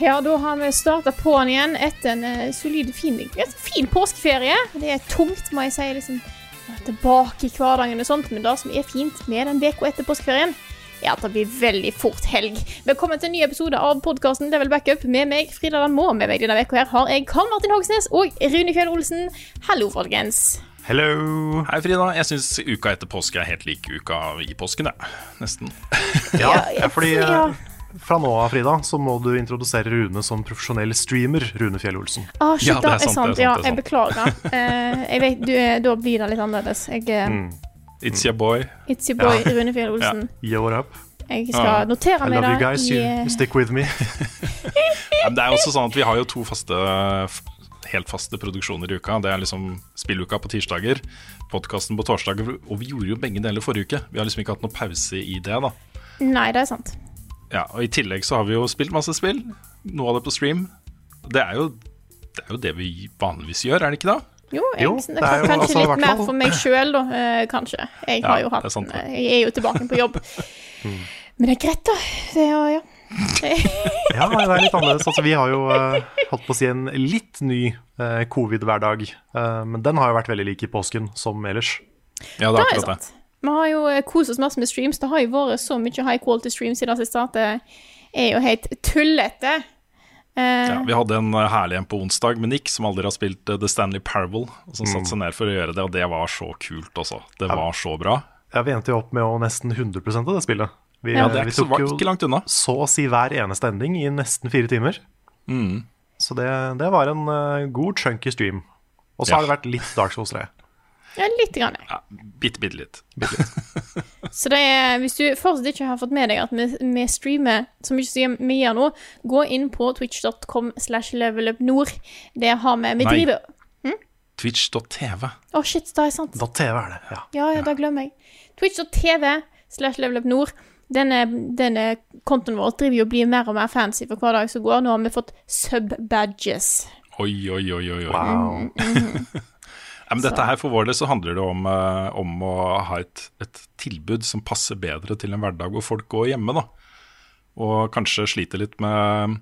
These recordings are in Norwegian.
Ja, da har vi starta på'n igjen etter en uh, solid, fin, fin påskeferie. Det er tungt, må jeg si, liksom tilbake i hverdagen og sånt, men det som er fint med den uka etter påskeferien, er at det blir veldig fort helg. Velkommen til en ny episode av podkasten Level Backup med meg, Frida Danmo. Med meg denne uka her har jeg Karl Martin Hogsnes og Rune Fjell Olsen. Hallo, folkens. Hello! Hei, Frida. Jeg syns uka etter påske er helt lik uka i påsken, jeg. Nesten. Ja, Ja, fordi ja. Eh, fra nå av, Frida, så må du introdusere Rune som profesjonell streamer. Rune Fjell Olsen. Ah, shit, Ja, det er det er sant, sant. det er Ja, sant, det er jeg beklager. Eh, jeg vet, du, eh, da blir det litt annerledes. Jeg, mm. It's your boy. It's your boy Ja. Rune Fjell Olsen. Yo, what up? Jeg skal Ja. notere I love you guys. You, eh, stick with me. Det er også sånn at Vi har jo to faste, helt faste produksjoner i uka. Det er liksom spilluka på tirsdager, podkasten på torsdager. Og vi gjorde jo begge deler forrige uke. Vi har liksom ikke hatt noe pause i det. da Nei, det er sant. Ja, Og i tillegg så har vi jo spilt masse spill. Noe av det på stream. Det er jo det, er jo det vi vanligvis gjør, er det ikke da? Jo, jeg, Jo, det det er jo kanskje altså litt mer for meg sjøl, da. Eh, kanskje. Jeg Ja, har jo hatt er sant. Jeg er jo tilbake på jobb. Men det er greit, da. Det er, jo- ja. Ja, det er litt annerledes. Altså, vi har jo uh, holdt på å si en litt ny uh, covid-hverdag. Uh, men den har jo vært veldig lik i påsken som ellers. Ja, det er er akkurat det. Vi har jo eh, kost oss masse med streams. Det har jo vært så mye high quality streams i det siste at det er jo helt tullete. Eh, Ja, vi hadde en eh, herlig en på onsdag med Nick, som aldri har spilt The Stanley Parable. Som satte seg ned for å gjøre det, og det var så kult også. Det var så bra. Ja, vi endte jo opp med å nesten 100 av det spillet. Vi, Ja, Det er ikke, så, tok jo ikke langt unna. så å si hver eneste ending i nesten fire timer. Mm. Så det, det var en god chunky stream. Og så Ja. har det vært litt Dark Souls 3. ja, litt. Grann. Ja, bitte, bitte litt. Så det er, hvis du fortsatt ikke har fått med deg at vi, vi streamer så mye som vi gjør nå, gå inn på twitch.com slash levelupnord. Der har vi Vi driver driver Twitch.tv. Å, shit, da er sant. Da TV er det, ja. Ja, ja, da glemmer jeg. Twitch.tv slash levelupnord. Denne, denne kontoen vår driver jo og blir mer og mer fancy for hver dag som går. Nå har vi fått sub-badges. Oi, oi, oi, oi. oi. Wow. Ja, men dette her For vår del så handler det om, eh, om å ha et, et tilbud som passer bedre til en hverdag hvor folk går hjemme. da. Og kanskje sliter litt med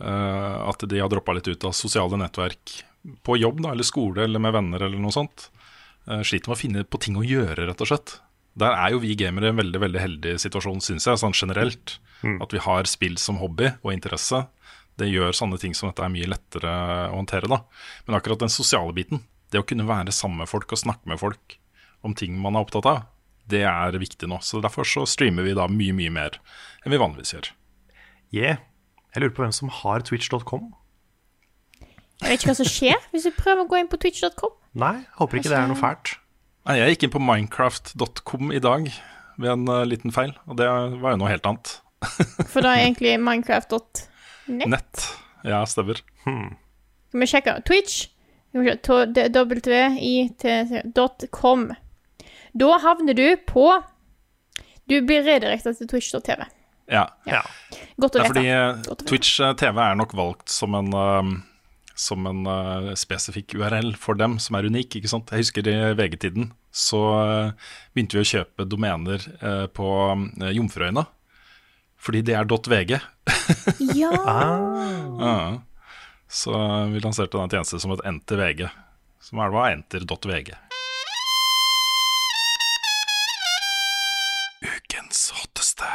uh, at de har droppa litt ut av sosiale nettverk på jobb da, eller skole eller med venner eller noe sånt. Uh, sliter med å finne på ting å gjøre, rett og slett. Der er jo vi gamere i en veldig veldig heldig situasjon, syns jeg, sånn generelt. At vi har spill som hobby og interesse. Det gjør sånne ting som dette er mye lettere å håndtere. da. Men akkurat den sosiale biten, det å kunne være sammen med folk og snakke med folk om ting man er opptatt av, det er viktig nå. Så Derfor så streamer vi da mye, mye mer enn vi vanligvis gjør. Yeah. Jeg lurer på hvem som har twitch.com. Jeg vet ikke hva som skjer hvis du prøver å gå inn på twitch.com. Nei, håper ikke det er noe fælt. Nei, Jeg gikk inn på minecraft.com i dag ved en uh, liten feil, og det var jo noe helt annet. For da er egentlig minecraft.net. Nett. Ja, stemmer. Skal vi sjekke Twitch. Www.it.com. Da havner du på Du blir redirekta til twitch.tv. Ja. Ja. Godt å er fordi vite. eh, å vite. Twitch eh, TV er nok valgt som en, eh, som en uh, spesifikk URL for dem, som er unik. ikke sant? Jeg husker i VG-tiden så uh, begynte vi å kjøpe domener uh, på uh, Jomfruøyene. Fordi det er .vg. Ja. Så vi lanserte den tjenesten som et NTVG, Som er da enter.vg. Ukens hotteste.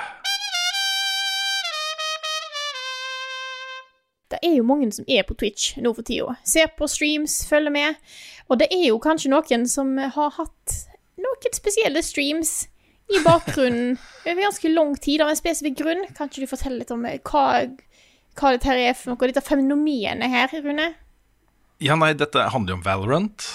Det er jo mange som er på Twitch nå for tida. Ser på streams, følger med. Og det er jo kanskje noen som har hatt noen spesielle streams i bakgrunnen over ganske lang tid av en spesifikk grunn. Kan ikke du fortelle litt om eh, hva, hva dette her er for noe, dette fenomenet her, Rune? Ja, nei, dette handler jo om Valorant.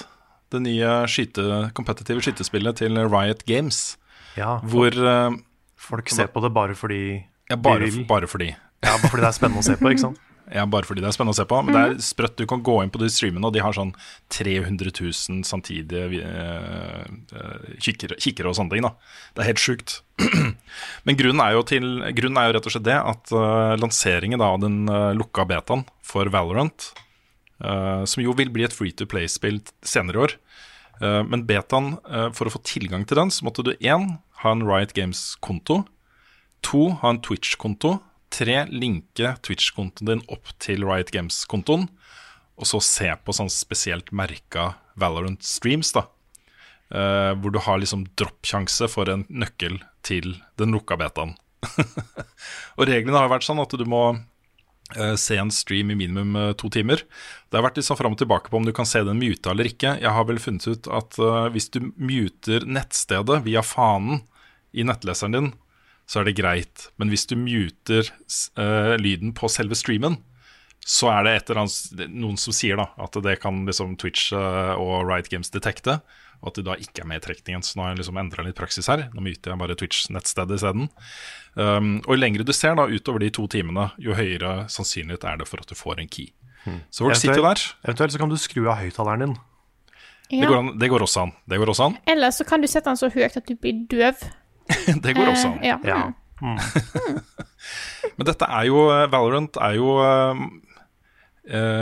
Det nye skyte, kompetitive skytespillet til Riot Games. Ja, Hvor eh, folk ser på det bare fordi Ja, bare, de vil. bare fordi. Ja, bare fordi det er spennende å se på, ikke sant? Ja, bare fordi det er spennende å se på. Men det er sprøtt. Du kan gå inn på de streamene, og de har sånn 300 000 samtidige eh, kikkere, kikker og sånne ting. da. Det er helt sjukt. Men grunnen er, jo til, grunnen er jo rett og slett det at uh, lanseringen da, av den uh, lukka betaen for Valorant, som jo vil bli et free to play-spill senere i år Men betaen, for å få tilgang til den, så måtte du én ha en Riot Games-konto. To, ha en Twitch-konto. Tre, linke Twitch-kontoen din opp til Riot Games-kontoen. Og så se på sånn spesielt merka Valorant streams, da. Uh, hvor du har liksom droppsjanse for en nøkkel til den lukka betaen. og reglene har vært sånn at du må eh, se en stream i minimum eh, to timer. Det har vært sånn fram og tilbake på om du kan se den muta eller ikke. Jeg har vel funnet ut at hvis du muter nettstedet via fanen i nettleseren din, så er det greit. Men hvis du muter eh, lyden på selve streamen, så er det et eller annet, noen som sier da at det kan liksom Twitch eh, og Riot Games detekte, og at det da ikke er med i trekningen. Så nå har jeg liksom endra litt praksis her. Nå myter jeg bare Twitch-nettstedet isteden. Um, og jo lengre du ser da utover de to timene, jo høyere sannsynlighet er det for at du får en key. Så folk sitter jo der. Eventuelt så kan du skru av høyttaleren din. Det går, an, det går også an. Det går også an. Eller så kan du sette den så høyt at du blir døv. Det går også an. Eh, ja. Ja. Men dette er jo eh, Valorant er jo eh,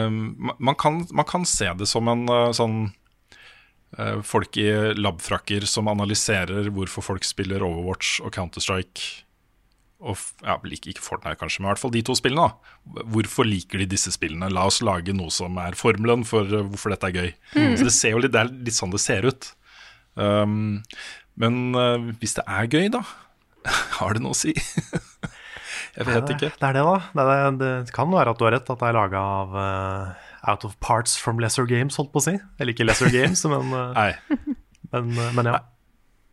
man, kan, man kan se det som en uh, sånn uh, Folk i labfrakker som analyserer hvorfor folk spiller Overwatch og Counter-Strike. Og ja, ikke, ikke Fortnite, kanskje, men i hvert fall de to spillene. da Hvorfor liker de disse spillene? La oss lage noe som er formelen for hvorfor dette er gøy. Så det, ser jo litt, det er litt sånn det ser ut. Um, men uh, hvis det er gøy, da? Har det noe å si? Jeg vet ikke. Det er det, da. Det, det, det kan være at du har rett, at det er laga av uh, Out of parts from lesser games, holdt på å si. Eller ikke lesser games, men, uh, men, men ja.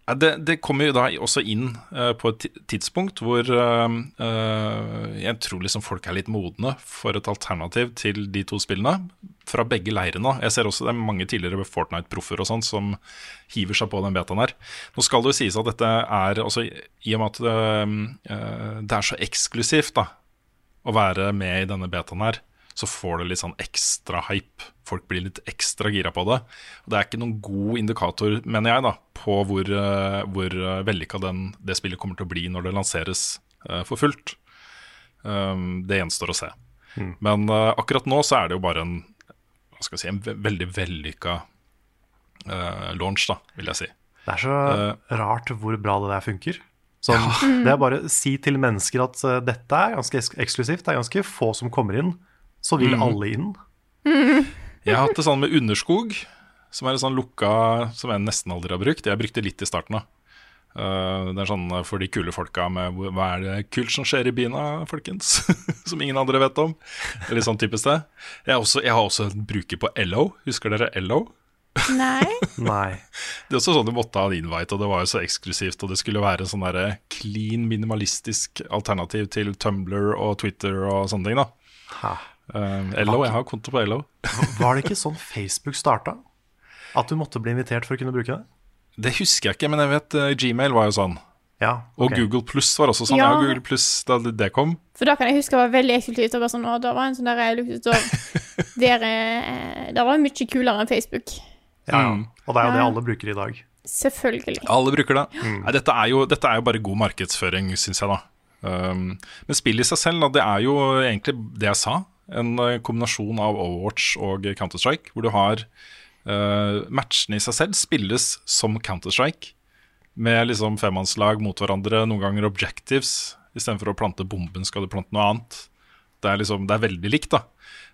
Det, det kommer jo da også inn uh, på et tidspunkt hvor uh, uh, jeg tror liksom folk er litt modne for et alternativ til de to spillene. Fra begge leirene. Jeg ser også det er mange tidligere Fortnite-proffer og sånn som hiver seg på den betaen her. Nå skal det jo sies at dette er altså, I og med at det, det er så eksklusivt da, å være med i denne betaen her, så får det litt sånn ekstra hype. Folk blir litt ekstra gira på det. Det er ikke noen god indikator, mener jeg, da, på hvor, uh, hvor uh, vellykka det spillet kommer til å bli når det lanseres eh, for fullt. Um, det gjenstår å se. Men eh, akkurat nå så er det jo bare en, hva skal jeg si, en ve veldig vellykka eh, launch, da, vil jeg si. Det er så uh, rart hvor bra det der funker. Sånn, Det er bare å si til mennesker at eh, dette er ganske eksklusivt. Det er ganske få som kommer inn. Så vil alle inn. Jeg har hatt det sånn med Underskog, som er en sånn lukka som jeg nesten aldri har brukt. Jeg brukte litt i starten, da. Uh, det er sånn for de kule folka med Hva er det kult som skjer i byen, da, folkens? som ingen andre vet om. Det er litt sånn typisk det. Jeg, har også, jeg har også en bruker på LO. Husker dere LO? Nei. Nei. Det er også sånn du måtte ha en invite, og det var jo så eksklusivt. Og det skulle være en sånn der clean, minimalistisk alternativ til Tumblr og Twitter og sånne ting, da. Ha. Eh, LO, jeg har konto på Ello. Var det ikke sånn Facebook starta? At du måtte bli invitert for å kunne bruke det? Det husker jeg ikke, men jeg vet uh, Gmail var jo sånn. Ja, Og. Google Pluss var også sånn. Ja. Ja, Google Plus, da det det kom. For da kan jeg huske det var veldig eksklusivt. og bare Sånn, da var en sånn der jeg luktet av der, Det var mye kulere enn Facebook. Ja, ja. Mm. Og det er jo det alle bruker i dag. Selvfølgelig. Alle bruker det. Nei, dette, er jo, dette er jo bare god markedsføring, syns jeg, da. Um, men spillet i seg selv, da, det er jo egentlig det jeg sa. En eh, kombinasjon av Overwatch og Counter-Strike, hvor du har uh, Matchene i seg selv spilles som Counter-Strike, med liksom femmannslag mot hverandre, noen ganger objectives. Istedenfor å plante bomben, skal du plante noe annet. Det er, liksom, det er veldig likt, da.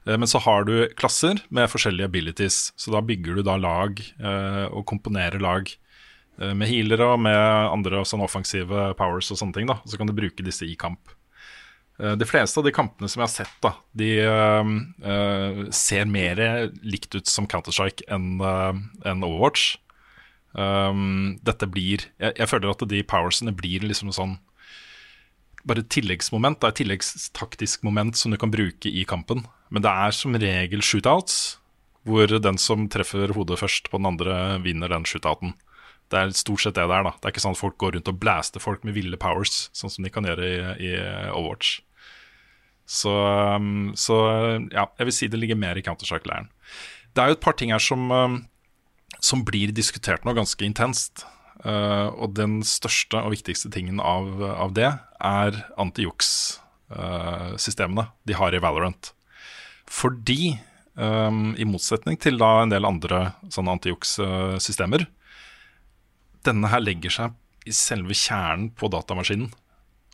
Eh, Men så har du klasser med forskjellige abilities, så da bygger du da lag eh, og komponerer lag med healere og med andre sånn offensive powers og sånne ting. da, Så kan du bruke disse i kamp. Eh, De fleste av de kampene som jeg har sett, da, de uh, ser mer likt ut som Counter-Strike enn uh, en Overwatch. Um, dette blir jeg, jeg føler at de powersene blir liksom sånn bare et tilleggsmoment. Det et tilleggstaktisk moment som du kan bruke i kampen. Men det er som regel shootouts, hvor den som treffer hodet først på den andre, vinner den shootouten. Det er stort sett det det er. da Det er ikke sånn at folk går rundt og blaster folk med ville powers, sånn som de kan gjøre i, i Overwatch. Så, um, så, ja, jeg vil si det ligger mer i Counter-Strike-leiren. Det er jo et par ting her som, um, som blir diskutert nå ganske intenst. Uh, og den største og viktigste tingen av, av det er antijuks-systemene uh, de har i Valorant. Fordi, um, i motsetning til da en del andre sånne antijuks-systemer, denne her legger seg i selve kjernen på datamaskinen.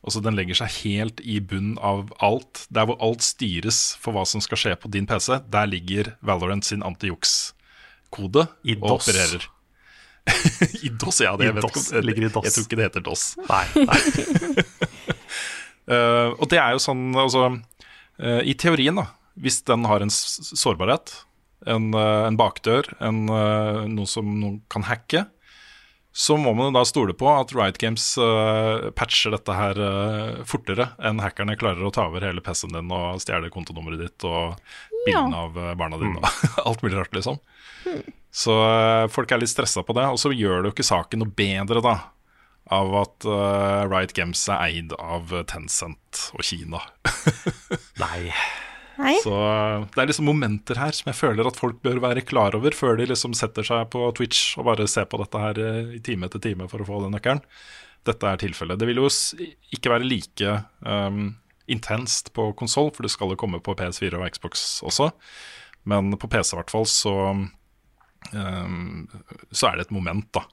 Altså Den legger seg helt i bunnen av alt. Der hvor alt styres for hva som skal skje på din PC, der ligger Valorant sin antijuks-kode og opererer. I DOS, ja. Det, I DOS, jeg, ligger i DOS. jeg tror ikke det heter DOS. Nei, nei. uh, og det er jo sånn altså, uh, I teorien, da, hvis den har en sårbarhet, en, uh, en bakdør, en, noe som noen kan hacke, så må man da stole på at Riot Games patcher dette her fortere enn hackerne klarer å ta over hele PC-en din og stjele kontonummeret ditt og bildene av barna dine og alt mulig rart, liksom. Så uh, folk er litt stressa på det. Og så gjør det jo ikke saken noe bedre da av at uh, Riot Games er eid av Tencent og Kina. Nei. Nei. Så uh, det er liksom momenter her som jeg føler at folk bør være klar over før de liksom setter seg på Twitch og bare ser på dette her i time etter time for å få den nøkkelen. Dette er tilfellet. Det vil jo ikke være like um, intenst på konsoll, for det skal jo komme på PS4 og Xbox også. Men på PC i hvert fall så um, så er det et moment, da.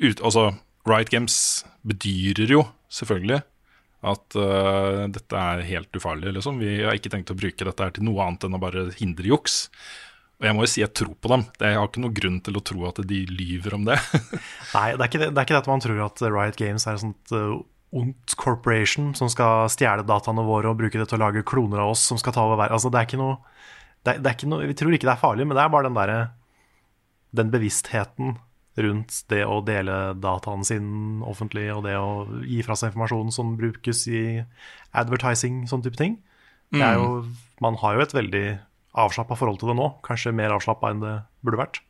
Ut, altså, Riot Games bedyrer jo selvfølgelig at uh, dette er helt ufarlig. Liksom. Vi har ikke tenkt å bruke dette her til noe annet enn å bare hindre juks. Og jeg må jo si jeg tror på dem. Jeg har ikke noen grunn til å tro at de lyver om det. Nei, det er, ikke det, det er ikke det at man tror at Riot Games er et sånt uh, ondt corporation som skal stjele dataene våre og bruke det til å lage kloner av oss som skal ta over verden. Altså, det er ikke noe, det er, det er ikke noe Vi tror ikke det er farlig, men det er bare den der, Den bevisstheten rundt det å dele dataen sin offentlig, og det å gi fra seg informasjon som brukes i advertising, sånn type ting. Det er jo, man har jo et veldig avslappa forhold til det nå. Kanskje mer avslappa enn det burde vært.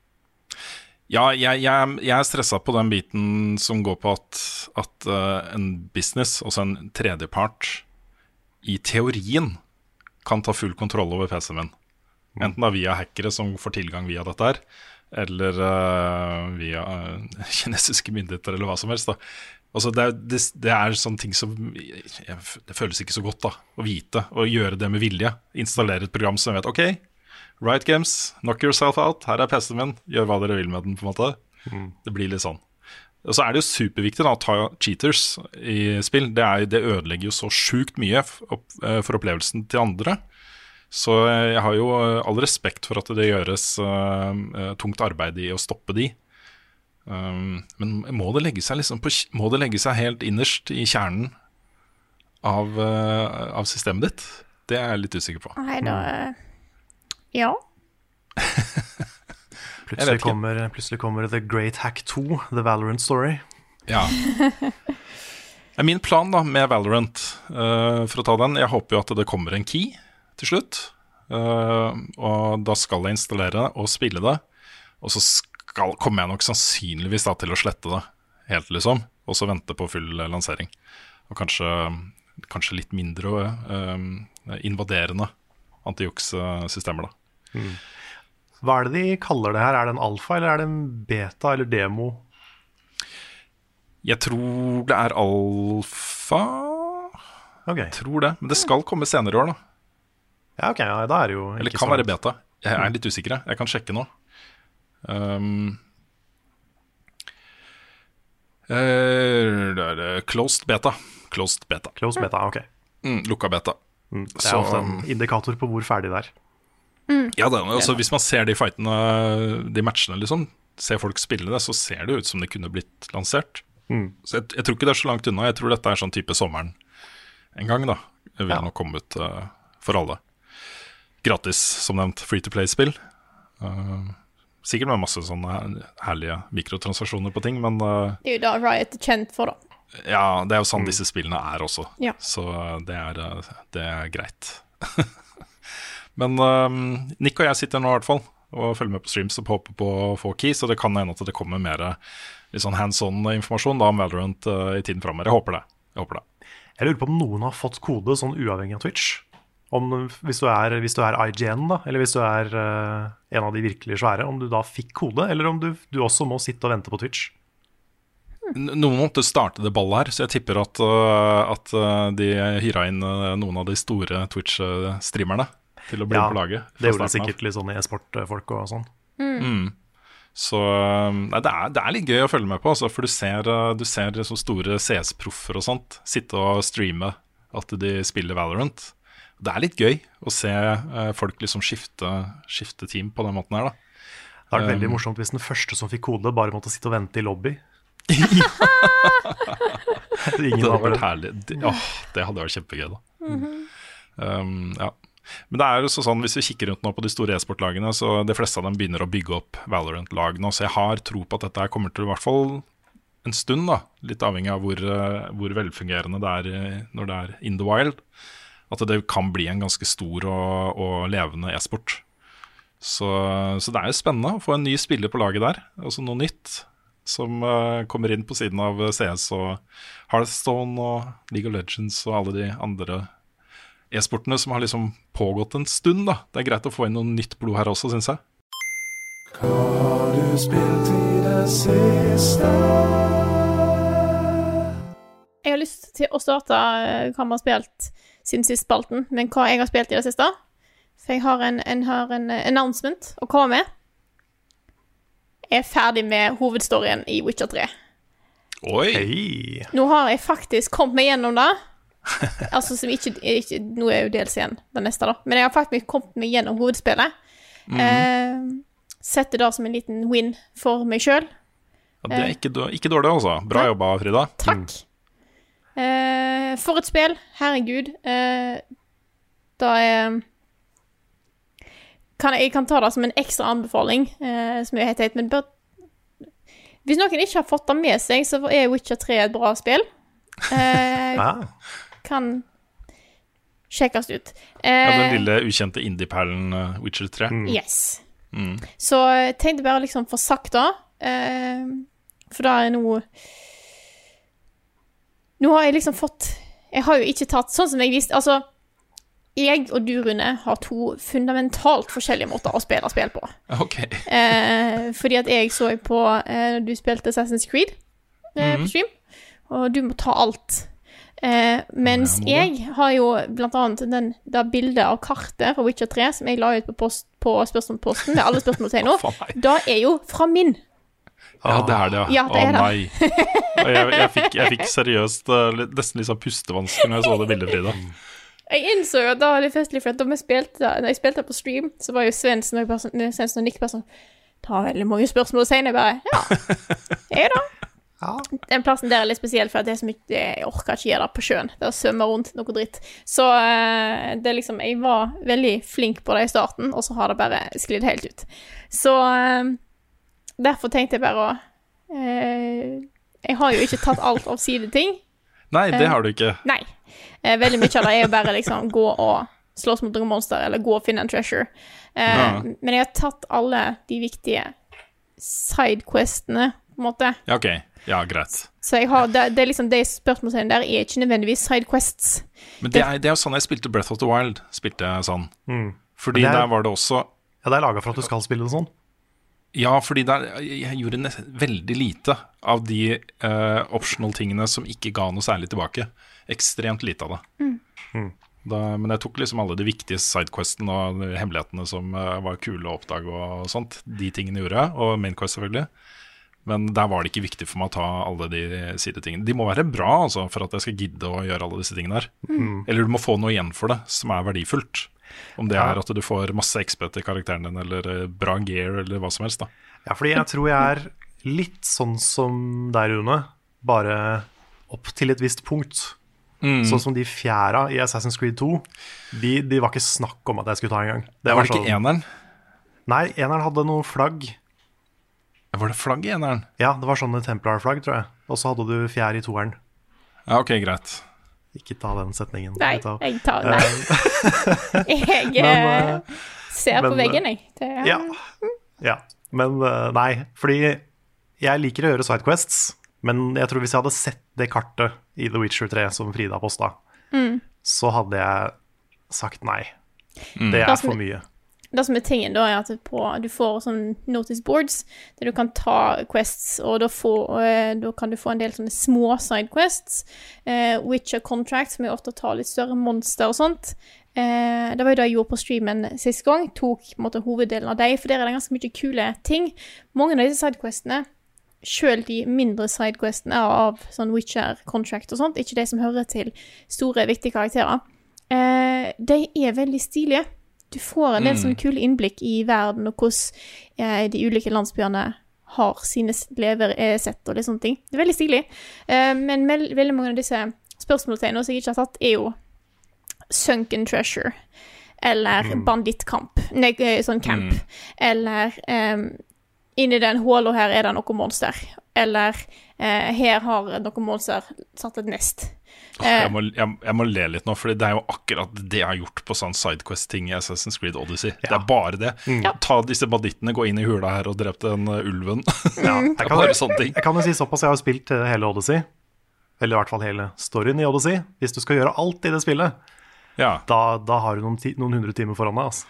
Ja, jeg, jeg, jeg er stressa på den biten som går på at, at uh, en business, altså en tredjepart, i teorien kan ta full kontroll over PC-en min. Enten da via hackere som får tilgang via dette her, eller uh, via uh, kinesiske myndigheter, eller hva som helst. Altså det, er, det, det er sånne ting som jeg, Det føles ikke så godt da å vite, og gjøre det med vilje. Installere et program som vet OK, Right Games, knock yourself out. Her er PC-en min, gjør hva dere vil med den. på en måte Det blir litt sånn. Og så er det jo superviktig da, å ta cheaters i spill. Det, er, det ødelegger jo så sjukt mye for opplevelsen til andre. Så jeg har jo all respekt for at det gjøres uh, tungt arbeid i å stoppe de. Um, men må det, legge seg liksom på, må det legge seg helt innerst i kjernen av, uh, av systemet ditt? Det er jeg litt usikker på. Nei, da Ja. plutselig, kommer, plutselig kommer The Great Hack 2, The Valorant Story. Ja. Min plan da med Valorant, uh, for å ta den Jeg håper jo at det kommer en key til slutt. Uh, og da skal jeg installere det og spille det. Og så skal, kommer jeg nok sannsynligvis da til å slette det helt, liksom. Og så vente på full lansering. Og kanskje, kanskje litt mindre uh, invaderende antijuks-systemer, da. Mm. Hva er det de kaller det her? Er det en alfa, eller er det en beta eller demo? Jeg tror det er alfa. Okay. Tror det. Men det skal komme senere i år, da. Ja, ok, ja, da er det jo Eller kan være beta. Jeg er litt usikker. Jeg kan sjekke nå. Um, uh, closed beta. Closed beta. Closed beta, ok. Mm, lukka beta. Mm, det er Så, ofte en indikator på hvor ferdig det er. Mm. Ja, det, altså, Hvis man ser de fightene, de matchene, liksom, ser folk spille det, så ser det ut som det kunne blitt lansert. Mm. Så jeg, jeg, tror ikke det er så langt unna. Jeg tror dette er sånn type sommeren en gang. da vil ja. nok komme ut uh, for alle. Gratis, som nevnt. Free to play-spill. Uh, Sikkert med masse sånne herlige mikrotransaksjoner på ting, men uh, Det er jo da Riot er kjent for, da. ja, det er jo sånn disse spillene er også. Ja. Så det er, eh, det er greit. men uh, Nick og jeg sitter nå i hvert fall og følger med på streams og håper på å få key, så det kan hende at det kommer mer litt sånn hands on-informasjon da om Valorant eh, i tiden framover. Jeg håper det. Jeg håper det. Jeg lurer på om noen har fått kode sånn uavhengig av Twitch. Om, hvis, du er, hvis du er IGN, da, eller hvis du er uh, en av de virkelig svære, om du da fikk kode, eller om du, du også må sitte og vente på Twitch. Noen måtte starte det ballet her, så jeg tipper at, uh, at øh, de hyra inn noen av de store Twitch-streamerne til å bli Ja, på laget. Det gjorde det sikkert litt sånn i e-sport-folk og sånn. Så øh, nei, det, er, det er litt gøy å følge med på, altså, for du ser, du ser så store CS-proffer og sånt sitte og streame at de spiller Valorant. Det er litt gøy å se øh, folk liksom skifte, skifte team på den måten her, da. Det hadde vært veldig Um, morsomt hvis den første som fikk kode, bare måtte sitte og vente i lobby. Det hadde vært herlig. Det, åh, det hadde vært kjempegøy, da. um, ja. Men det er jo sånn, hvis vi kikker rundt nå på de store e-sportlagene, så de fleste av dem begynner å bygge opp Valorant-lag nå. Så jeg har tro på at dette her kommer til i hvert fall en stund, da. Litt avhengig av hvor, eh, hvor velfungerende det er eh, når det er in the wild. At det kan bli en ganske stor og, og levende e-sport. Så, så det er jo spennende å få en ny spiller på laget der. Altså noe nytt som uh, kommer inn på siden av CS og Hearthstone og League of Legends og alle de andre e-sportene som har liksom pågått en stund. da. Det er greit å få inn noe nytt blod her også, syns jeg. Jeg har lyst til å starte eh, hva man har spilt siden sist spalten, men hva jeg har spilt i det siste. For jeg har en, en, har en eh, announcement å komme med. Jeg er ferdig med hovedstoryen i Witcher 3. Oi! Hei! Nå har jeg faktisk kommet meg gjennom det. Altså, som ikke, ikke Nå er jo dels igjen det neste, da. Men jeg har faktisk kommet meg gjennom hovedspillet. Eh, setter det som en liten win for meg sjøl. Ja, det er ikke, ikke dårlig, altså. Bra jobba, Frida. Takk. Eh, for et spill. Herregud. Eh, da er kan jeg, jeg kan ta det som en ekstra anbefaling, eh, som er helt teit, men bør Hvis noen ikke har fått det med seg, så er Witcher 3 et bra spill. Eh, kan sjekkes ut. Ja, Eh, den lille ukjente indie-perlen eh, Witcher 3. Yes. Så jeg tenkte bare liksom få sagt det. Eh, for det er noe Nå har jeg liksom fått Jeg har jo ikke tatt Sånn som jeg visste Altså, jeg og du, Rune, har to fundamentalt forskjellige måter å spille spill på. Ok. Eh, fordi at jeg så på eh, du spilte Assassin's Creed eh, Mhm. på stream, og du må ta alt. Eh, mens jeg har jo blant annet den, det bildet av kartet fra Witcher 3 som jeg la ut på, post, på spørsmålsposten med alle spørsmålstegn nå. Faen meg. Det er jo fra min. Ja, det er det, Ja, det er Å det. nei. Jeg, jeg, fikk, jeg fikk seriøst eh, nesten litt sånn pustevansker når jeg så det bildet, Frida. Jeg innså jo da det først, for da vi spilte, når jeg spilte på stream, så var jo Svendsen og, sånn- og Nick bare sånn Det var veldig mange spørsmål å si. Jeg bare Ja. Jeg, da. Ja. Den plassen der er litt spesiell, for det er så mye Jeg orker ikke gjøre det på sjøen. Det er å svømme rundt noe dritt. Så eh, det er liksom Jeg var veldig flink på det i starten, og så har det bare sklidd helt ut. Så eh, derfor tenkte jeg bare å eh, Jeg har jo ikke tatt alt av sideting. Nei, det har du ikke. Nei. Eh, veldig mye av det er jo bare liksom gå og slåss mot noen monster, eller gå og finne en treasure. Eh, Ja. Men jeg har tatt alle de viktige sidequestene, på en måte. Ja, ok. Ja, greit. Så jeg har, det, det er liksom de spørsmålene der er ikke nødvendigvis sidequests. Men det er, det er jo sånn jeg spilte Breath of the Wild. Spilte jeg sånn. Fordi er- der var det også ja, det er laga for at du skal spille det sånn. Ja, fordi der, jeg gjorde veldig lite av de uh, optional tingene som ikke ga noe særlig tilbake. Ekstremt lite av det. Da, men jeg tok liksom alle de viktige sidequestene og hemmelighetene som uh, var kule å oppdage og sånt. De tingene gjorde jeg, og Mainquest selvfølgelig. Men der var det ikke viktig for meg å ta alle de sidetingene. De må være bra altså, for at jeg skal gidde å gjøre alle disse tingene der. Eller du må få noe igjen for det som er verdifullt. Om det er at du får masse XP til karakteren din, eller eh, bra gear, eller hva som helst. da Ja, fordi jeg tror jeg er litt sånn som deg, Rune. Bare opp til et visst punkt. Sånn som de fjæra i Assassin's Creed 2. De, de var ikke snakk om at jeg skulle ta engang. Det Det var var det ikke sånn- eneren? Nei, eneren hadde noe flagg Var det flagg i eneren? Ja, det var sånne Templar-flagg, tror jeg. Og så hadde du fjær i toeren. Ja, ok, greit. Ikke ta den setningen. Nei, jeg tar Nei. jeg eh, Men, uh, ser på veggen, jeg. Det, Ja. ja. Men uh, nei, fordi jeg liker å gjøre sidequests, men jeg tror hvis jeg hadde sett det kartet i The Witcher 3 som Frida posta, Mm. så hadde jeg sagt nei. Mm. Det er for mye. Det som er tingen, da, er at på, du får sånn notice boards der du kan ta quests, og da, får, eh, da kan du få en del sånne små sidequests. Eh, Witcher Contract, som er ofte tar litt større monster og sånt. Eh, det var jo det jeg gjorde på streamen sist gang. Tok måte hoveddelen av dem, for der er det ganske mye kule ting. Mange av disse sidequestene, sjøl de mindre sidequestene av sånn Witcher Contract og sånt, ikke de som hører til store, viktige karakterer, eh, de er veldig stilige. Du får en del sånne kule innblikk i verden, og hvordan eh, de ulike landsbyene har sine levesett og litt sånne ting. Det er veldig stilig. Eh, men veldig mange av disse spørsmålstegnene som jeg ikke har tatt, er jo sunken treasure. Eller bandittkamp. Nei, eh, sånn camp. Eller um, inni den hula her er det noe monster. Eller eh, her har noe monster satt et nest. Eh, Jeg må, jeg, jeg må le litt nå, for det er jo akkurat det jeg har gjort på sånn Sidequest-ting i Assassin's Creed Odyssey. Det er bare det. Mm. Ta disse bandittene, gå inn i hula her og drep den uh, ulven. Ja, jeg, er kan, bare sånne ting. jeg kan jo si såpass, jeg har spilt eh, hele Odyssey. Eller i hvert fall hele storyen i Odyssey. Hvis du skal gjøre alt i det spillet, Ja, da, da har du noen, ti, noen hundre timer foran deg. Altså.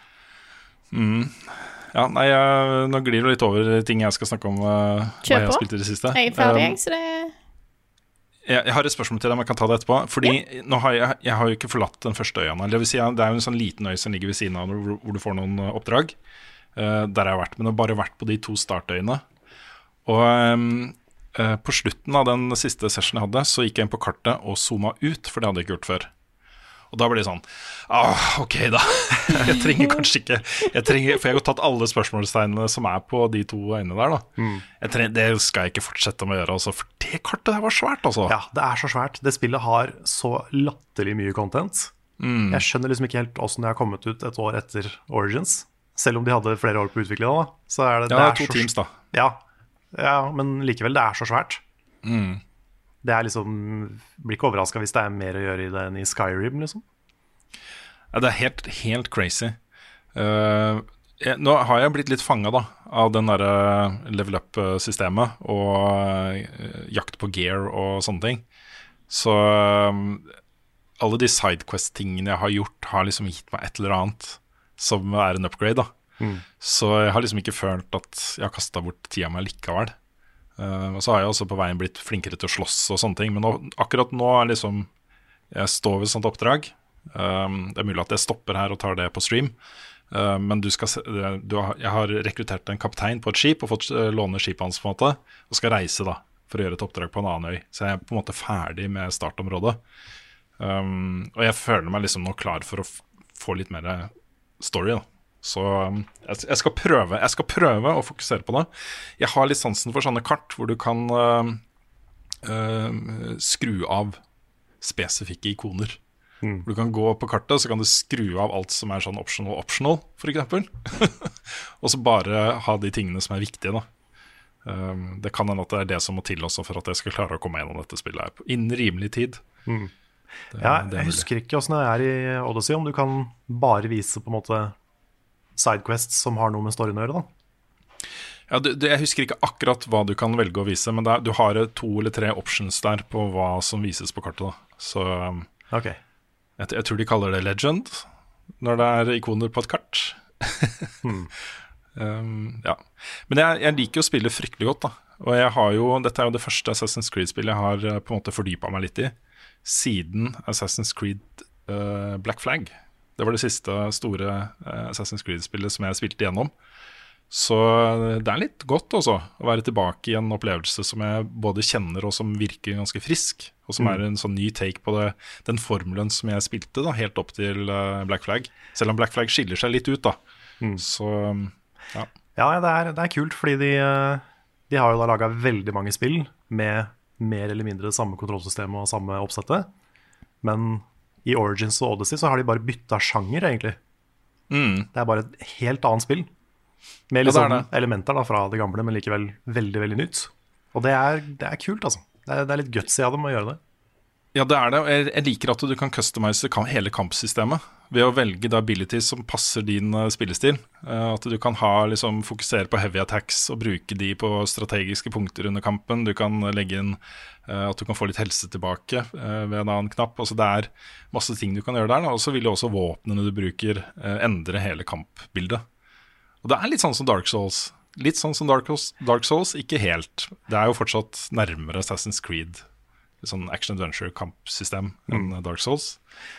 ja nei, jeg, nå glir det litt over ting jeg skal snakke om. uh, hva jeg har spilt i det siste. jeg er ferdig, Um, så det jeg, jeg har et spørsmål til deg, men jeg kan ta det etterpå. Fordi nå har jeg, jeg har jo ikke forlatt den første øya. Det, vil si, det er jo en sånn liten øy som ligger ved siden av hvor, hvor du får noen uh, oppdrag. Uh, der har jeg vært, men jeg har bare vært på de to startøyene. Og um, uh, på slutten av den siste sessionen jeg hadde, så gikk jeg inn på kartet og zooma ut, for det hadde jeg ikke gjort før. Og da blir det sånn ah, Ok, da. Jeg trenger kanskje ikke jeg trenger, For jeg har tatt alle spørsmålstegnene som er på de to øynene der. jeg trenger, Det skal jeg ikke fortsette med å gjøre, altså, for det kartet der var svært. altså Ja, det er så svært. Det spillet har så latterlig mye content. Mm. Jeg skjønner liksom ikke helt åssen det har kommet ut et år etter Origins. Selv om de hadde flere år på å utvikle det. da Så er det, Ja, det er to så- teams, da. Ja, ja, men likevel, det er så svært. Mm. Det er liksom Blir ikke overraska hvis det er mer å gjøre i det enn i Skyrim, liksom. Ja, det er helt, helt crazy. Uh, jeg, nå har jeg blitt litt fanga av den derre level up-systemet og uh, jakt på gear og sånne ting. Så um, alle de Sidequest-tingene jeg har gjort, har liksom gitt meg et eller annet som er en upgrade. da Så jeg har liksom ikke følt at jeg har kasta bort tida mi likevel. Eh, og så har jeg også på veien blitt flinkere til å slåss og sånne ting. Men nå, akkurat nå er liksom Jeg står ved et sånt oppdrag. Um, det er mulig at jeg stopper her og tar det på stream. Uh, men du skal du har, jeg har rekruttert en kaptein på et skip og fått uh, låne skipet hans på en måte, og skal reise da for å gjøre et oppdrag på en annen øy. Så jeg er på en måte ferdig med startområdet. Um, og jeg føler meg liksom nå klar for å få litt mer story. da Så um, jeg, skal prøve, jeg skal prøve å fokusere på det. Jeg har litt sansen for sånne kart hvor du kan uh, uh, skru av spesifikke ikoner. Du kan gå på kartet så kan du skru av alt som er sånn optional optional, f.eks. og så bare ha de tingene som er viktige. um, Det kan hende at det er det som må til også for at jeg skal klare å komme gjennom dette spillet her innen rimelig tid. Det- Ja, jeg husker ikke åssen det er i Odyssey, om du kan bare vise på en måte sidequests som har noe med storyen å gjøre, da. Ja, du, du, jeg husker ikke akkurat hva du kan velge å vise, men er, du har to eller tre options der på hva som vises på kartet. da Så okay. Jeg, jeg tror de kaller det legend når det er ikoner på et kart. um, ja. Men jeg, jeg liker å spille fryktelig godt, da. Og jeg har jo, dette er jo det første Assassin's Creed-spillet jeg har eh, på en måte fordypa meg litt i siden Assassin's Creed uh, Black Flag. Det var det siste store eh, Assassin's Creed-spillet som jeg spilte igjennom. Så det er litt godt også å være tilbake i en opplevelse som jeg både kjenner og som virker ganske frisk. Og som er en sånn ny take på det, den formelen som jeg spilte da, helt opp til eh, Black Flag. Selv om Black Flag skiller seg litt ut, da. Så ja. Ja, det er, det er kult, fordi de, eh, de har jo da laga veldig mange spill med mer eller mindre samme kontrollsystem og samme oppsettet. Men i Origins og Odyssey så har de bare bytta sjanger, egentlig. Mm. Det er bare et helt annet spill. Med litt Ja, er sånn elementer da, fra det gamle, men likevel veldig, veldig nytt. Og det er, det er kult, altså. Det er, det er litt gutsy av dem å gjøre det. Ja, det er det. Jeg liker at du kan customize hele kampsystemet ved å velge da abilities som passer din eh, spillestil. Eh, at du kan ha, liksom, fokusere på heavy attacks og bruke de på strategiske punkter under kampen. Du kan legge inn eh, at du kan få litt helse tilbake eh, ved en annen knapp. Altså, det er masse ting du kan gjøre der. Og så vil jo også våpnene du bruker, eh, endre hele kampbildet. Og det er litt sånn som Dark Souls. Litt sånn som Dark Souls, Dark Souls, ikke helt. Det er jo fortsatt nærmere Assassin's Creed. Sånn action adventure-kampsystem enn Dark Souls.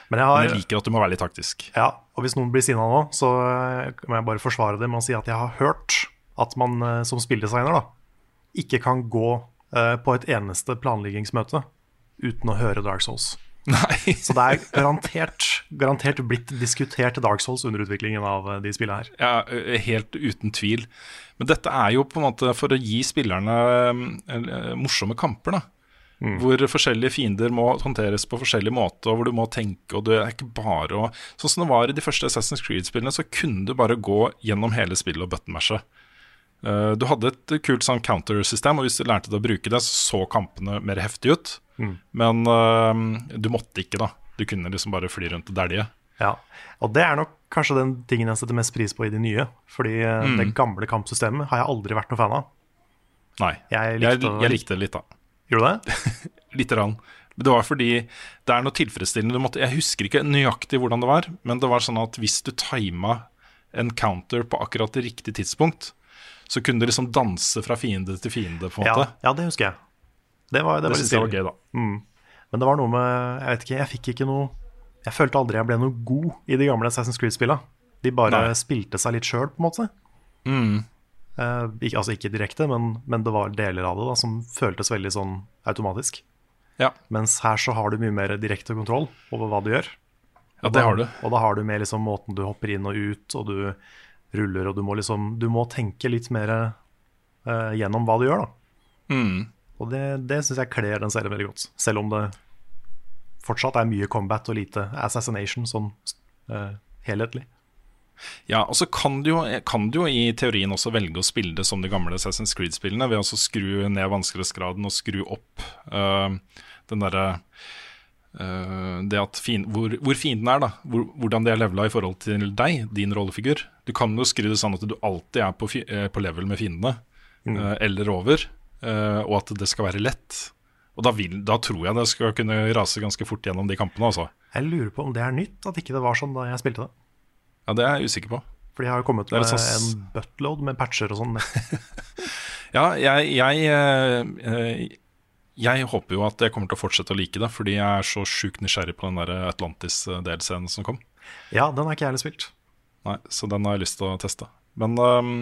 Men jeg Men jeg liker at du må være litt taktisk. ja, og hvis noen blir sinna nå, så eh, må jeg bare forsvare det med å si at jeg har hørt at man eh, som spilldesigner da, ikke kan gå uh, på et eneste planleggingsmøte uten å høre Dark Souls. Nei. Så det er garantert, garantert blitt diskutert Dark Souls under utviklingen av de spillene her. Ja, helt uten tvil. Men dette er jo på en måte for å gi spillerne morsomme kamper, da. Hvor forskjellige fiender må håndteres på forskjellig måte, og hvor du må tenke. og det er ikke bare å... Sånn som det var i de første Assassin's Creed-spillene, så kunne du bare gå gjennom hele spillet og buttonmashe. Uh, Du hadde et kult sånn counter-system, og hvis du lærte deg å bruke det, så så kampene mer heftig ut. Men uh, du måtte ikke, da. Du kunne liksom bare fly rundt og dælje. Ja, og det er nok kanskje den tingen jeg setter mest pris på i de nye. Fordi eh, Mm. det gamle kampsystemet har jeg aldri vært noe fan av. Nei. Jeg Jeg, jeg likte det litt, da. Gjorde du det? Lite grann. Men det var fordi det er noe tilfredsstillende. Måtte, jeg husker ikke nøyaktig hvordan det var, men det var sånn at hvis du tima en counter på akkurat det riktige tidspunkt, så kunne du liksom danse fra fiende til fiende, på en Ja, måte. ja, det husker jeg. Det var, det det syns jeg var gøy, da. Men det var noe med Jeg vet ikke, jeg fikk ikke noe Jeg følte aldri jeg ble noe god i de gamle Assassin's Creed-spilla. De bare Nei. spilte seg litt sjøl, på en måte. Eh, ikke, altså ikke direkte, men, men det var deler av det da som føltes veldig sånn automatisk. Ja, Mens her så har du mye mer direkte kontroll over hva du gjør. ja det har du. Og da har du med liksom måten du hopper inn og ut, og du ruller, og du må liksom Du må tenke litt mer eh, gjennom hva du gjør, da. Mm. Og det, det syns jeg kler den serien veldig godt. Selv om det fortsatt er mye combat og lite assassination sånn eh, helhetlig. Ja, og så kan du, jo, kan du jo i teorien også velge å spille det som de gamle Assassin's Creed-spillene, ved å skru ned vanskelighetsgraden og skru opp uh, den derre uh, Det at fin, hvor, hvor fienden er, da. Hvor, hvordan de er levela i forhold til deg, din rollefigur. Du kan jo skru det sånn at du alltid er på, fi, eh, på level med fiendene, øh, eller over, og at det skal være lett. Og da, vil, da tror jeg det skal kunne rase ganske fort gjennom de kampene, altså. Jeg lurer på om det er nytt, at ikke det var sånn da jeg spilte det. Ja, det er jeg usikker på. For de har jo kommet med sånn en buttload med patcher og sånn. Ja, jeg, jeg, eh, eh, jeg håper jo at jeg kommer til å fortsette å like det, fordi jeg er så sjukt nysgjerrig på den der Atlantis-delscenen som kom. Ja, den har ikke jeg heller spilt. Nei, Så den har jeg lyst til å teste. Men um,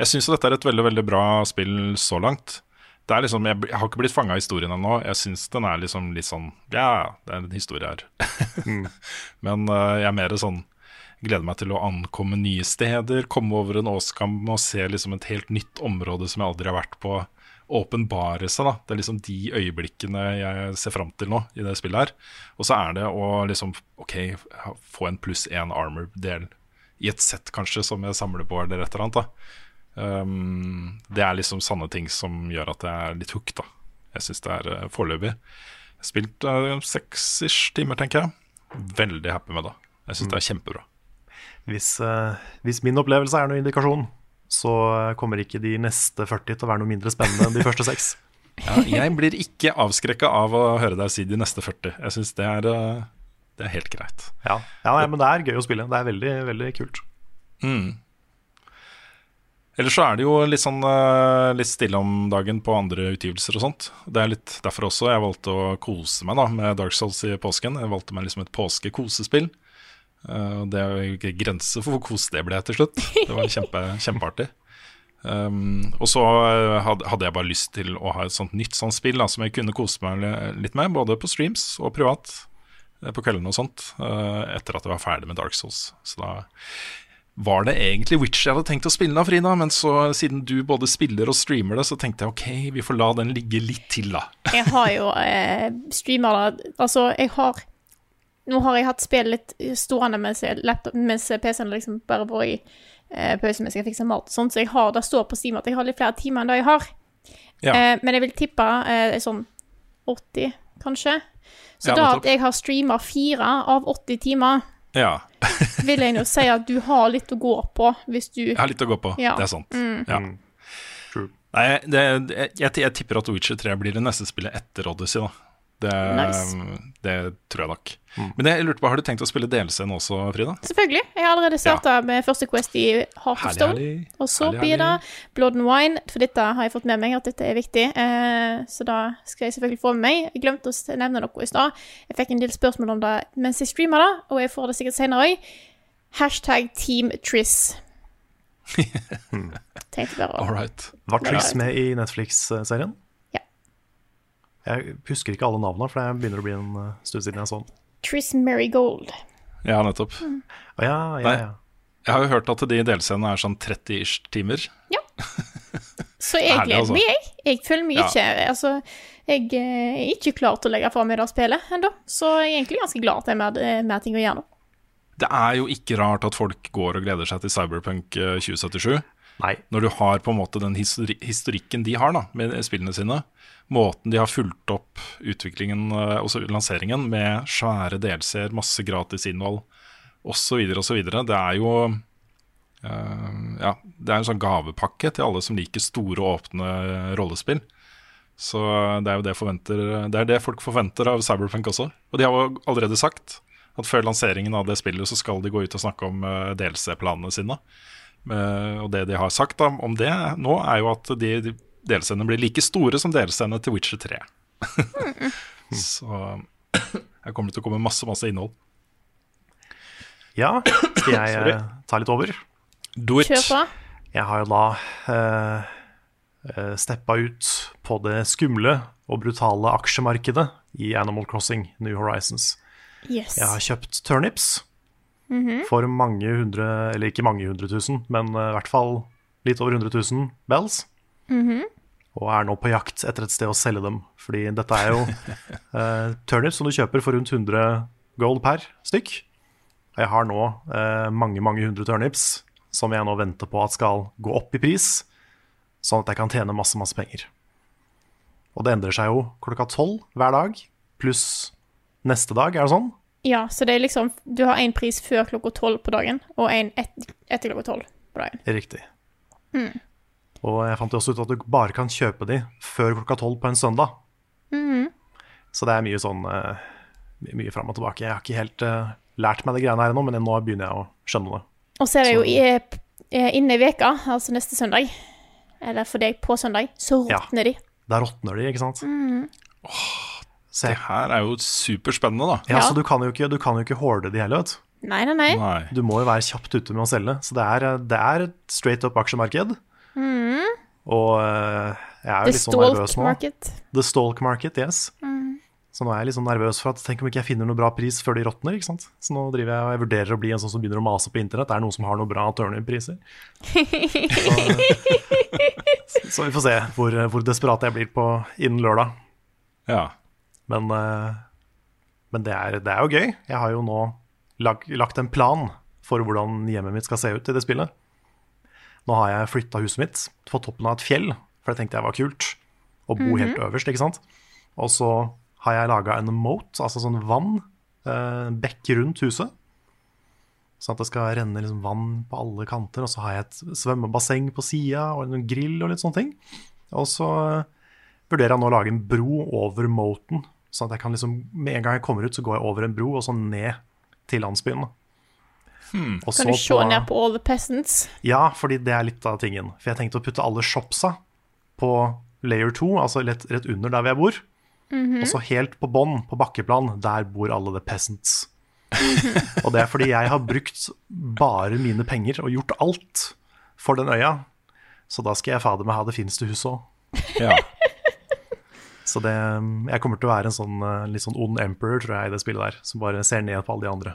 jeg syns dette er et veldig veldig bra spill så langt. Det er liksom, Jeg, jeg har ikke blitt fanga i historien ennå. Jeg syns den er liksom litt sånn Ja, det er en historie her. Men uh, jeg er mer sånn Gleder meg til å ankomme nye steder, komme over en åskam og se liksom et helt nytt område som jeg aldri har vært på. Åpenbare seg, da. Det er liksom de øyeblikkene jeg ser fram til nå i det spillet her. Og så er det å liksom OK, få en pluss én armor-del i et sett, kanskje, som jeg samler på, eller et eller annet. da um, Det er liksom sanne ting som gjør at jeg er litt hooked, da. Jeg syns det er uh, foreløpig. Spilt uh, seks-ish timer, tenker jeg. Veldig happy med det. Jeg syns det er kjempebra. Hvis, eh, hvis min opplevelse er noen indikasjon, så eh, kommer ikke de neste 40 til å være noe mindre spennende enn de første seks. Ja, jeg blir ikke avskrekka av å høre deg si de neste 40. Jeg syns det, uh, det er helt greit. Ja, ja nei, men det er gøy å spille. Det er veldig, veldig kult. Ellers så er det jo litt sånn eh, litt stille om dagen på andre utgivelser og sånt. Det er litt derfor også jeg valgte å kose meg da med Dark Souls i påsken. Jeg valgte meg liksom et påskekosespill. Eh, og det er jo ikke grenser for hvor kos det ble til slutt. Det var kjempe, kjempeartig. Um, og så eh, hadde, jeg bare lyst til å ha et sånt nytt sånt spill da, som jeg kunne kose meg litt med, både på streams og privat eh, på kveldene og sånt, uh, etter at jeg var ferdig med Dark Souls. Så da var det egentlig Witch jeg hadde tenkt å spille da, Frida, men så siden du både spiller og streamer det, så tenkte jeg ok, vi får la den ligge litt til, da. Jeg har jo eh, streamer da. Altså, jeg har Nå har jeg hatt spill litt stående mens, laptop- mens PC-en liksom bare var i eh, pause mens jeg fikser mat og sånt, så jeg har, det står på Steam at jeg har litt flere timer enn det jeg har. Ja. Eh, men jeg vil tippe eh, sånn 80, kanskje. Så Ja, da at jeg har streama fire av 80 timer, Ja. vil jeg nå si at du har litt å gå på hvis du Jeg har litt å gå på. Ja. Det er sant. Mm. Ja. Nei, det, jeg, jeg, jeg tipper at Witcher 3 blir det neste spillet etter Odyssey, da. Det, Nice. det tror jeg nok. Men jeg lurte på, har du tenkt å spille DLC-en også, Frida? Selvfølgelig. Jeg har allerede starta med første Quest i Heart of Stone. Og så blir det. Blood and Wine, for dette har jeg fått med meg at dette er viktig. Eh, så da skal jeg selvfølgelig få med meg. Jeg glemte å nevne noe i stad. Jeg fikk en del spørsmål om det mens jeg streama det, og jeg får det sikkert senere òg. Hashtag Team Triss. Tenkte bare All å right. Var Triss med i Netflix-serien? Jeg husker ikke alle navnene, for det begynner å bli en uh, stund siden jeg så den. Triss Marigold. Ja, nettopp. Å ja, ja, ja. Jeg har jo hørt at de DLC-ene er sånn 30-ish timer. Ja. Så jeg gleder altså. meg, jeg. Jeg føler meg Ja. ikke Altså, jeg eh, er ikke klar til å legge fra meg det spillet ennå, så jeg er egentlig ganske glad at det er mer, eh, mer ting å gjøre nå. Det er jo ikke rart at folk går og gleder seg til Cyberpunk eh, 2077. Nei. Når du har på en måte den historikken de har da, med spillene sine. Måten de har fulgt opp utviklingen, og lanseringen, med svære delseer, masse gratis innhold osv. osv. Det er jo uh, ja, det er en sånn gavepakke til alle som liker store, åpne rollespill. Så det er jo det, forventer, det er det folk forventer av Cyberpunk også. Og de har jo allerede sagt at før lanseringen av det spillet så skal de gå ut og snakke om uh, DLC-planene sine. Eh, og det de har sagt da, om det nå, er jo at de, de DLC-ene blir like store som DLC-ene til Witcher 3. så her kommer det til å komme masse, masse innhold. Ja, skal jeg Sorry. eh, ta litt over? Do it! Kjør på. Jeg har jo da eh, eh, steppa ut på det skumle og brutale aksjemarkedet i Animal Crossing New Horizons. Yes. Jeg har kjøpt turnips for mange hundre, eller ikke mange hundre tusen, men eh, i hvert fall litt over 100 000 bells. Og er nå på jakt etter et sted å selge dem. Fordi dette er jo eh, turnips som du kjøper for rundt 100 gold per stykk. Jeg har nå eh, mange, mange hundre turnips som jeg nå venter på at skal gå opp i pris, sånn at jeg kan tjene masse, masse penger. Og det endrer seg jo klokka tolv hver dag, pluss neste dag, er det sånn? Ja, så det er liksom Du har én pris før klokka tolv på dagen, og én et, etter klokka tolv på dagen. Riktig. Og jeg fant jo også ut at du bare kan kjøpe de før klokka tolv på en søndag. Så det er mye sånn eh, mye fram og tilbake. Jeg har ikke helt eh, lært meg de greiene her ennå, men nå begynner jeg å skjønne det. Og så er det jo Så- eh, inne i veka, altså neste søndag, eller for deg på søndag, så Ja. råtner de. Da råtner de, ikke sant? Så, Det her er jo superspennende, da. ja, Ja. så du kan jo ikke, du kan jo ikke hoarde de heller, vet du. Nei, nei, nei. Nei. Du må jo være kjapt ute med å selge. Så det er, det er et straight up aksjemarked. Og eh, jeg er jo The litt sånn nervøs nå. market. The stalk market, yes. Så nå er jeg litt sånn nervøs for at tenk om ikke jeg finner noe bra pris før de råtner. ikke sant? Så nå driver jeg og jeg vurderer å bli en sånn som begynner å mase på internett. Er det noen som har noen bra turnip-priser? så, så vi får se hvor, hvor desperat jeg blir på innen lørdag. Ja. Men, eh, men det, er, det er jo gøy. Jeg har jo nå lag, lagt en plan for hvordan hjemmet mitt skal se ut i det spillet. Nå har jeg flytta huset mitt på toppen av et fjell, for det tenkte jeg var kult. Å bo helt øverst, ikke sant. Og så har jeg laga en moat, altså sånn vann, eh, bekk rundt huset. Sånn at det skal renne liksom vann på alle kanter. Og så har jeg et svømmebasseng på sida og en grill og litt sånne ting. Og så eh, vurderer jeg nå å lage en bro over moaten. Sånn at jeg kan liksom, med en gang jeg kommer ut, så går jeg over en bro og så ned til landsbyen. Hmm. Og Kan du se på- ned på all the peasants? ja, fordi det er litt av tingen. For jeg tenkte å putte alle shopsa på layer 2, altså rett, rett under der hvor jeg bor. Og så helt på bånn, på bakkeplan, der bor alle the peasants. og det er fordi jeg har brukt bare mine penger og gjort alt for den øya. Så da skal jeg fader meg ha det fineste huset òg. ja. Så det, jeg kommer til å være en sånn eh, litt sånn ond emperor, tror jeg, i det spillet der. Som bare ser ned på alle de andre.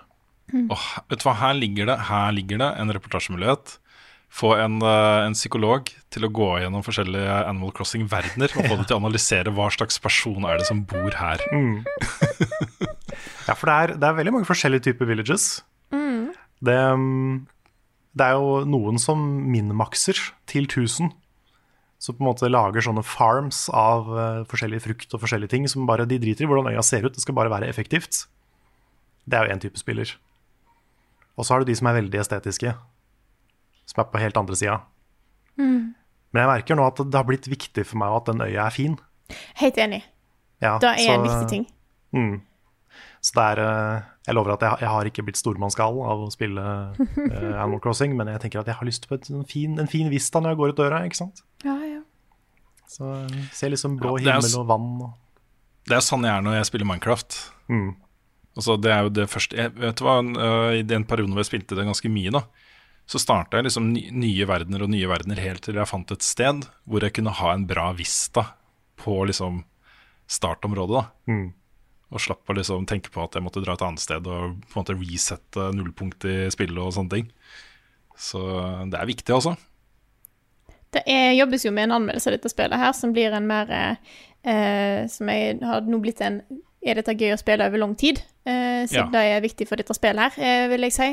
Åh, vet du hva, her ligger det, her ligger det en reportasjemulighet. Få en, eh, en psykolog til å gå gjennom forskjellige Animal Crossing-verdener og få dem til å analysere hva slags person er det som bor her. Ja, for det er, det er veldig mange forskjellige typer villages. Det, mm, det er jo noen som minmakser til 1000. Så på en måte lager sånne farms av uh, forskjellig frukt og forskjellige ting som bare de driter i hvordan øya ser ut. Det skal bare være effektivt. Det er jo én type spiller. Og så har du de som er veldig estetiske, som er på helt andre sida. Mm. Men jeg merker nå at det har blitt viktig for meg at den øya er fin. Helt enig. Ja, Det er så- en viktig ting. Mm. Så det er eh, Jeg lover at jeg, jeg har ikke blitt stormannsgal av å spille eh, Animal Crossing, men jeg tenker at jeg har lyst på et, en, fin, en fin vista når jeg går ut døra, ikke sant. Ja, ja. Så se ser liksom blå Ja, er himmel og vann og Det er sånn jeg er når jeg spiller Minecraft. Mm. Altså, det er jo det første jeg, Vet du hva, I den perioden hvor jeg spilte det ganske mye, da så starta jeg liksom nye verdener og nye verdener helt til jeg fant et sted hvor jeg kunne ha en bra vista på liksom startområdet. da Mm. Og slapp å liksom tenke på at jeg måtte dra et annet sted og på en måte resette nullpunkt i spillet og sånne ting. Så det er viktig, altså. Det er, jobbes jo med en anmeldelse av dette spillet her, som blir en mer eh, Som jeg, har nå blitt en Er dette gøy å spille over lang tid? Eh, siden Ja. det er viktig for dette spillet her, eh, vil jeg si.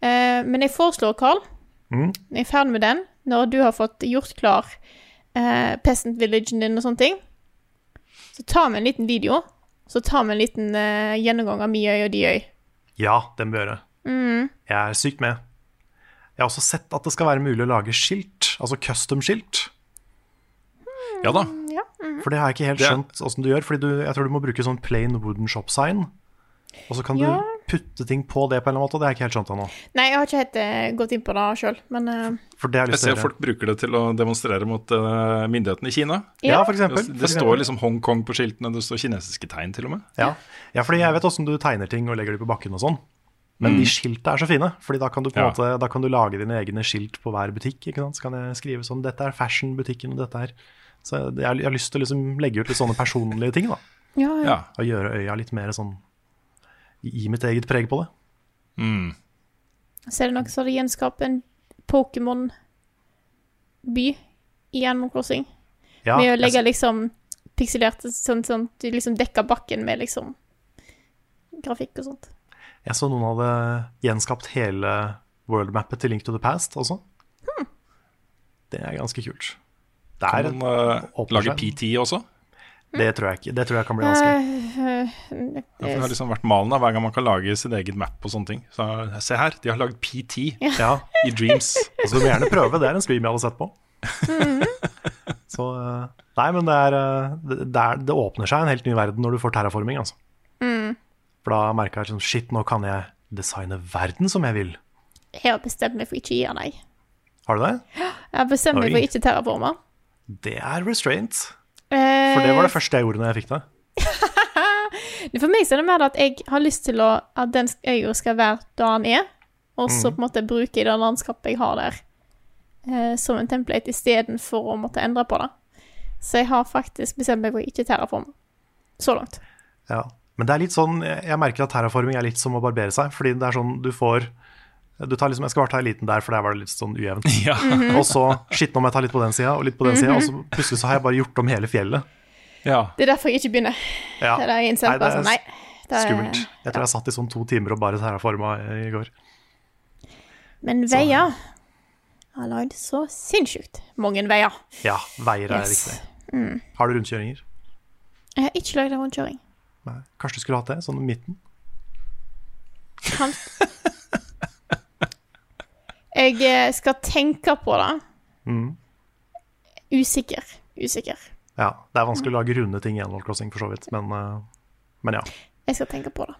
Eh, men jeg foreslår, Carl, Mm. jeg er ferdig med den, når du har fått gjort klar eh, Peasant Villagen din og sånne ting, så tar vi en liten video. Så tar vi en liten uh, gjennomgang av mi øy og de øy. Ja, må vi gjøre. Mm. Jeg er sykt med. Jeg har også sett at det skal være mulig å lage skilt, altså custom-skilt. Ja da. Ja. mm. For det har jeg ikke helt skjønt åssen du gjør. Fordi du, jeg tror du må bruke sånn plain wooden shop sign. Og så kan Ja. du putte ting på det på en eller annen måte. Det har jeg ikke helt skjønt ennå. Nei, jeg har ikke helt uh, gått inn på det sjøl, men uh, For det jeg Jeg ser folk bruker det til å demonstrere mot uh, myndighetene i Kina. Ja, for eksempel. Det, det står liksom Hongkong på skiltene, det står kinesiske tegn til og med. Ja, ja fordi jeg vet åssen du tegner ting og legger de på bakken og sånn. Men de skilta er så fine, Fordi da kan du på en Ja. måte Da kan du lage dine egne skilt på hver butikk. Ikke sant? Så kan jeg skrive sånn 'Dette er fashion-butikken', og dette er Så jeg, jeg har lyst til å liksom legge ut litt sånne personlige ting, da. ja, ja. Ja. Og gjøre øya litt mer sånn Gi mitt eget preg på det. Mm. Så er det noe som hadde gjenskapt en Pokémon-by i Animal Crossing. Ja, med å jeg- legge liksom pikselerte sånn, sånn Du liksom dekker bakken med liksom grafikk og sånt. Jeg så noen hadde gjenskapt hele worldmappet til Link to the Past også. Det er ganske kult. Det, er, Kan man uh, lage. PT også? Det, tror jeg ikke, det tror jeg kan bli vanskelig. Eh, Ja, det har liksom vært malen da, hver gang man kan lage sitt eget map og sånne ting. Så se her, de har lagd PT Ja, i Dreams. altså, Du må gjerne prøve, det er en stream jeg hadde sett på. Så eh, Nei, men det er, eh, det, er Det åpner seg en helt ny verden når du får terraforming, altså. For da merka jeg sånn Shit, nå kan jeg designe verden som jeg vil. jeg har bestemt meg for ikke å gi deg. Har du det? Jeg har bestemt meg for ikke terraforme. Det er restraint. Eh, For det var det første jeg gjorde når jeg fikk det. For meg så er det mer at jeg har lyst til å, at den øya skal være da den er, og så så på en måte bruke det landskapet jeg har der, eh, som en template istedenfor å måtte endre på det. Så jeg har faktisk bestemt meg for ikke terraforme. Så langt. Ja. Men det er litt sånn, jeg merker at terraforming er litt som å barbere seg. Fordi det er sånn, du får du tar liksom, Jeg skal bare ta eliten der, for der var det litt sånn ujevnt. Ja. Og så shit, nå må jeg ta litt på den sida og litt på den sida, og så plutselig så har jeg bare gjort om hele fjellet. ja. Det er derfor jeg ikke begynner. Ja. Det er jeg innsett Nei, det er sånn, nei. Det er, Skummelt. Jeg tror jeg satt i sånn to timer og bare terraforma i i går. Men veier har lagd så sinnssykt mange veier. Ja, veier er Yes. viktig. Har du rundkjøringer? Jeg har ikke lagd rundkjøring. Nei. Kanskje du skulle hatt det? Sånn i midten? Kan... Jeg eh, skal tenke på det. Mm. Usikker. Usikker. Ja. Det er vanskelig å lage runde ting i Animal Crossing, for så vidt. Men, eh, men ja. Jeg skal tenke på det.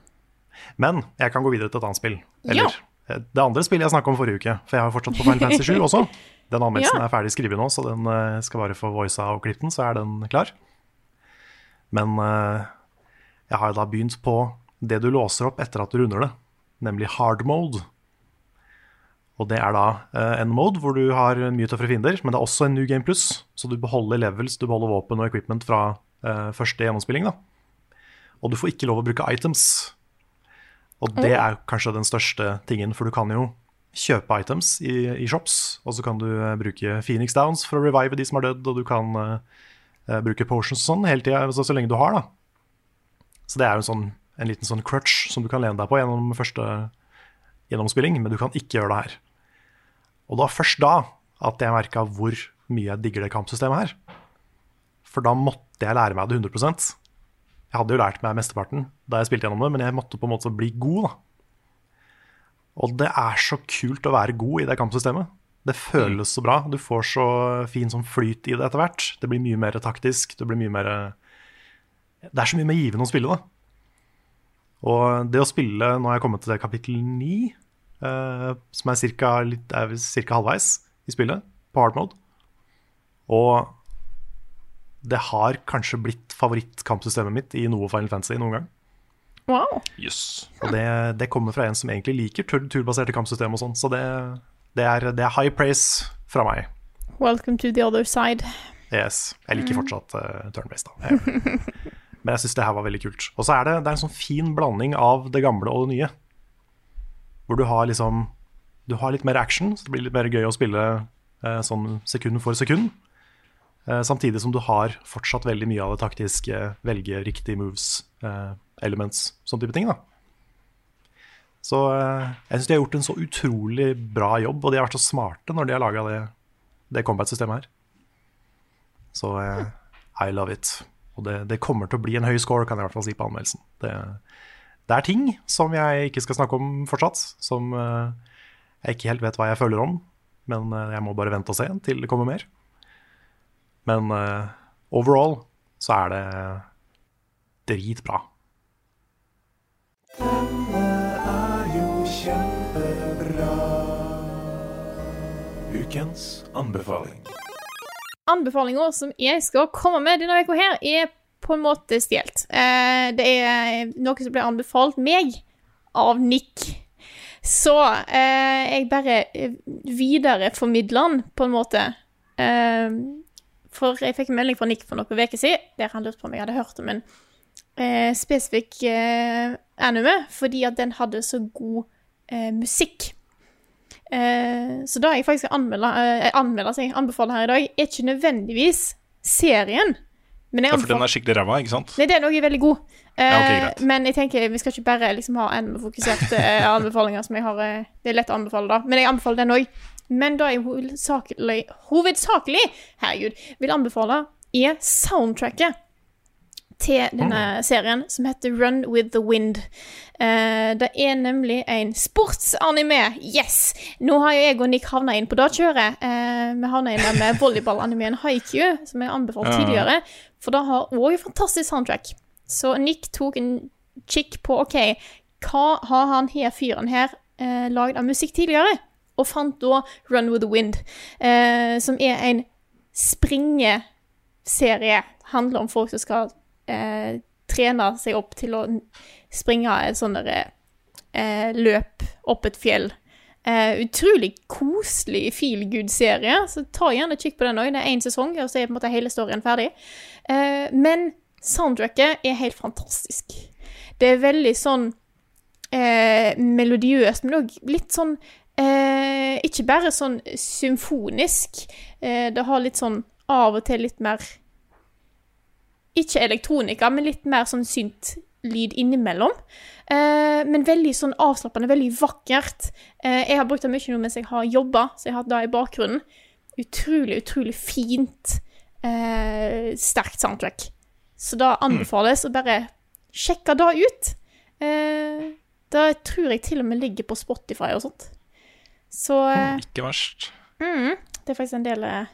Men jeg kan gå videre til et annet spill. Eller ja. det andre spillet jeg snakka om forrige uke. For jeg har fortsatt på Final Fantasy 7 også. Den anmeldelsen Ja. er ferdig skrevet nå, så den eh, skal bare få voisa og klippet den, så er den klar. Men eh, jeg har da begynt på det du låser opp etter at du runder det, nemlig hard mode. Og det er da eh, en mode hvor du har mye tøffere fiender, men det er også en New Game Plus, så du beholder levels, du beholder våpen og equipment fra uh, første gjennomspilling. da. Og du får ikke lov å bruke items. Og det er kanskje den største tingen, for du kan jo kjøpe items i, i shops, og så kan du eh, bruke Phoenix Downs for å revive de som har dødd, og du kan uh, bruke potions og sånn hele tida, så, så lenge du har, da. Så det er jo en, sånn, en liten sånn crutch som du kan lene deg på gjennom første gjennomspilling, men du kan ikke gjøre det her. Og det var først da at jeg merka hvor mye jeg digger det kampsystemet her. For da måtte jeg lære meg det 100% Jeg hadde jo lært meg mesteparten da jeg spilte gjennom det, men jeg måtte på en måte bli god, da. Og det er så kult å være god i det kampsystemet. Det føles så bra. Du får så fin sånn flyt i det etter hvert. Det blir mye mer taktisk. Det blir mye mer Det er så mye mer givende å spille, da. Og det å spille Nå har jeg kommet til kapittel ni, eh, som er ca. halvveis i spillet, på hard mode. Og det har kanskje blitt favorittkampsystemet mitt i noe Final Fantasy noen gang. Wow. Yes. Og det, det kommer fra en som egentlig liker tur turbaserte kampsystem og sånn, så det, det, er, det er high praise fra meg. Welcome to the other side. Yes. Jeg liker fortsatt uh, turn-based, da. Men jeg syns det her var veldig kult. Og så er det, det er en sånn fin blanding av det gamle og det nye. Hvor du har liksom Du har litt mer action, så det blir litt mer gøy å spille eh, sånn sekund for sekund. Eh, samtidig som du har fortsatt veldig mye av det taktiske, velge riktige moves, elements, sånn type ting. da så jeg syns de har gjort en så utrolig bra jobb, og de har vært så smarte når de har laga det, det combat-systemet her. Så uh, I love it. Og det, det, kommer til å bli en høy score, kan jeg i hvert fall si på anmeldelsen. Det, det er ting som jeg ikke skal snakke om fortsatt, som uh, jeg ikke helt vet hva jeg føler om. Men uh, jeg må bare vente og se til det kommer mer. Men overall så er det dritbra. Denne er jo kjempebra. Ukens anbefaling. Anbefalinga som jeg skal komme med denne uka her, er på en måte stjålet. Eh, det er noe som ble anbefalt meg av Nick. Så eh, jeg bare videreformidler den, på en måte. Eh, for jeg fikk en melding fra Nick for noen uker siden der han lurte på om jeg hadde hørt om en eh, spesifikk eh, anime, fordi at den hadde så god eh, musikk. Eh, så da jeg faktisk anmelder, eh, anmelder jeg anbefaler her i dag, er ikke nødvendigvis serien. Men ja, for den er skikkelig ræva, ikke sant? Nei, den òg er veldig god. Ja, okay, eh, men jeg tenker vi skal ikke bare liksom ha anime-fokuserte anbefalinger som jeg har Det er lett å anbefale, da. Men jeg anbefaler den òg. Men da jeg hovedsakelig, hovedsakelig herregud, vil anbefale, er soundtracket til denne serien, som heter Run with the Wind. Uh, det er nemlig en sportsanime. Yes! Nå har jeg og Nick havna inn på det kjøret. Uh, vi havna inn med volleyballanimeen Haiku, som jeg anbefalte tidligere. For det har òg fantastisk soundtrack. Så Nick tok en kikk på OK, hva har han her fyren her uh, lagd av musikk tidligere? Og fant da Run with the Wind, uh, som er en springeserie. Handler om folk som skal eh, trene seg opp til å springe et sånt eh, løp opp et fjell. Eh, utrolig koselig feel good-serie, så ta gjerne kikk på den òg. Det er én sesong, og så er på en måte hele storyen ferdig. Eh, men soundtracket er helt fantastisk. Det er veldig sånn eh, melodiøst, men òg litt sånn eh, Ikke bare sånn symfonisk. Det har litt sånn av og til litt mer ikke elektronika, men litt mer sånn synt-lyd innimellom. Eh, men veldig sånn avslappende, veldig vakkert. Eh, jeg har brukt det mye nå mens jeg har jobba, så jeg har hatt det i bakgrunnen. Utrolig, utrolig fint, eh, sterkt soundtrack. Så da anbefales å bare sjekke det ut. Eh, det tror jeg til og med ligger på Spotify og sånt. Så eh, Ikke verst. Mm, det er faktisk en del eh,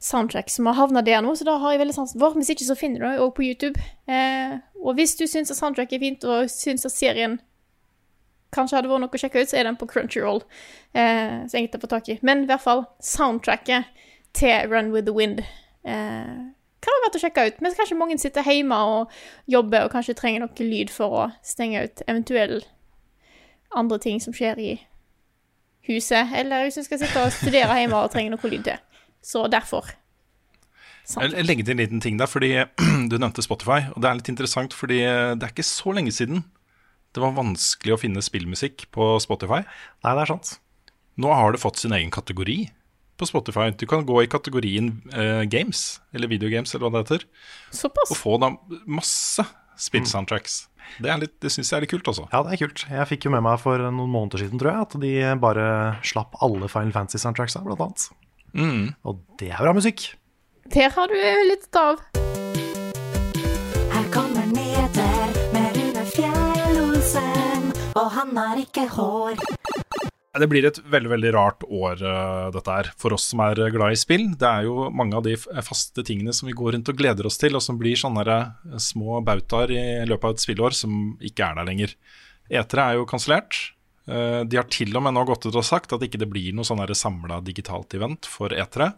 soundtrack som har havna der nå, så da har jeg veldig sansen for. Hvis ikke så finner du det òg på YouTube. Eh, og hvis du syns at soundtrack er fint, og syns at serien kanskje hadde vært noe å sjekke ut, så er den på Crunchyroll. Eh, så enkelt å få tak i. Men i hvert fall soundtracket til Run With The Wind eh, kan være verdt å sjekke ut. Men kanskje mange sitter hjemme og jobber og kanskje trenger noe lyd for å stenge ut eventuelle andre ting som skjer i huset. Eller hvis du skal sitte og studere hjemme og trenger noe lyd til. Så derfor. Jeg legger til en liten ting der, fordi du nevnte Spotify. Og det er litt interessant, fordi det er ikke så lenge siden det var vanskelig å finne spillmusikk på Spotify. Nei, det er sant. Nå har det fått sin egen kategori på Spotify. Du kan gå i kategorien uh, games, eller videogames, eller hva det heter, Såpass. og få da masse spillsoundtracks. Mm. Det, er litt- det syns jeg er litt kult, altså. Ja, det er kult. Jeg fikk jo med meg for noen måneder siden, tror jeg, at de bare slapp alle Final Fantasy-soundtracksa, blant annet. Mm. Og det er bra musikk. Der har du litt av. Her kommer nyheter med Rune Fjell-Olsen, og han har ikke hår. Det blir et veldig veldig rart år, eh, dette her, for oss som er glad i spill. Det er jo mange av de faste tingene som vi går rundt og gleder oss til, og som blir sånne eh, små bautaer i løpet av et spillår, som ikke er der lenger. E3 er jo kansellert. Eh, De har til og med nå gått ut og sagt at ikke det blir noe sånn samla digitalt event for E3.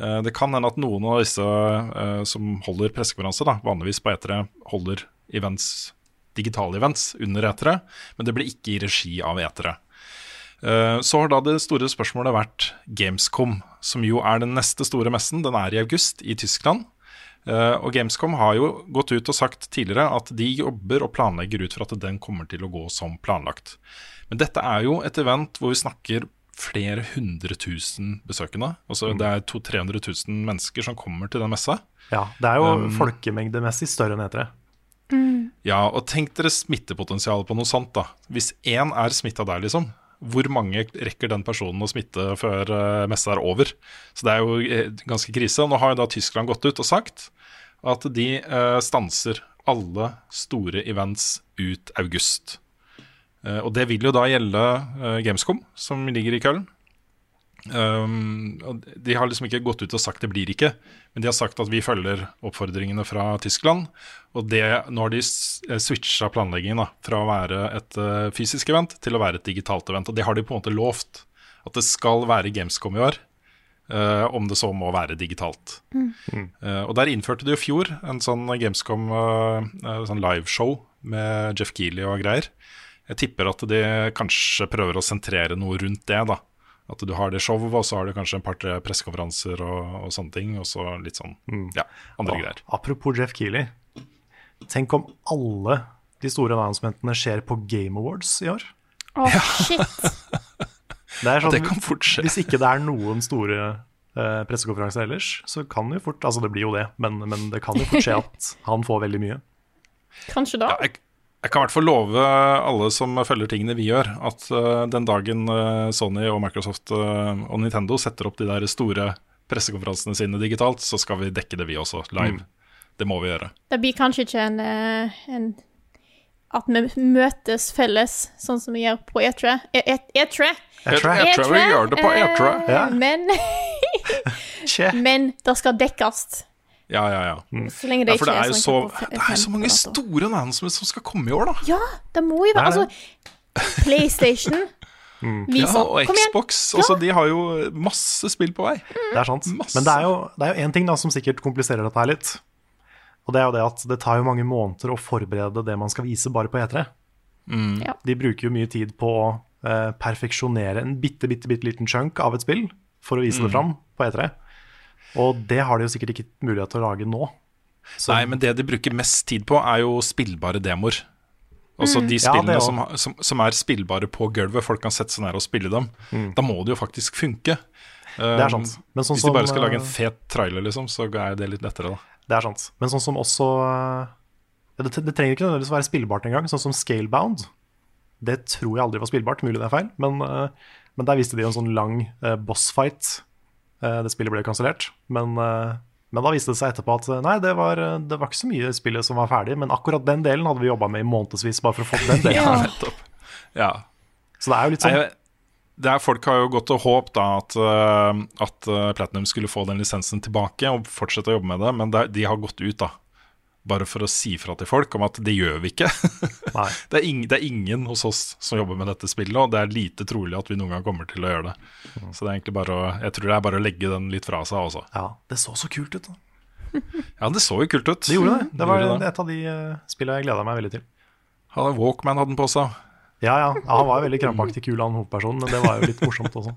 Eh, Det kan hende at noen av disse eh, som holder pressekonferanse, vanligvis på E3, holder events, digitale events under E3, men det blir ikke i regi av E3. Eh, Så har da det store spørsmålet vært Gamescom, som jo er den neste store messen. Den er i august i Tyskland. Eh, Og Gamescom har jo gått ut og sagt tidligere at de jobber og planlegger ut for at den kommer til å gå som planlagt. Men dette er jo et event hvor vi snakker flere hundre tusen besøkende. Altså Det er 200 000-300 000 mennesker som kommer til den messa. Ja, det er jo Um, folkemengdemessig større enn E3. Ja, og tenk dere smittepotensialet på noe sånt, da. Hvis én er smitta der, liksom. Hvor mange rekker den personen å smitte før uh, messa er over? Så det er jo eh, ganske krise. Nå har jo da Tyskland gått ut og sagt at de eh, stanser alle store events ut august. Eh, og det vil jo da gjelde eh, Gamescom, som ligger i Køllen. Um, de har liksom ikke gått ut og sagt det blir ikke, men de har sagt at vi følger oppfordringene fra Tyskland. Og det, nå har de eh, switcha planleggingen da, fra å være et uh, fysisk event til å være et digitalt event. Og det har de på en måte lovt. At det skal være Gamescom i år, eh, om det så må være digitalt. Eh, og der innførte de jo i fjor en sånn Gamescom uh, sånn liveshow med Jeff Keeley og greier. Jeg tipper at de kanskje prøver å sentrere noe rundt det. da At du har det showet, og så har du kanskje en par-tre pressekonferanser og, og sånne ting. Og så litt sånn ja, andre Og greier. Apropos Jeff Keeley. Tenk om alle de store announcementene skjer på Game Awards i år. Å, shit. Det er sånn, Det kan fort skje. Hvis ikke det er noen store eh, pressekonferanser ellers, så kan det jo fort Altså, det blir jo det, men, men det kan jo fort skje at han får veldig mye. Kanskje da. Jeg, jeg kan i hvert fall love alle som følger tingene vi gjør, at uh, den dagen uh, Sony og Microsoft uh, og Nintendo setter opp de der store pressekonferansene sine digitalt, så skal vi dekke det vi også, live. Det må vi gjøre. Det blir kanskje ikke en, en At vi møtes felles, sånn som vi gjør på E3. E- E- E3. Jeg tror jeg, Jeg tror vi gjør det på eh, E3. Ja. Men, men det skal dekkes. Ja, ja, ja. Så lenge det ja for det er jo sånn så, det er så mange store announcements som skal komme i år, da. Ja, det må jo være Altså, PlayStation Mm. Ja, og Xbox. Xbox. Altså, de har jo masse spill på vei. Det er sant. Masse. Men det er jo én ting da som sikkert kompliserer dette her litt. Og det er jo det at det tar jo mange måneder å forberede det man skal vise bare på E3. Ja. De bruker jo mye tid på å eh, perfeksjonere en bitte, bitte, bitte liten chunk av et spill for å vise det fram på E3. Og det har de jo sikkert ikke mulighet til å lage nå. Så, Nei, men det de bruker mest tid på, er jo spillbare demoer. Altså de Mm. de spillene ja, som, som, som er spillbare på gulvet, folk kan sette seg ned og spille dem. Da må det jo faktisk funke. Mm. Det er sant. Men sånn Hvis de bare skal lage en eh, fet trailer, liksom, så er det litt lettere, da. Det er sant. Men sånn som også eh, det, det trenger ikke nødvendigvis å være spillbart engang. Sånn som Scalebound. Det tror jeg aldri var spillbart, mulig det er feil. Men, eh, men der viste de en sånn lang uh, bossfight. Eh, det spillet ble kansellert. Men, eh, men da viste det seg etterpå at eh, nei, det var, eh, det var ikke så mye spillet som var ferdig. Men akkurat den delen hadde vi jobba med i månedsvis bare for å få den delen. Ja. Nettopp. Ja. Så det er jo litt sånn. Er, folk har jo gått og håpt at, øh, at øh, Platinum skulle få den lisensen tilbake og fortsette å jobbe med det, men det, de har gått ut, da. Bare for å si fra til folk om at det gjør vi ikke. Det, er ing, det er ingen hos oss som jobber med dette spillet, og det er lite trolig at vi noen gang kommer til å gjøre det. Så det er egentlig bare å, jeg tror det er bare å legge den litt fra seg også. Ja, det så så kult ut. da. Ja, det så jo kult ut. Det gjorde det. Det var et av de uh, spillene jeg gleda meg veldig til. Ja, Walkman hadde den på seg. Ja, ja. han var jo veldig krampaktig kul, han hovedpersonen, men det var jo litt morsomt også.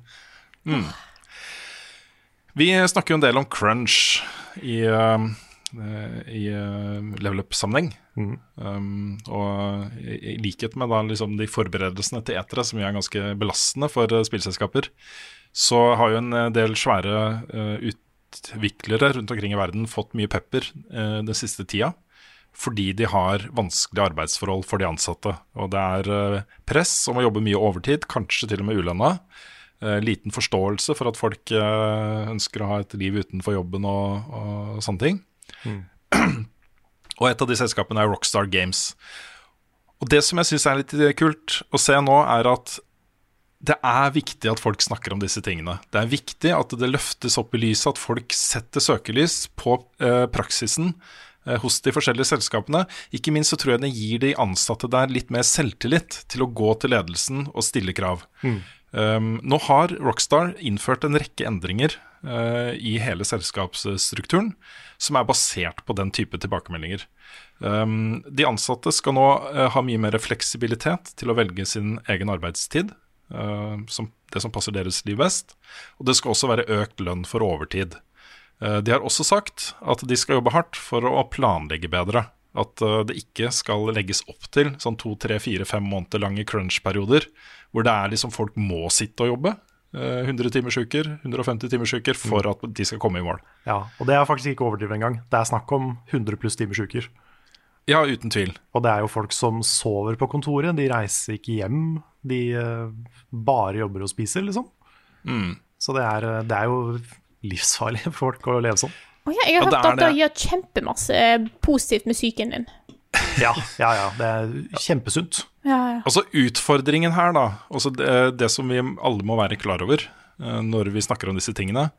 Vi snakker jo en del om crunch i, uh, i uh, level up-sammenheng. Um, og i, likhet med da liksom de forberedelsene til etere, som er ganske belastende for uh, spillselskaper, så har jo en uh, del svære uh, utviklere rundt omkring i verden fått mye pepper uh, den siste tida fordi de har vanskelige arbeidsforhold for de ansatte. Og det er eh, press om å jobbe mye overtid, kanskje til og med ulønna. Eh, liten forståelse for at folk eh, ønsker å ha et liv utenfor jobben og, og sånne ting. Og et av de selskapene er Rockstar Games. Og det som jeg syns er litt kult å se nå, er at det er viktig at folk snakker om disse tingene. Det er viktig at det løftes opp i lyset, at folk setter søkelys på eh, praksisen hos de forskjellige selskapene. Ikke minst så tror jeg det gir de ansatte der litt mer selvtillit til å gå til ledelsen og stille krav. Um, nå har Rockstar innført en rekke endringer uh, i hele selskapsstrukturen som er basert på den type tilbakemeldinger. Um, de ansatte skal nå uh, ha mye mer fleksibilitet til å velge sin egen arbeidstid, Uh, som, det som passer deres liv best. Og det skal også være økt lønn for overtid. Eh, de har også sagt at de skal jobbe hardt for å planlegge bedre. At eh, det ikke skal legges opp til sånn to, tre, fire, fem måneder lange crunch-perioder hvor det er liksom folk må sitte og jobbe. eh, 100 timersuker, 150 timersuker for at de skal komme i mål. Ja, og det er faktisk ikke overdrivet engang. Det er snakk om 100 pluss timersuker. Ja, uten tvil. Og det er jo folk som sover på kontoret, de reiser ikke hjem. De eh, bare jobber og spiser, liksom. Mm. Så det er, eh, det er jo livsfarlig for folk å leve sånn. Oh, ja, jeg har Ja, det hørt at det gjør kjempemasse positivt med psyken din. Ja, ja, ja. Det er kjempesunt. Ja, ja. Altså Utfordringen her, da, altså det, det som vi alle må være klar over eh, når vi snakker om disse tingene,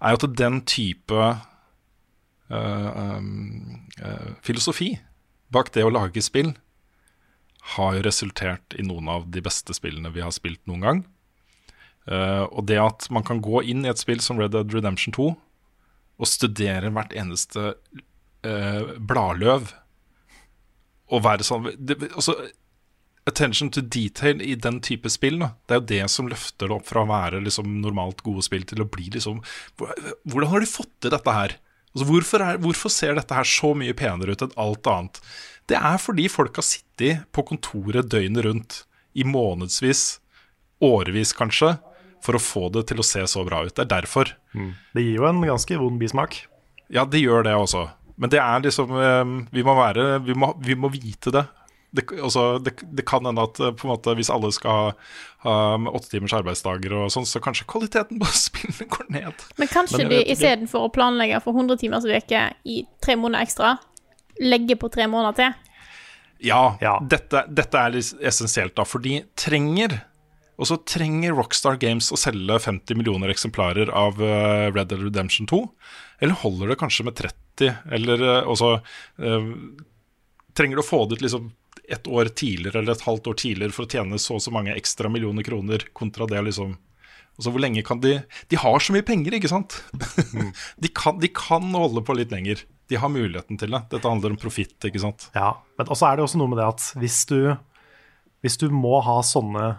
er jo at den type eh, um, eh, filosofi bak det å lage spill har jo resultert i noen av de beste spillene vi har spilt noen gang. Eh, og det at man kan gå inn i et spill som Red Dead Redemption 2 og studere hvert eneste uh, bladløv og være sånn det, altså, Attention to detail i den type spill, da. det er jo det som løfter det opp fra å være liksom, normalt gode spill til å bli liksom Hvordan har de fått til dette her? Altså, hvorfor, er, hvorfor ser dette her så mye penere ut enn alt annet? Det er fordi folk har sittet på kontoret døgnet rundt i månedsvis, årevis kanskje, for å få det til å se så bra ut. Det er derfor. Det gir jo en ganske vond bismak. Ja, det gjør det også. Men det er liksom eh, Vi må være Vi må, vi må vite det. Det, også, det. det kan hende at eh, på en måte, hvis alle skal ha, ha åtte timers arbeidsdager, og sånn, så kanskje kvaliteten på spillene går ned. Men kanskje Men de istedenfor å planlegge for 100 timers uke i tre måneder ekstra, legger på tre måneder til? Ja, Ja. Dette, dette er litt essensielt, da. For de trenger Og så trenger Rockstar Games å selge 50 millioner eksemplarer av eh, Red Dead Redemption 2. Eller holder det kanskje med 30? Eller også eh, Trenger du å få det ut liksom et år tidligere eller et halvt år tidligere for å tjene så og så mange ekstra millioner kroner, kontra det liksom Altså hvor lenge kan de De har så mye penger, ikke sant? de, kan, de kan holde på litt lenger. De har muligheten til det. Dette handler om profitt, ikke sant. Ja, men også er det også noe med det at hvis du, hvis du må ha sånne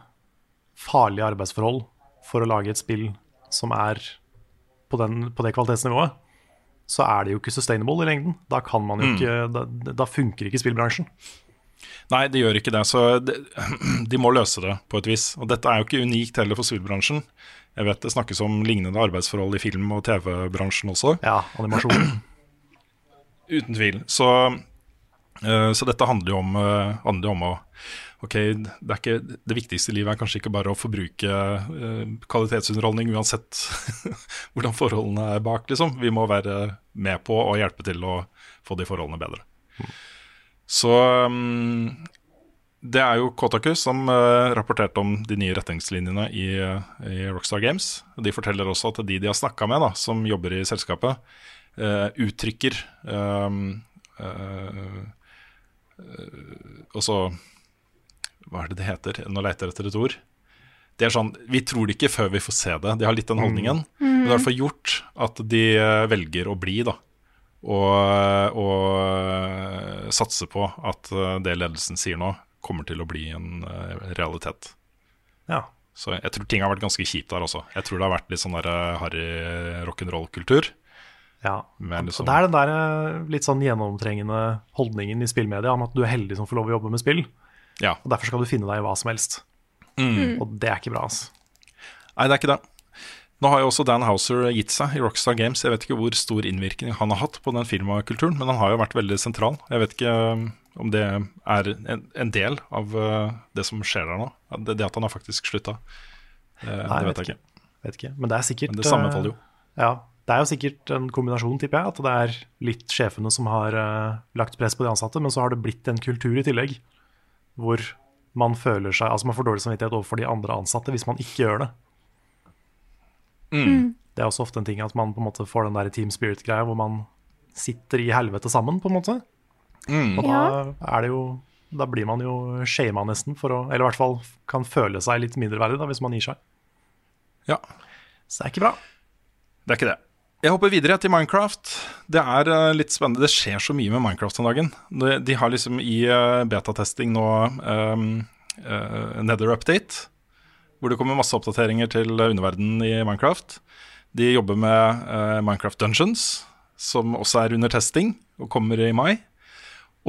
farlige arbeidsforhold for å lage et spill som er på, den, på det kvalitetsnivået, så er det jo ikke sustainable i lengden. Da kan man jo ikke, da, da funker ikke spillbransjen. Nei, det gjør ikke det. Så de, de må løse det på et vis. Og dette er jo ikke unikt heller for spillbransjen. Jeg vet det snakkes om lignende arbeidsforhold i film- og TV-bransjen også. Ja, animasjon. Uten tvil. Så, eh, så dette handler jo om, eh, handler om å Ok, det, ikke, det viktigste i livet er kanskje ikke bare å forbruke eh, kvalitetsunderholdning uansett hvordan forholdene er bak, liksom. Vi må være med på å hjelpe til å få de forholdene bedre. Så mm, det er jo Kotaku som eh, rapporterte om de nye retningslinjene i, i Rockstar Games. De forteller også at de de har snakka med, da, som jobber i selskapet, eh, uttrykker uh, uh, også Hva er det det heter? Nå leter jeg etter et ord. Det er sånn, Vi tror det ikke før vi får se det. De har litt den holdningen. Men det har i hvert fall gjort at de eh, velger å bli, da. Og, og satse på at eh, det ledelsen sier nå, kommer til å bli en eh, realitet. Ja. Så jeg tror ting har vært ganske kjipt der også. Jeg tror det har vært litt sånn eh, harry rock'n'roll-kultur. ja. Og liksom, det er den der eh, litt sånn gjennomtrengende holdningen i spillmedia om at du er heldig som får lov å jobbe med spill, ja. og derfor skal du finne deg i hva som helst. Mm. Og det er ikke bra, altså. Nei, det er ikke det. Nå har jo også Dan Houser gitt seg i Rockstar Games. Jeg vet ikke hvor stor innvirkning han har hatt på den firmakulturen, men han har jo vært veldig sentral. Jeg vet ikke um, om det er en, en del av uh, det som skjer der nå. Det, det at han har faktisk slutta. Nei, det vet jeg ikke. Vet ikke. Men det er sikkert Men det sammenfaller jo. eh, Ja, det er jo sikkert en kombinasjon, tipper jeg. At det er litt sjefene som har eh, lagt press på de ansatte, men så har det blitt en kultur i tillegg hvor man føler seg Altså man får dårlig samvittighet overfor de andre ansatte hvis man ikke gjør det. Det er også ofte en ting at man på en måte får den der team spirit-greia hvor man sitter i helvete sammen, på en måte. Og da er det jo Da blir man jo shama nesten for å Eller i hvert fall kan føle seg litt mindreverdig da, hvis man gir seg. Ja, Så det er ikke bra. det er ikke det. Jeg hopper videre til Minecraft. Det er eh, litt spennende. Det skjer så mye med Minecraft om dagen. De, har liksom i uh, betatesting nå um, uh, Nether Update, hvor det kommer masse oppdateringer til underverdenen i Minecraft. De jobber med uh, Minecraft Dungeons, som også er under testing og kommer i mai.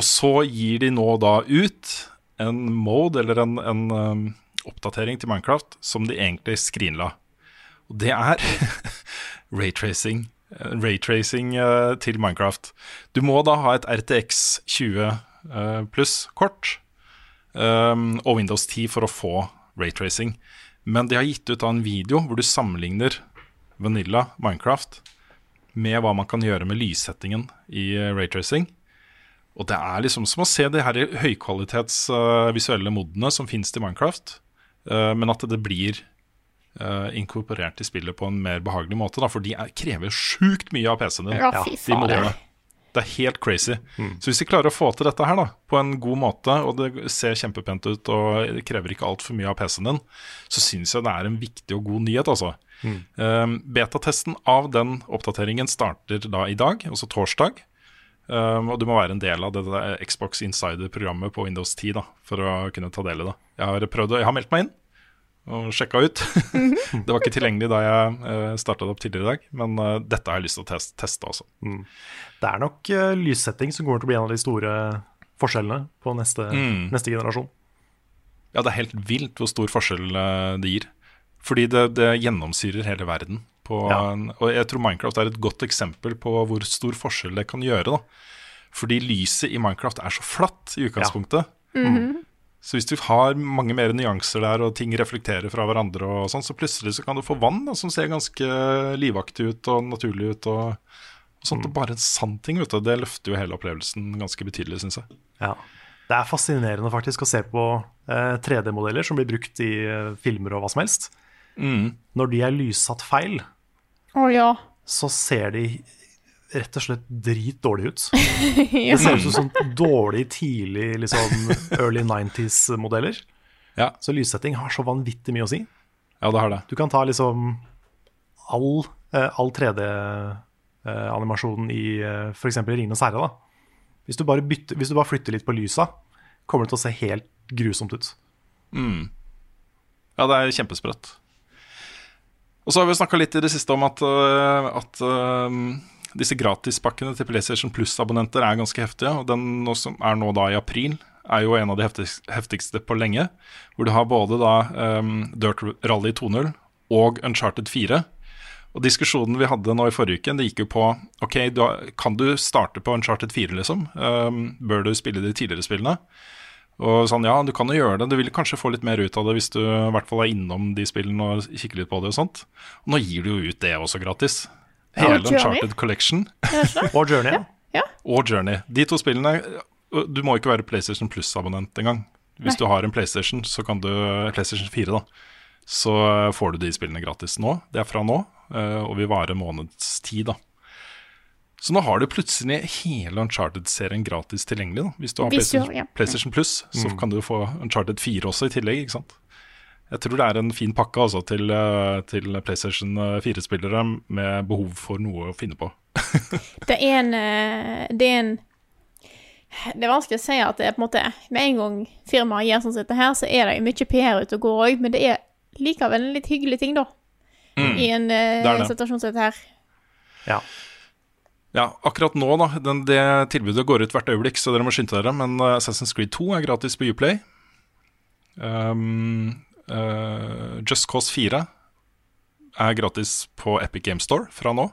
Og så gir de nå da ut en mode, eller en, en um, oppdatering til Minecraft, som de egentlig skrinla. Og det er raytracing. eh, Raytracing eh, til Minecraft. Du må da ha et RTX 20 eh, pluss-kort og Windows 10 for å få raytracing. Men de har gitt ut en video hvor du sammenligner Vanilla Minecraft med hva man kan gjøre med lyssettingen i raytracing. Og det er liksom som å se de her høykvalitets eh, visuelle modene som finnes til Minecraft, men at det blir inkorporert i spillet på en mer behagelig måte. Da, for de er, krever sjukt mye av PC-en din. Ja, fy de Det er helt crazy. Så hvis vi klarer å få til dette her da, på en god måte, og det ser kjempepent ut og det krever ikke altfor mye av PC-en din, så syns jeg det er en viktig og god nyhet, altså. Um, betatesten av den oppdateringen starter da i dag, altså torsdag. Um, og du må være en del av det Xbox Insider-programmet på Windows 10 da, for å kunne ta del i det. Jeg har, prøvd, jeg har meldt meg inn og sjekka ut. det var ikke tilgjengelig da jeg uh, starta det opp tidligere i dag, men eh, dette har jeg lyst til å teste, teste altså. Det er nok uh, lyssetting som kommer til å bli en av de store forskjellene på neste, Mm. neste generasjon. Ja, det er helt vilt hvor stor forskjell eh, det gir. Fordi det, det gjennomsyrer hele verden. På Ja. og jeg tror Minecraft er et godt eksempel på hvor stor forskjell det kan gjøre. da. Fordi lyset i Minecraft er så flatt i utgangspunktet. Så hvis du har mange mer nyanser der, og ting reflekterer fra hverandre, og sånn, så plutselig så kan du få vann da, som ser ganske livaktig ut og naturlig ut. og, og sånt. Og bare en sann ting, vet du, det løfter jo hele opplevelsen ganske betydelig, syns jeg. Ja. Det er fascinerende faktisk å se på eh, 3D-modeller som blir brukt i eh, filmer og hva som helst. Når de er lyssatt feil, oh, ja. så ser de rett og slett dritdårlig ut. Det ser ut som sånn dårlig tidlig liksom, early 90s-modeller. Ja, Så lyssetting har så vanvittig mye å si. ja det har det. Du kan ta liksom all, eh, all 3D-animasjonen i eh, f.eks. Ringenes herre. da. Hvis du, bare bytter, hvis du bare flytter litt på lysa, kommer det til å se helt grusomt ut. Ja, det er kjempesprøtt. Og så har vi snakka litt i det siste om at, at øh, disse gratispakkene til PlayStation Plus-abonnenter er ganske heftige. Og den som er nå da i april, er jo en av de heftigste, på lenge. Hvor du har både da um, Dirt Rally 2.0 og Uncharted 4. Og diskusjonen vi hadde nå i forrige uke, det gikk jo på Ok, da, kan du starte på Uncharted 4, liksom? Um, bør du spille de tidligere spillene? Og sånn, ja, du kan jo gjøre det. Du vil kanskje få litt mer ut av det hvis du i hvert fall er innom de spillene og kikker litt på det og sånt. Og nå gir du jo ut det også gratis. Hele Og Uncharted Collection Og Journey. ja. og Journey. De to spillene Du må ikke være PlayStation Plus-abonnent engang. Hvis du har en PlayStation, så kan du PlayStation 4, da. Så får du de spillene gratis nå. Det er fra nå, eh, og vil vare måneds tid, da. Så nå har du plutselig hele Uncharted-serien gratis tilgjengelig. da Hvis du har Hvis PlayStation, ja. PlayStation Plus, så kan du få Uncharted 4 også i tillegg. ikke sant? Jeg tror det er en fin pakke altså, til, eh, til PlayStation 4-spillere med behov for noe å finne på. Det er en eh, Det er en Det er vanskelig å si at det er på en måte Med en gang firmaet gjør sånn som dette her, så er det jo mye PR ute og går òg, men det er likevel en litt hyggelig ting, da. I en eh, Mm. det er det. situasjon som dette her. Ja. Ja, akkurat nå, da. Den, det tilbudet går ut hvert øyeblikk, så dere må skynde dere. Men uh, Assassin's Creed 2 er gratis på Uplay. Um, uh, Just Cause 4 er gratis på Epic Game Store fra nå.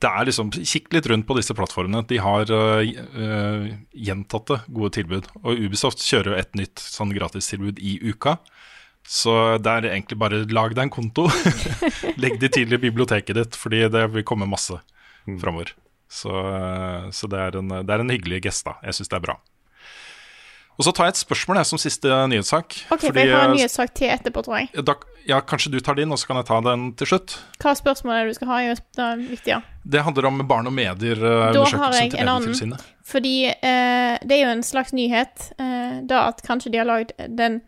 Det er liksom, Kikk litt rundt på disse plattformene. De har uh, gjentatte gode tilbud. Og Ubisoft kjører jo et nytt sånn gratistilbud i uka. Så det er egentlig bare lag deg en konto. Legg de til i biblioteket ditt, fordi det vil komme masse framover. Så, så det, er en, det er en hyggelig gest, da. Jeg syns det er bra. Og så tar jeg et spørsmål jeg, som siste nyhetssak. OK, for jeg har en nyhetssak til etterpå, tror jeg. da, ja, Kanskje du tar din, og så kan jeg ta den til slutt. Hva spørsmål er det du skal ha? Det er viktig, ja. Det handler om barn og Da har jeg en annen. Fordi eh, det er jo en slags nyhet, eh, da at kanskje de har lagd den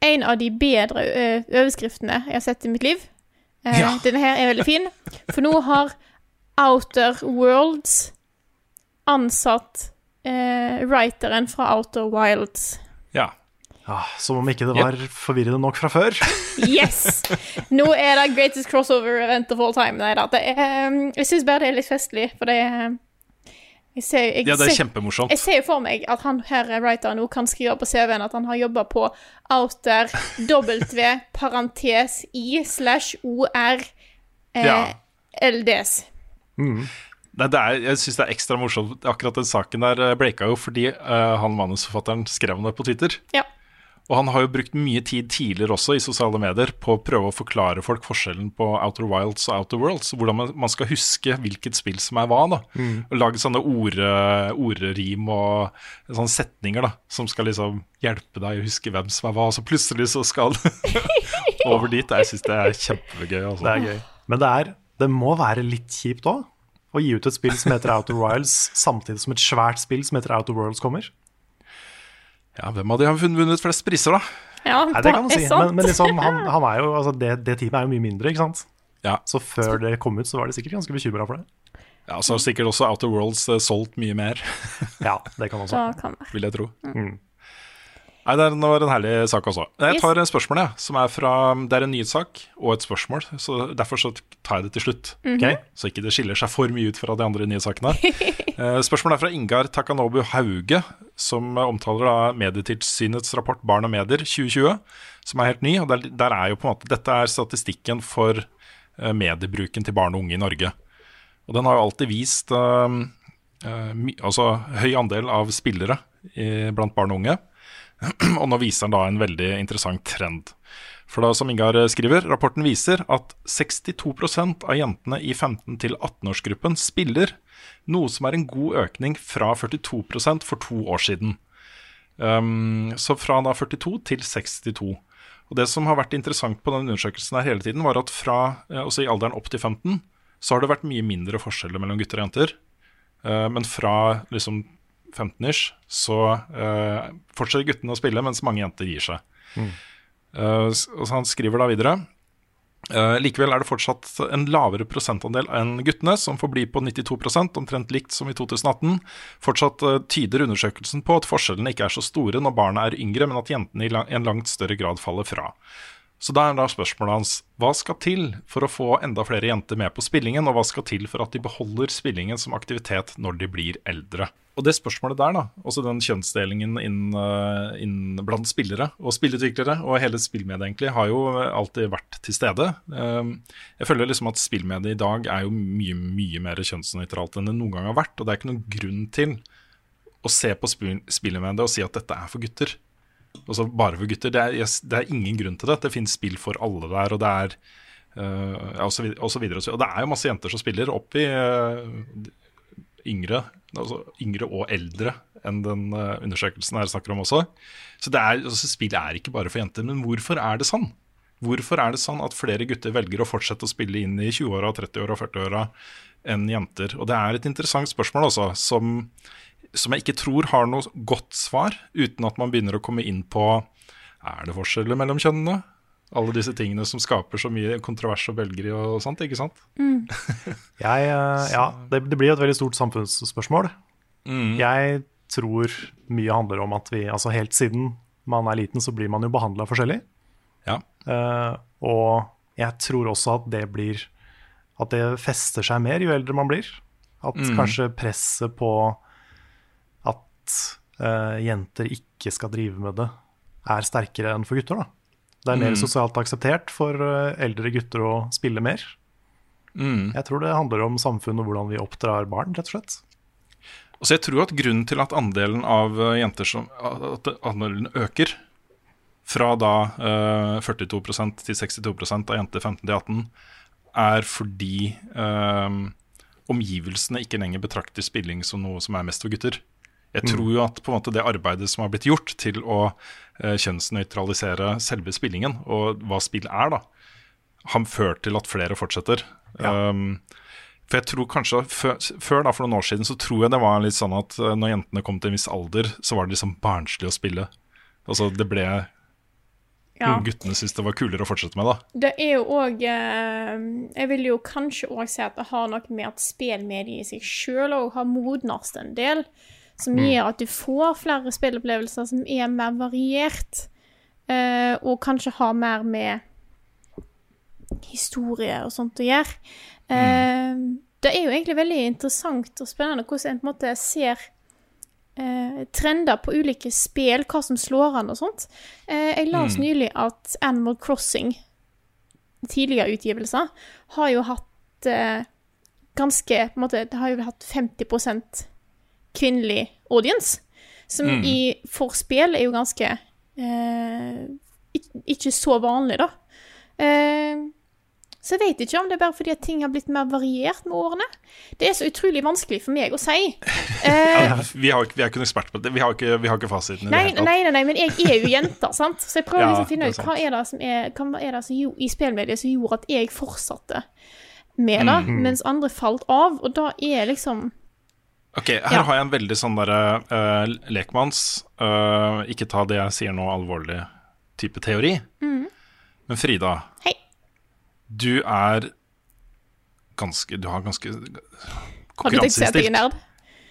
En av de bedre eh, overskriftene jeg har sett i mitt liv. Eh, Ja. Denne her er veldig fin. For nå har Outer Worlds ansatt eh, writeren fra Outer Wilds. Ja. ja. som om ikke det var forvirrende nok fra før. Yes! Nå er det greatest crossover event of all time. Nei da. Det er, um, jeg syns bare det er litt festlig, for det er jeg ser, jeg ja, det er kjempemorsomt. Jeg ser jo for meg at han her writeren nå kan skrive på CV-en at han har jobba på Outer W parentes I slash OR eh, Ja. LDS. Nei, det er, jeg syns det er ekstra morsomt. Akkurat den saken der eh, breaka jo fordi uh, han manusforfatteren skrev om det på Twitter. Ja. Og han har jo brukt mye tid tidligere også i sosiale medier på å prøve å forklare folk forskjellen på Outer Wilds og Outer Worlds. Hvordan man, man skal huske hvilket spill som er hva. da Og lage sånne orde, orderim og sånne setninger da som skal liksom hjelpe deg å huske hvem som er hva. Og så plutselig så skal over dit. Jeg syns det er kjempegøy. Altså. Det er gøy. Men det, er, det må være litt kjipt òg, å gi ut et spill som heter Outer Wilds, samtidig som et svært spill som heter Outer Worlds kommer. Ja, Hvem av de har vunnet flest priser, da? Ja, Nei, det kan man er si, men, men liksom, han, han er jo, altså det, det teamet er jo mye mindre, ikke sant? Ja. Så før det kom ut, så var de sikkert ganske bekymra for det. Ja, Så har sikkert også Outer Worlds uh, solgt mye mer, Ja, det kan også. Det kan være. vil jeg tro. Mm. Nei, det det var en herlig sak også. Jeg tar yes. spørsmålet, som er fra Det er en nyhetssak og et spørsmål, så derfor så tar jeg det til slutt. Ok? Så ikke det skiller seg for mye ut fra de andre nyhetssakene. Eh, Spørsmålet er fra Ingar Takanobu Hauge, som omtaler da Medietilsynets rapport Barn og medier 2020, som er helt ny. og der, der er jo på en måte, Dette er statistikken for eh, mediebruken til barn og unge i Norge. Og den har jo alltid vist uh, my, altså, høy andel av spillere i, blant barn og unge. Og nå viser den da en veldig interessant trend. For da, som Ingar skriver, rapporten viser at 62% av jentene i 15- til 18-årsgruppen spiller, noe som er en god økning fra 42% for to år siden. Um, så fra da 42 til 62. Og Det som har vært interessant på den undersøkelsen her hele tiden, var at fra eh, også i alderen opp til 15, så har det vært mye mindre forskjeller mellom gutter og jenter. Eh, men fra liksom 15-ish så uh, fortsetter guttene å spille, mens mange jenter gir seg. Mm. Uh, så han skriver da videre Uh, Likevel er det fortsatt en lavere prosentandel enn guttene, som får bli på 92% omtrent likt som i 2018. Fortsatt tyder undersøkelsen på at forskjellene ikke er så store når barna er yngre, men at jentene i lang, en langt større grad faller fra. Så da er da spørsmålet hans hva skal til for å få enda flere jenter med på spillingen, og hva skal til for at de beholder spillingen som aktivitet når de blir eldre? Og det spørsmålet der, da, også den kjønnsdelingen inn, eh, inn blant spillere og spillutviklere, og hele spillmediet egentlig, har jo alltid vært til stede. Eh, Jeg føler liksom at spillmediet i dag er jo mye, mye mer kjønnsnøytralt enn det noen gang har vært, og det er ikke noen grunn til å se på spillmediet og si at dette er for gutter. Altså bare for gutter. Det er, yes, det er ingen grunn til det. Det finnes spill for alle der, og det er uh, og, så videre, og så videre. og det er jo masse jenter som spiller opp i uh, yngre, altså yngre og eldre enn den uh, undersøkelsen her snakker om også. Så det er, altså, spill er ikke bare for jenter. Men hvorfor er det sånn? Hvorfor er det sånn at flere gutter velger å fortsette å spille inn i 20-åra, 30-åra og 40-åra enn jenter? Og det er et interessant spørsmål også, som, som jeg ikke tror har noe godt svar, uten at man begynner å komme inn på er det forskjeller mellom kjønnene? Alle disse tingene som skaper så mye kontrovers og bølger og sånt, ikke sant? Jeg, eh, ja, det, det blir jo et veldig stort samfunnsspørsmål. Mm. Jeg tror mye handler om at vi, altså helt siden man er liten, så blir man jo behandla forskjellig. Ja. Uh, og jeg tror også at det blir At det fester seg mer jo eldre man blir. At Mm. kanskje presset på at eh, jenter ikke skal drive med det, er sterkere enn for gutter. da. Det er mer Mm. sosialt akseptert for eh, eldre gutter å spille mer. Mm. Jeg tror det handler om samfunnet og hvordan vi oppdrar barn, rett og slett. Og så jeg tror at grunnen til at andelen av eh, jenter som At andelen øker fra da uh, 42% til 62 av jenter 15 til 18, er fordi uh, omgivelsene ikke lenger betrakter spilling som noe som er mest for gutter. Jeg tror jo at på en måte det arbeidet som har blitt gjort til å eh, kjønnsnøytralisere selve spillingen, og hva spill er, da, har ført til at flere fortsetter. Um, for jeg tror kanskje før, da, for noen år siden så tror jeg det var litt sånn at eh, når jentene kom til en viss alder, så var det liksom barnslig å spille. Altså det ble Ja. Guttene syntes det var kulere å fortsette med, da. Det er jo òg Jeg vil jo kanskje òg si at det har noe med at spillmediet i seg sjøl òg har modnast en del. Som Mm. gjør at du får flere spillopplevelser som er mer variert. eh, og kanskje har mer med historie og sånt å gjøre. Eh, Det er jo egentlig veldig interessant og spennende hvordan en på en måte ser eh, trender på ulike spill, hva som slår an og sånt. Eh, jeg las Mm. nylig at Animal Crossing, tidligere utgivelser, har jo hatt eh, ganske på en måte, Det har jo hatt 50 kvinnelig audience, som Mm. i forspill er jo ganske eh, ikke så vanlig, da. Eh, så jeg vet ikke om det er bare fordi at ting har blitt mer variert med årene. Det er så utrolig vanskelig for meg å si. Eh, Ja, vi, har, vi er ikke noen ekspert på det. Vi har ikke, vi har ikke fasiten. i det Nei, nei, nei, nei, men jeg er jo jente, sant? Så jeg prøver Ja, liksom å finne ut hva er det som er, er det som i spillmediet som gjorde at jeg fortsatte med det, Mhm. mens andre falt av. Og da er liksom Ok, Her Ja. har jeg en veldig sånn derre uh, lekmanns uh, Ikke ta det jeg sier nå alvorlig type teori. mm, Men Frida, Hei. du er ganske Du har ganske nerd?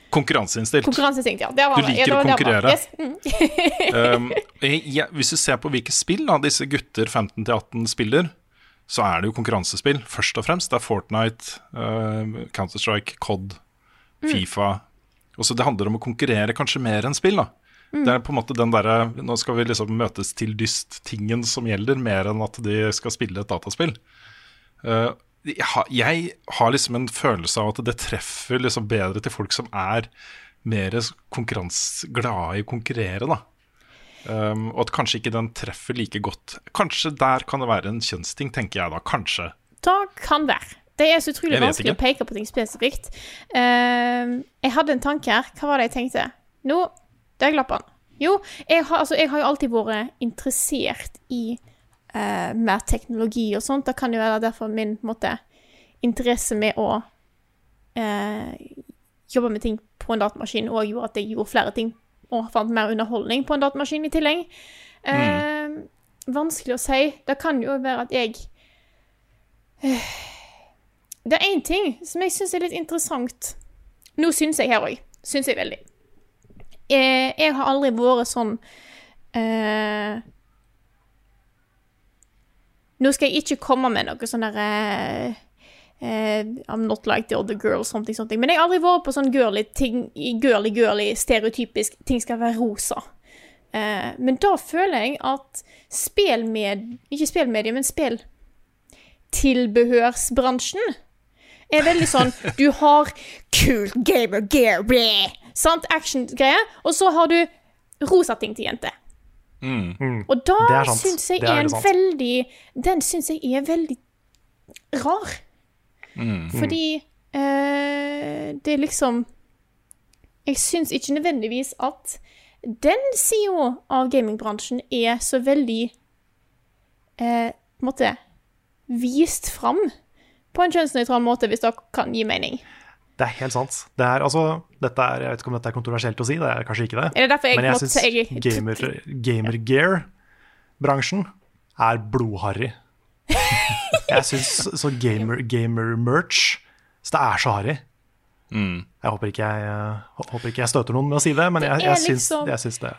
Konkurranseinnstilt. Konkurranseinstinkt, ja. Du liker å konkurrere. Yes. Mm. um, jeg, jeg, hvis du ser på hvilke spill da, disse gutter 15-18 spiller, så er det jo konkurransespill, først og fremst. Det er Fortnite, uh, Counter-Strike, COD. Fifa. Også det handler om å konkurrere kanskje mer enn spill. da. Mm. Det er på en måte den derre Nå skal vi liksom møtes til dyst-tingen som gjelder, mer enn at de skal spille et dataspill. Uh, jeg, har, jeg har liksom en følelse av at det treffer liksom bedre til folk som er mer glade i å konkurrere, da. Um, og at kanskje ikke den treffer like godt. Kanskje der kan det være en kjønnsting, tenker jeg da. Kanskje. Da kan være. Det er så utrolig vanskelig å peke på ting spesifikt. Uh, jeg hadde en tanke her. Hva var det jeg tenkte? Nå, der glapp han. Jo, jeg har, altså, jeg har jo alltid vært interessert i uh, mer teknologi og sånt. Det kan jo være derfor min måte, interesse med å uh, jobbe med ting på en datamaskin og gjorde at jeg gjorde flere ting og fant mer underholdning på en datamaskin i tillegg. Mm. Vanskelig å si. Det kan jo være at jeg eh, Det er én ting som jeg syns er litt interessant. Nå syns jeg her òg. Syns jeg veldig. Jeg, jeg har aldri vært sånn eh, Nå skal jeg ikke komme med noe sånn derre eh, I'm not like the other girls, something, something. Men jeg har aldri vært på sånn girly ting, girly, girly, stereotypisk ting skal være rosa. Eh, men da føler jeg at spillmed... Ikke spillmedie, men spilltilbehørsbransjen er veldig sånn Du har kult gamer gear, bleh, sant? Action-greier. Og så har du rosa ting til jenter. Og da Det syns jeg er er en sant. veldig Den syns jeg er veldig rar. Fordi eh, det er liksom Jeg syns ikke nødvendigvis at den sida av gamingbransjen er så veldig eh, på en måte vist fram på en kjønnsnøytral måte, hvis det kan gi mening. Det er helt sant. Det er, altså, dette er, jeg vet ikke om dette er kontroversielt å si, det er kanskje ikke det. Er det jeg Men jeg syns jeg- gamer, gamergear-bransjen er blodharry. Jeg syns så gamer- gamer-merch Så det er så harry. Jeg håper ikke jeg, eh, håper ikke jeg støter noen med å si det, men Det jeg, er jeg, syns, liksom- jeg syns det.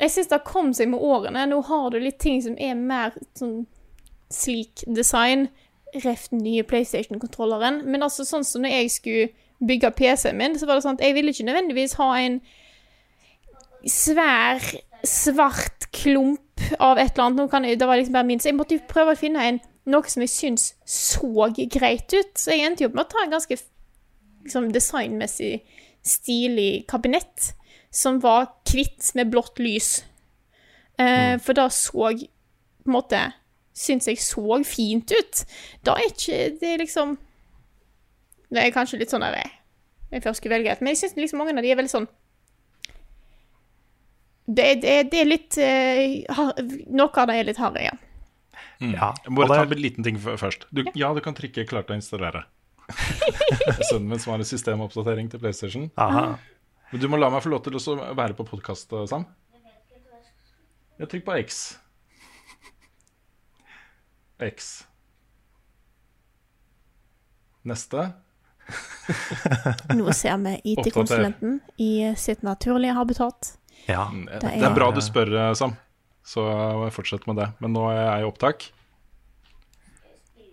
Jeg syns det har kommet seg med årene. Nå har du litt ting som er mer sånn slik design. Ref den nye PlayStation-kontrolleren. Men altså sånn som når jeg skulle bygge PC-en min, så var det sånn at jeg ville ikke nødvendigvis ha en svær, svart klump av et eller annet. Jeg, det var liksom bare min, så jeg måtte jo prøve å finne en, noe som jeg syns så greit ut. Så jeg endte jo opp med å ta en ganske liksom, designmessig stilig kabinett som var hvitt med blått lys. Eh, For det så på en måte Syns jeg så fint ut. Da er ikke Det er liksom Det er kanskje litt sånn der jeg, jeg først skulle velge et, men jeg syns liksom mange av de er veldig sånn det, det, det er litt uh, Noe av det er litt harry, ja. Ja, Jeg må bare ta en liten ting først. Du, ja, du kan trykke 'klart å installere'. Sønnen min som har en systemoppdatering til PlayStation. Aha. Men du må la meg få lov til å være på podkast, Sam. Ja, trykk på X. X. Neste. Nå ser vi IT-konsulenten i sitt naturlige habitat. Ja. Det er- er bra du spør, eh, Sam. Så fortsett med det. Men nå er jeg i opptak.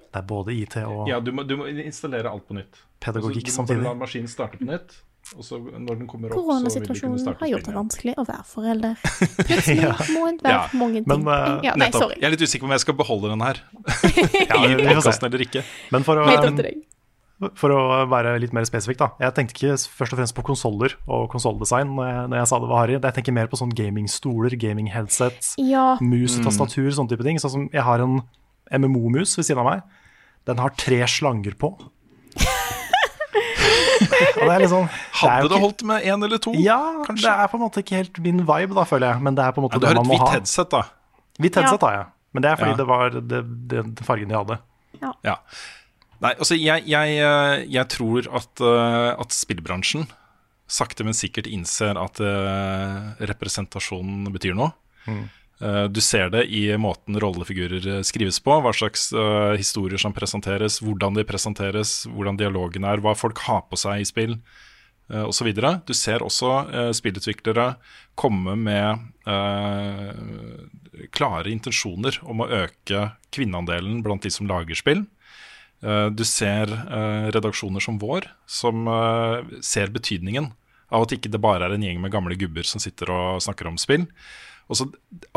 Det er både IT og Ja, du må, du må installere alt på nytt. pedagogikk Altså, du må samtidig. la maskinen starte på nytt. Og så når den kommer opp, så vil du kunne Koronasituasjonen har gjort det vanskelig å være forelder. Plutselig Ja. må en være Ja, mange ting. men, uh, ja, nei, Nettopp. sorry. Jeg er litt usikker på om jeg skal beholde den her i vi får se. podkasten eller ikke. Men for å, deg. for å være litt mer spesifikk, da. Jeg tenkte ikke først og fremst på konsoller og konsolldesign når, jeg- når jeg sa det var harry. Jeg tenker mer på sånn gamingstoler, gaming-headset, Ja, mus, tastatur, sånne type ting. Sånn som jeg har en MMO-mus ved siden av meg. Den har tre slanger på. Og det det er Hadde det ikke- holdt med én eller to? Ja, kanskje? det er på en måte ikke helt min vibe, da, føler jeg. Men det er på en måte Ja, du har et må hvitt headset, da. Hvitt headset har jeg. Men det er fordi Ja. det var det, det, den fargen de hadde. Ja. Nei, altså, jeg, jeg, eh, jeg tror at, eh, at spillbransjen sakte, men sikkert innser at eh, representasjonen betyr noe. Eh, Du ser det i måten rollefigurer eh, skrives på, hva slags eh, historier som presenteres, hvordan de presenteres, hvordan dialogen er, hva folk har på seg i spill, osv. Du ser også eh, spillutviklere komme med eh, klare intensjoner om å øke kvinneandelen blant de som lager spill. Eh, Du ser eh, redaksjoner som vår, som eh, ser betydningen av at ikke det bare er en gjeng med gamle gubber som sitter og snakker om spill. Og så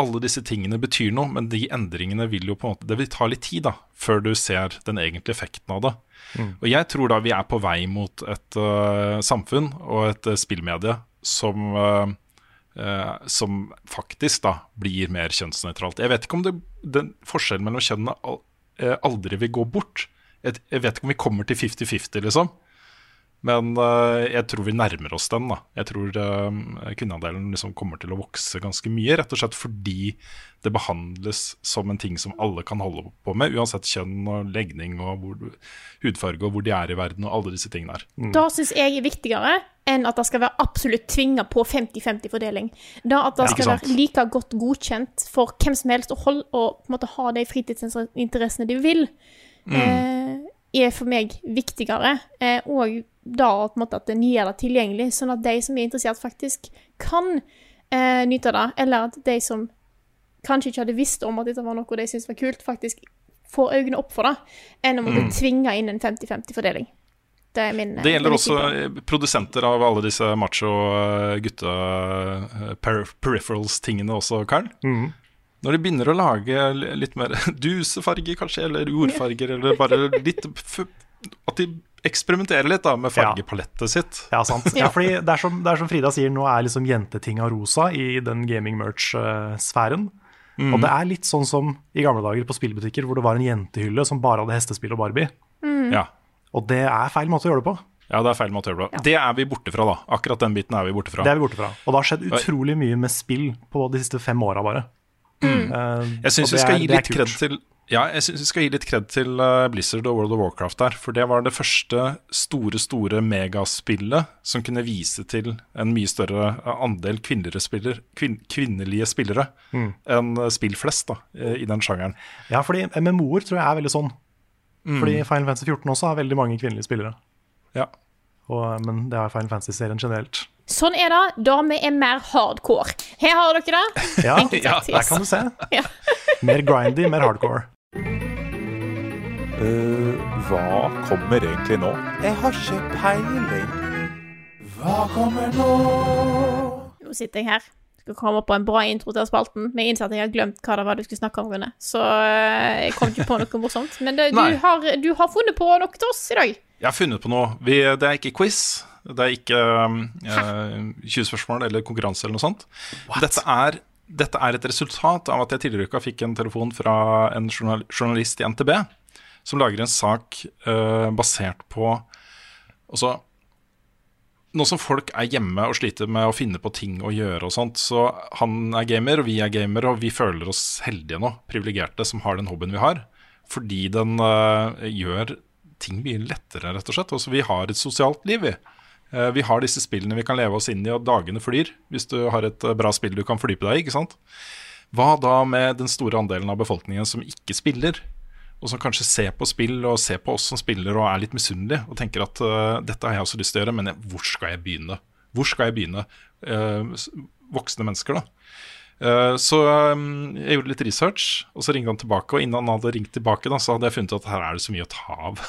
Alle disse tingene betyr noe, men de endringene vil jo på en måte Det vil ta litt tid da, før du ser den egentlige effekten av det. Og jeg tror da vi er på vei mot et uh, samfunn og et uh, spillmedie som uh, som faktisk da blir mer kjønnsnøytralt. Jeg vet ikke om det, den forskjellen mellom kjønnene aldri vil gå bort. Jeg, jeg vet ikke om vi kommer til 50-50, liksom. Men uh, jeg tror vi nærmer oss den. da. Jeg tror uh, kvinneandelen liksom kommer til å vokse ganske mye, rett og slett fordi det behandles som en ting som alle kan holde på med, uansett kjønn og legning og hvor, du- hudfarge og hvor de er i verden og alle disse tingene her. Da syns jeg er viktigere enn at det skal være absolutt tvinga på 50-50-fordeling. Da at det Ja, skal være like godt godkjent for hvem som helst å holde og på en måte ha de fritidsinteressene de vil, Mm. eh, er for meg viktigere. Eh, og da på en måte at en gjør det tilgjengelig, sånn at de som er interessert, faktisk kan eh, nyte det. Eller at de som kanskje ikke hadde visst om at dette var noe de syntes var kult, faktisk får øynene opp for det, enn å måtte tvinge inn en 50-50-fordeling. Det er min eh, Det gjelder min også eh, produsenter av alle disse macho eh, gutta per peripherals-tingene også, Karl. Når de begynner å lage litt mer dusefarger, kanskje, eller jordfarger, eller bare litt f At de eksperimenterer litt da med fargepalettet sitt. Ja, sant. Ja, fordi det er, som, det er som Frida sier, nå er liksom jentetinga rosa i den gaming-merch-sfæren. Og det er litt sånn som i gamle dager på spillbutikker, hvor det var en jentehylle som bare hadde hestespill og Barbie. Ja. Og det er feil måte å gjøre det på. ja, det er feil måte å gjøre det på. Det er vi borte fra, da. Akkurat den biten er vi borte fra. Det er vi borte fra. Og det har skjedd utrolig mye med spill på de siste fem åra, bare. Eh, Jeg syns vi skal er- gi litt kred til ja, jeg syns vi skal gi litt kred til eh, Blizzard og World of Warcraft der. For det var det første store, store megaspillet som kunne vise til en mye større eh, andel kvinnelige, spiller, kvin kvinnelige spillere Mm. enn eh, spill flest da, i den sjangeren. Ja, fordi MMO-er tror jeg er veldig sånn. Mm. Fordi Final Fantasy 14 også har veldig mange kvinnelige spillere. Ja. Og, men det har Final Fantasy-serien generelt. Sånn er det da vi er mer hardcore. Her har dere det. Ja, ja, der kan du se. Ja. Mer grindy, mer hardcore. Hva kommer egentlig nå? Jeg har ikke peiling. Hva kommer nå? Nå sitter jeg her. skal komme på en bra intro til spalten. Men jeg innser at jeg har glemt hva det var du skulle snakke om, Rune. Så eh, jeg kom ikke på noe morsomt. Men det, du, har, du har funnet på noe til oss i dag. Jeg har funnet på noe. Vi, det er ikke quiz. Det er ikke um, 20 spørsmål eller konkurranse eller noe sånt. Dette er, dette er et resultat av at jeg tidligere i uka fikk en telefon fra en journalist i NTB som lager en sak uh, basert på Altså nå som folk er hjemme og sliter med å finne på ting å gjøre og sånt, så han er gamer, og vi er gamere, og vi føler oss heldige nå, privilegerte, som har den hobbyen vi har. Fordi den uh, gjør ting mye lettere, rett og slett. Altså, vi har et sosialt liv, vi. Eh, vi har disse spillene vi kan leve oss inn i, og dagene flyr. Hvis du har et eh, bra spill du kan fordype deg i, ikke sant. Hva da med den store andelen av befolkningen som ikke spiller? og som kanskje ser på spill og ser på oss som spiller og er litt misunnelige og tenker at uh, dette har jeg også lyst til å gjøre, men hvor skal jeg begynne? Hvor skal jeg begynne? Voksne mennesker, da. Uh, så um, jeg gjorde litt research, og så ringte han tilbake. Og innen han hadde ringt tilbake, da, så hadde jeg funnet ut at her er det så mye å ta av.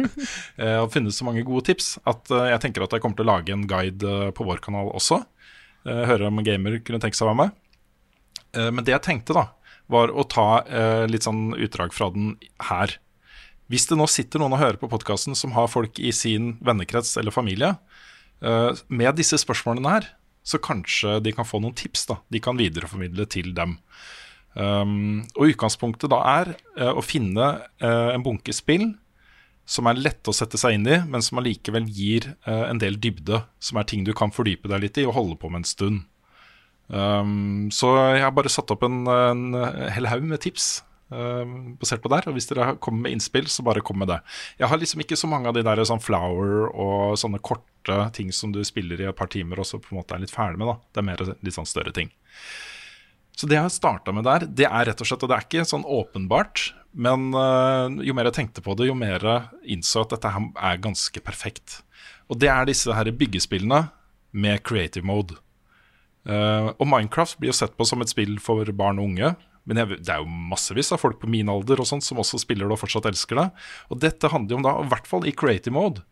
Jeg har funnet så mange gode tips at uh, jeg tenker at jeg kommer til å lage en guide på vår kanal også. Høre om gamer kunne tenke seg å være med. Men det jeg tenkte, da, var å ta eh, litt sånn utdrag fra den her. Hvis det nå sitter noen og hører på podkasten som har folk i sin vennekrets eller familie, eh, med disse spørsmålene her, så kanskje de kan få noen tips da, de kan videreformidle til dem. Um, og utgangspunktet da er uh, å finne uh, en bunke spill som er lette å sette seg inn i, men som allikevel gir uh, en del dybde, som er ting du kan fordype deg litt i og holde på med en stund. Um, så jeg har bare satt opp en, en hel haug med tips basert på der. Og hvis dere kommer med innspill, så bare kom med det. Jeg har liksom ikke så mange av de der sånn flower og sånne korte ting som du spiller i et par timer og så på en måte er litt ferdig med. da Det er mer litt sånn større ting. Så det jeg har starta med der, det er rett og slett Og det er ikke sånn åpenbart, men uh, jo mer jeg tenkte på det, jo mer jeg innså at dette her er ganske perfekt. Og det er disse her byggespillene med creative mode. Uh, og Minecraft blir jo sett på som et spill for barn og unge. Men jeg, det er jo massevis av folk på min alder og sånt som også spiller det og fortsatt elsker det. Og dette handler jo om da, i hvert fall i creative mode,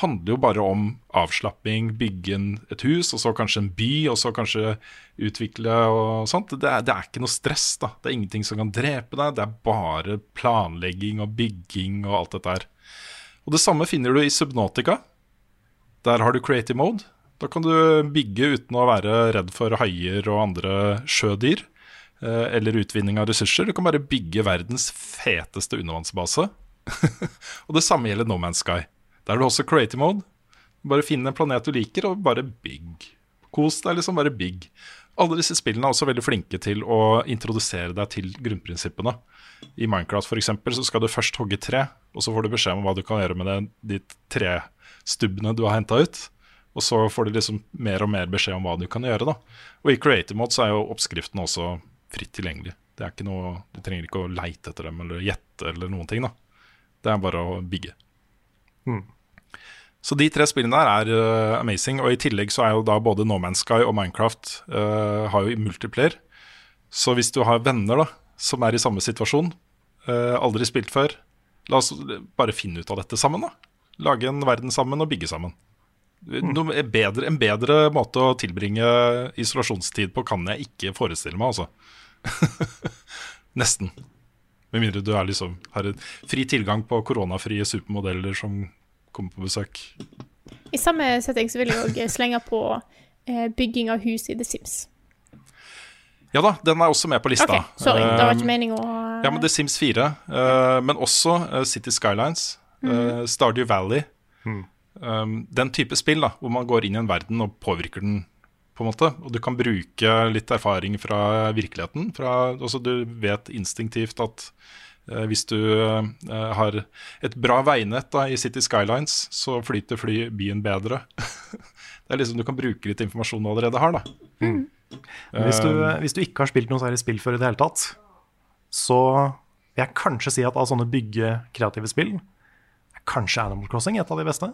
handler jo bare om avslapping, bygge et hus, og så kanskje en by, og så kanskje utvikle og sånt. Det er, det er ikke noe stress, da. Det er ingenting som kan drepe deg. Det er bare planlegging og bygging og alt dette her. Og det samme finner du i Subnautica. Der har du creative mode. Da kan du bygge uten å være redd for haier og andre sjødyr. Eh, Eller utvinning av ressurser. Du kan bare bygge verdens feteste undervannsbase. og det samme gjelder No Man's Sky. Der er det også creative mode. Bare finn en planet du liker, og bare bygg. Kos deg, liksom. Bare bygg. Alle disse spillene er også veldig flinke til å introdusere deg til grunnprinsippene. I Minecraft for eksempel, så skal du først hogge tre, og så får du beskjed om hva du kan gjøre med det, de trestubbene du har henta ut. Og så får du liksom mer og mer beskjed om hva du kan gjøre. da. Og i creative mode så er jo oppskriften også fritt tilgjengelig. Det er ikke noe, Du trenger ikke å leite etter dem eller gjette eller noen ting. da. Det er bare å bygge. Så de tre spillene der er uh, amazing. Og i tillegg så er jo da både No Man's Sky og Minecraft uh, har jo multiplayer. Så hvis du har venner da, som er i samme situasjon, uh, aldri spilt før, la oss bare finne ut av dette sammen. da. Lage en verden sammen og bygge sammen. Noe bedre, en bedre måte å tilbringe isolasjonstid på kan jeg ikke forestille meg, altså. Nesten. Med mindre du er liksom, har en fri tilgang på koronafrie supermodeller som kommer på besøk. I samme setting så vil jeg òg slenge på eh, bygging av hus i The Sims. Ja da, den er også med på lista. Okay, sorry. Det var Eh, ikke meningen å Ja, men The Sims 4, eh, men også eh, City Skylines, eh, Stardew Valley. Um, den type spill da, hvor man går inn i en verden og påvirker den, på en måte. Og du kan bruke litt erfaring fra virkeligheten. Fra, altså du vet instinktivt at uh, hvis du uh, har et bra veinett da, i City Skylines, så flyter fly byen bedre. det er liksom Du kan bruke litt informasjon du allerede har, da. Hvis du, hvis du ikke har spilt noe særlig spill før i det hele tatt, så vil jeg kanskje si at av sånne bygge kreative spill, er kanskje Animal Crossing et av de beste.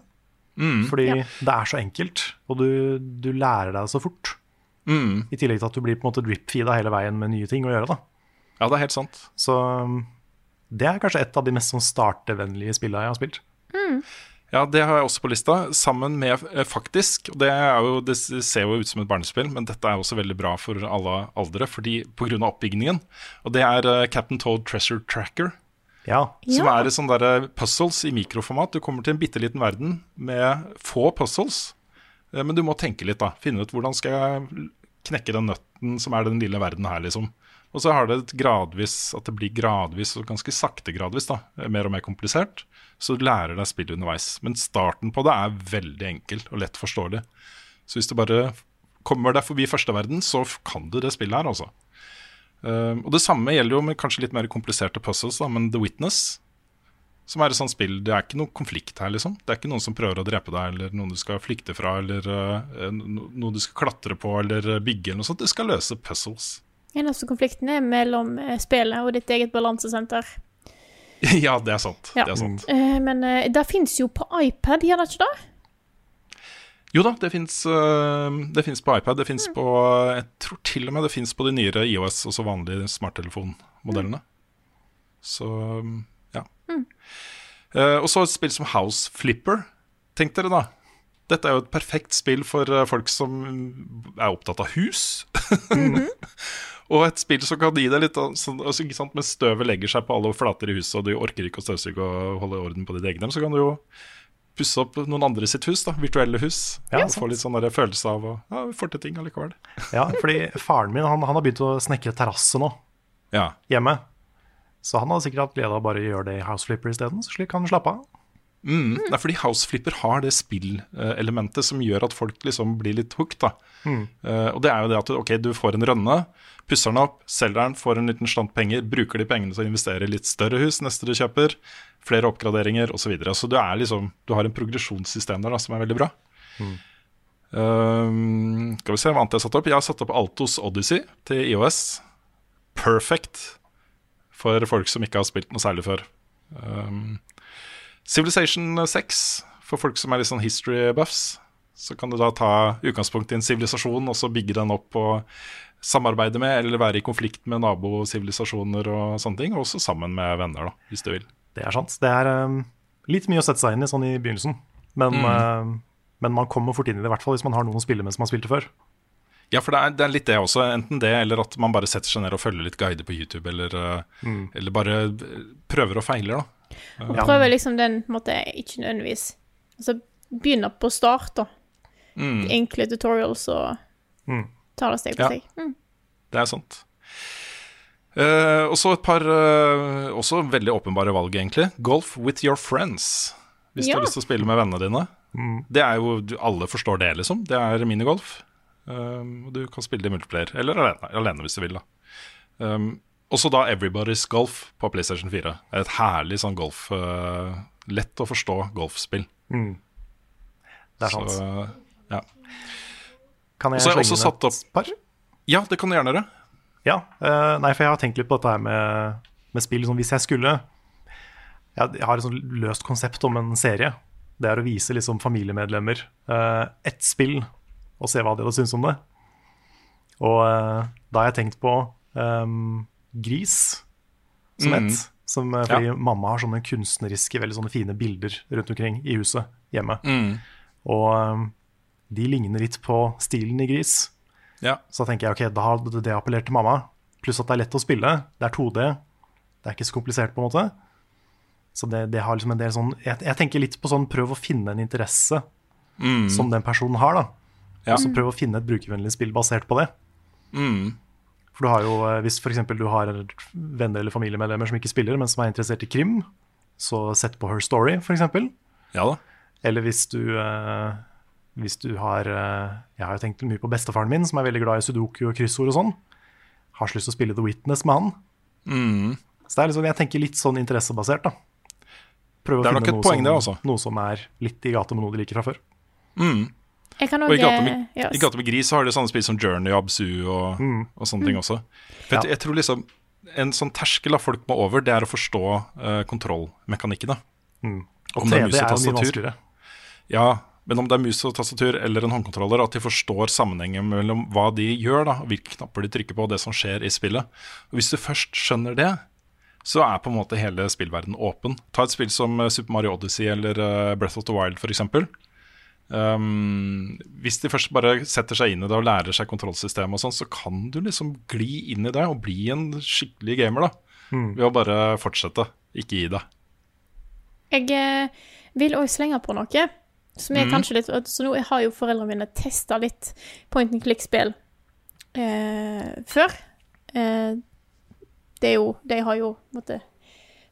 Fordi Ja. det er så enkelt, og du, du lærer deg det så fort. Mm. I tillegg til at du blir på en måte drip-feeda hele veien med nye ting å gjøre. da. Ja, det er helt sant. Så um, det er kanskje et av de mest sånn startevennlige spillene jeg har spilt. Ja, det har jeg også på lista, sammen med eh, Faktisk. Og det, er jo, det ser jo ut som et barnespill, men dette er også veldig bra for alle aldre fordi pga. oppbygningen. Og det er eh, Captain Toad Treasure Tracker. Ja. Som Ja. er det sånn der puzzles i mikroformat. Du kommer til en bitte liten verden med få puzzles. Eh, Men du må tenke litt, da. Finne ut hvordan skal jeg knekke den nøtten som er den lille verden her, liksom. Og så har det et gradvis, at det blir gradvis, og ganske sakte gradvis, da. Mer og mer komplisert. Så du lærer deg spillet underveis. Men starten på det er veldig enkel og lett forståelig. Så hvis du bare kommer deg forbi første verden, så kan du det spillet her, altså. Eh, og det samme gjelder jo med kanskje litt mer kompliserte puzzles, da, men The Witness, som er et sånt spill Det er ikke noe konflikt her, liksom. Det er ikke noen som prøver å drepe deg, eller noen du skal flykte fra, eller uh, noe du skal klatre på, eller bygge, eller noe sånt. Det skal løse puzzles. Eneste konflikten er mellom eh, spillet og ditt eget balansesenter. ja, det er sant. Ja. Det er sant. Uh, men uh, det fins jo på iPad, gjør det ikke det? Jo da, det fins på iPad. Det fins på Jeg tror til og med det fins på de nyere IOS, også vanlige smarttelefonmodellene. Så ja. Mm. og så et spill som House Flipper. Tenk dere da. Dette er jo et perfekt spill for eh, folk som er opptatt av hus. og et spill som kan gi deg litt sånn, altså, ikke sant, Mens støvet legger seg på alle flater i huset, og du orker ikke å støvsuge og holde orden på ditt egne, så kan du jo pusse opp noen andre sitt hus, da, virtuelle hus. Ja, og få litt sånn følelse av å ja, får til ting allikevel. Ja, fordi faren min han, han har begynt å snekre terrasse nå, Ja. hjemme. Så han hadde sikkert hatt glede av bare å gjøre det i House Flipper isteden, så slik kan han slappe av. Mm. Det er fordi House Flipper har det spillelementet som gjør at folk liksom blir litt hooked. Mm. Uh, og det er jo det at du, ok, du får en rønne, pusser den opp, selger den, får en liten slant penger, bruker de pengene til å investere i litt større hus neste du kjøper, flere oppgraderinger osv. Så, videre. så du, er liksom, du har en progresjonssystem der da, som er veldig bra. Um, skal vi se hva annet jeg har satt opp. Jeg har satt opp Altos Odyssey til IOS. Perfect for folk som ikke har spilt noe særlig før. Um, Civilization 6, for folk som er litt sånn history buffs, så kan du da ta utgangspunkt i en sivilisasjon og så bygge den opp og samarbeide med eller være i konflikt med nabosivilisasjoner og sånne ting, og også sammen med venner, da, hvis du vil. Det er sant. Det er um, litt mye å sette seg inn i sånn i begynnelsen, men, um, men man kommer fort inn i det, i hvert fall hvis man har noen å spille med som man spilte før. Ja, for det er, det er litt det også. Enten det, eller at man bare setter seg ned og følger litt guider på YouTube, eller, uh, Mm. eller bare uh, prøver og feiler, da. Og prøver liksom den på en måte, ikke nødvendigvis Altså begynner på start, da. Mm. Enkle tutorials og Mm. tar det steg for Ja. steg. Mm. Det er sant. Uh, og så et par uh, også veldig åpenbare valg, egentlig. Golf with your friends. Hvis du har lyst til å spille med vennene dine. Det er jo, du- Alle forstår det, liksom. Det er minigolf. Um, og du kan spille det i multiplayer, eller alene, alene hvis du vil. da um, Også da Everybody's Golf på PlayStation 4. Det er et herlig sånn golf uh, Lett å forstå golfspill. Mm. Det er sant. Så, ja. Kan jeg slenge inn satt opp par? Ja, det kan du gjerne gjøre. Ja, uh, nei, for jeg har tenkt litt på dette her med, med spill. Liksom, hvis jeg skulle Jeg har et sånn løst konsept om en serie. Det er å vise liksom familiemedlemmer uh, ett spill, og se hva de hadde syntes om det. Og uh, da har jeg tenkt på ehm, Gris som Mm. ett. Som, eh, fordi Ja. mamma har sånne kunstneriske, veldig sånne fine bilder rundt omkring i huset hjemme. Mm. Og ehm, de ligner litt på stilen i Gris. Ja. Så tenker jeg ok, da har det appellert til mamma. Pluss at det er lett å spille. Det er 2D. Det er ikke så komplisert, på en måte. Så det, det har liksom en del sånn jeg, jeg tenker litt på sånn prøv å finne en interesse Mm. som den personen har, da. Ja. Og så prøv å finne et brukervennlig spill basert på det. Mm. For du har jo, eh, Hvis for du har venner eller familiemedlemmer som ikke spiller, men som er interessert i krim, så sett på Her Story, f.eks. Ja da. Eller hvis du, eh, hvis du har eh, Jeg har jo tenkt mye på bestefaren min, som er veldig glad i sudoku og kryssord og sånn. Har så lyst til å spille The Witness med han. Mm. Så det er liksom, jeg tenker litt sånn interessebasert, da. Prøve å Det finne noe, poeng, som, det, altså. noe som er litt i gata med noe de liker fra før. Mm. Jeg kan Og i gata med, ja, i gata med gris så har de sånne spill som Journey og Absu og, Mm. og sånne ting også. For jeg, Ja. jeg tror liksom En sånn terskel av folk må over, det er å forstå uh, kontrollmekanikken. Mm. Og Om det er mus og tastatur. Ja, men om det er mus og tastatur eller en håndkontroller, at de forstår sammenhengen mellom hva de gjør, da, hvilke knapper de trykker på, og det som skjer i spillet. Og Hvis du først skjønner det, så er på en måte hele spillverdenen åpen. Ta et spill som eh, Super Mario Odyssey eller eh, Breath of the Wild f.eks. Um, hvis de først bare setter seg inn i det og lærer seg kontrollsystemet, og sånn, så kan du liksom gli inn i det og bli en skikkelig gamer. da Mm. Ved å bare fortsette, ikke gi deg. Jeg eh, vil òg slenge på noe som er mm. kanskje litt Så nå har jo foreldrene mine testa litt point and click-spill eh, før. Eh, det er jo De har jo måtte,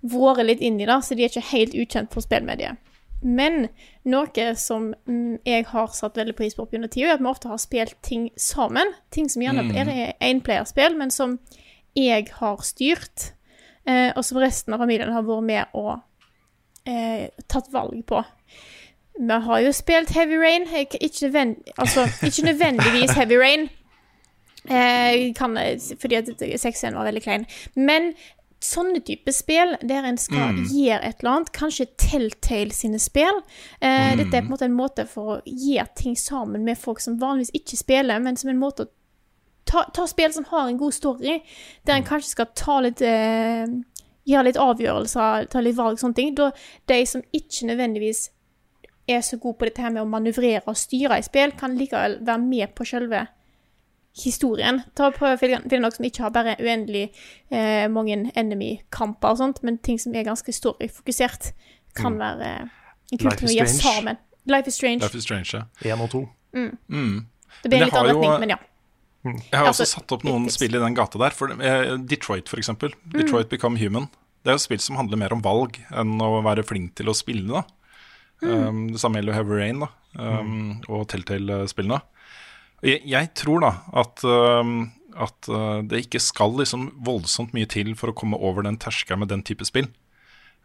vært litt inni det, så de er ikke helt ukjent for spillmediet. Men noe som mm, jeg har satt veldig pris på under tida, er at vi ofte har spilt ting sammen. Ting som gjerne Mm. er enplayerspill, men som jeg har styrt, eh, og som resten av familien har vært med og eh, tatt valg på. Vi har jo spilt Heavy Rain. Ikke, nødvend, altså, ikke nødvendigvis Heavy Rain, eh, kan, fordi at 6-1 var veldig klein. Men sånne type spill der en skal Mm. gjøre et eller annet, kanskje Telltale sine spill eh, Mm. Dette er på en måte en måte for å gjøre ting sammen med folk som vanligvis ikke spiller, men som en måte å ta, ta spill som har en god story, der en kanskje skal ta litt eh, Gjøre litt avgjørelser, ta litt valg, sånne ting. Da de som ikke nødvendigvis er så gode på dette her med å manøvrere og styre i spill, kan likevel være med på selve historien. Ta og Prøv å finne noe som ikke har bare uendelig eh, mange enemy-kamper og sånt, men ting som er ganske historiefokusert, kan Mm. være eh, Life kult is å gjøre Strange. sammen. Life is Strange. Life is Strange, ja. 1 og 2. Mm. Mm. Det blir en litt annen retning, men ja. Jeg har Altså, også satt opp noen spill i den gata der. For, eh, Detroit, for eksempel. Mm. Detroit Become Human. Det er jo spill som handler mer om valg enn å være flink til å spille. da Mm. um, Det samme gjelder Heavy Rain da um, og Telltale-spillene. Jeg, jeg tror da at, at uh, det ikke skal liksom voldsomt mye til for å komme over den terskelen med den type spill.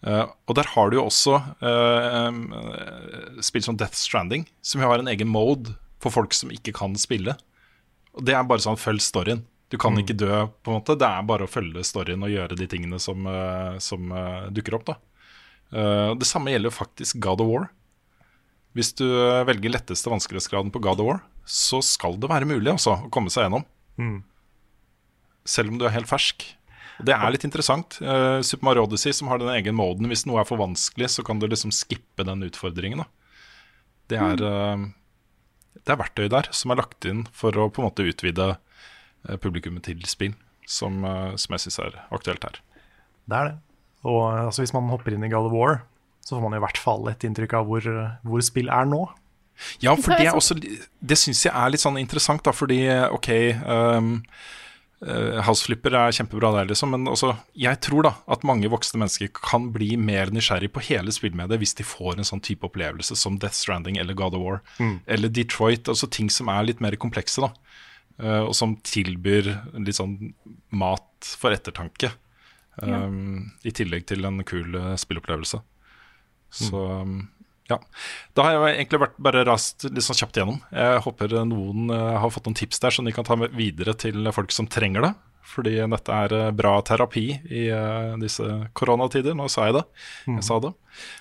Uh, og der har du jo også uh, spill som Death Stranding, som har en egen mode for folk som ikke kan spille. Og det er bare sånn følg storyen. Du kan ikke dø, på en måte. Det er bare å følge storyen og gjøre de tingene som, uh, som dukker opp. da. Det samme gjelder jo faktisk God of War. Hvis du eh, velger letteste vanskelighetsgraden på God of War, så skal det være mulig også, å komme seg gjennom. Mm. Selv om du er helt fersk. Det er litt interessant. Uh, Super Mario Odyssey som har den egen moden. Hvis noe er for vanskelig, så kan du liksom skippe den utfordringen. da. Det er, uh, det er verktøy der som er lagt inn for å på en måte utvide uh, publikummet til spill, som, uh, som jeg syns er aktuelt her. Det er det. Og altså, hvis man hopper inn i God of War, så får man i hvert fall et inntrykk av hvor, hvor spill er nå. Ja, for det, er også, det syns jeg er litt sånn interessant, da, fordi OK um, uh, House Flipper er kjempebra der, liksom, men også, jeg tror da at mange voksne mennesker kan bli mer nysgjerrig på hele spillmediet hvis de får en sånn type opplevelse som Death Stranding eller God of War. Mm. Eller Detroit, altså ting som er litt mer komplekse, da. Uh, og som tilbyr litt sånn mat for ettertanke. Ja. Um, I tillegg til en kul uh, spillopplevelse. Så um, ja. Da har jeg egentlig vært bare rast litt sånn kjapt igjennom. Jeg håper noen uh, har fått noen tips der som de kan ta med videre til folk som trenger det. Fordi dette er uh, bra terapi i uh, disse koronatider. Nå sa jeg det. Jeg sa det.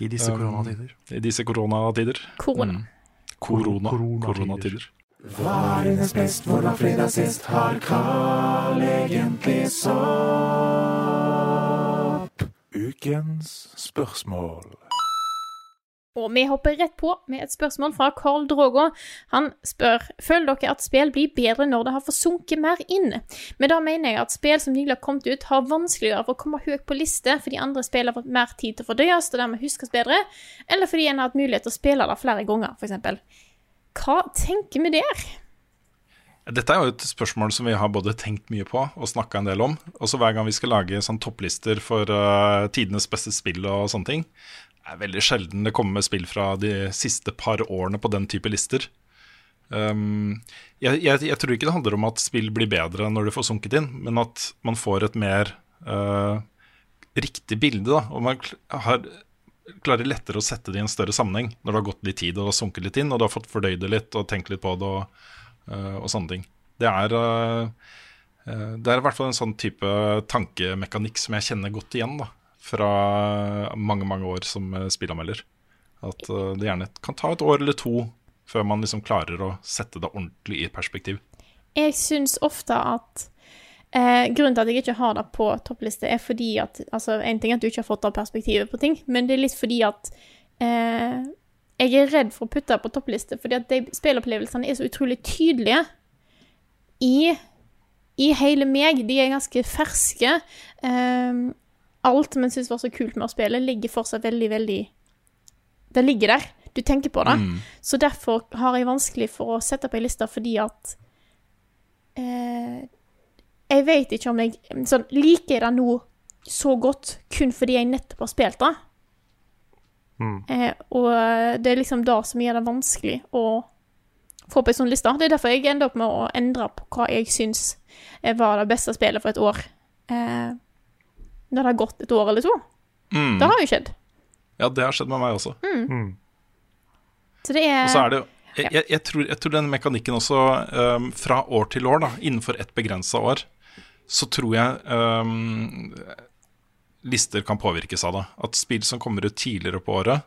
I disse koronatider. I disse koronatider. Korona. Mm. Korona. Koronatider. Koronatider. Hva er hennes best, hvordan fredag sist har Carl egentlig sopp? Ukens spørsmål. Og vi hopper rett på med et spørsmål fra Carl Drogo. Han spør føler dere at spill blir bedre når det har forsunket mer inn. Men da mener jeg at spill som nylig har kommet ut, har vanskeligere for å komme høyt på liste fordi andre spill har fått mer tid til å fordøyes og dermed huskes bedre, eller fordi en har hatt mulighet til å spille det flere ganger, f.eks. Hva tenker vi der? Dette er jo et spørsmål som vi har både tenkt mye på og snakka en del om. Også hver gang vi skal lage sånn topplister for uh, tidenes beste spill og sånne ting. Det er veldig sjelden det kommer spill fra de siste par årene på den type lister. Um, jeg, jeg, jeg tror ikke det handler om at spill blir bedre når du får sunket inn, men at man får et mer uh, riktig bilde. Da, og man har, klarer lettere å sette det i en større sammenheng når det har gått litt tid og sunket litt inn, og du har fått fordøyd det litt og tenkt litt på det. og uh, og sånne ting. Det er, eh, eh, det er i hvert fall en sånn type tankemekanikk som jeg kjenner godt igjen da, fra mange mange år som eh, spillanmelder. At eh, det gjerne kan ta et år eller to før man liksom klarer å sette det ordentlig i perspektiv. Jeg syns ofte at Eh, grunnen til at jeg ikke har det på toppliste, er fordi at Altså, en ting er at du ikke har fått av perspektivet på ting, men det er litt fordi at eh, jeg er redd for å putte det på toppliste, fordi at de spillopplevelsene er så utrolig tydelige i, i hele meg. De er ganske ferske. Eh, alt man syns var så kult med å spille, ligger fortsatt veldig, veldig Det ligger der. Du tenker på det. Mm. Så derfor har jeg vanskelig for å sette på ei liste, fordi at eh, Jeg vet ikke om jeg sånn, Liker jeg det nå så godt kun fordi jeg nettopp har spilt det? Mm. Eh, og det er liksom det som gjør det vanskelig å få på ei sånn liste. Det er derfor jeg ender opp med å endre på hva jeg syns var det beste spillet for et år. Eh, når det har gått et år eller to. Mm. Det har jo skjedd. Ja, det har skjedd med meg også. Mm. Så det er Og så er det jeg, jeg, jeg, tror, jeg tror den mekanikken også, um, fra år til år, da, innenfor et begrensa år, så tror jeg um, lister kan påvirkes av det. At spill som kommer ut tidligere på året,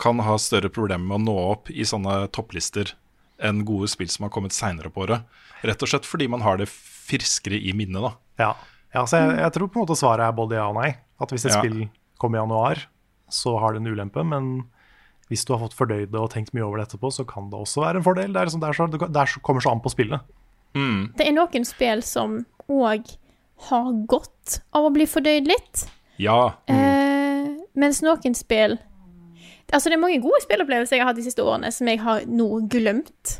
kan ha større problemer med å nå opp i sånne topplister enn gode spill som har kommet seinere på året. Rett og slett fordi man har det friskere i minnet, da. Ja, ja så jeg, jeg tror på en måte svaret er både ja og nei. At hvis et Ja. spill kommer i januar, så har det en ulempe. Men hvis du har fått fordøyd det og tenkt mye over det etterpå, så kan det også være en fordel. Det, er liksom, det, er så, det er så, kommer så an på spillet. Det er noen spill som òg har godt av å bli fordøyd litt. Ja. Eh, mens noen spill Altså, det er mange gode spillopplevelser jeg har hatt de siste årene som jeg har nå glemt.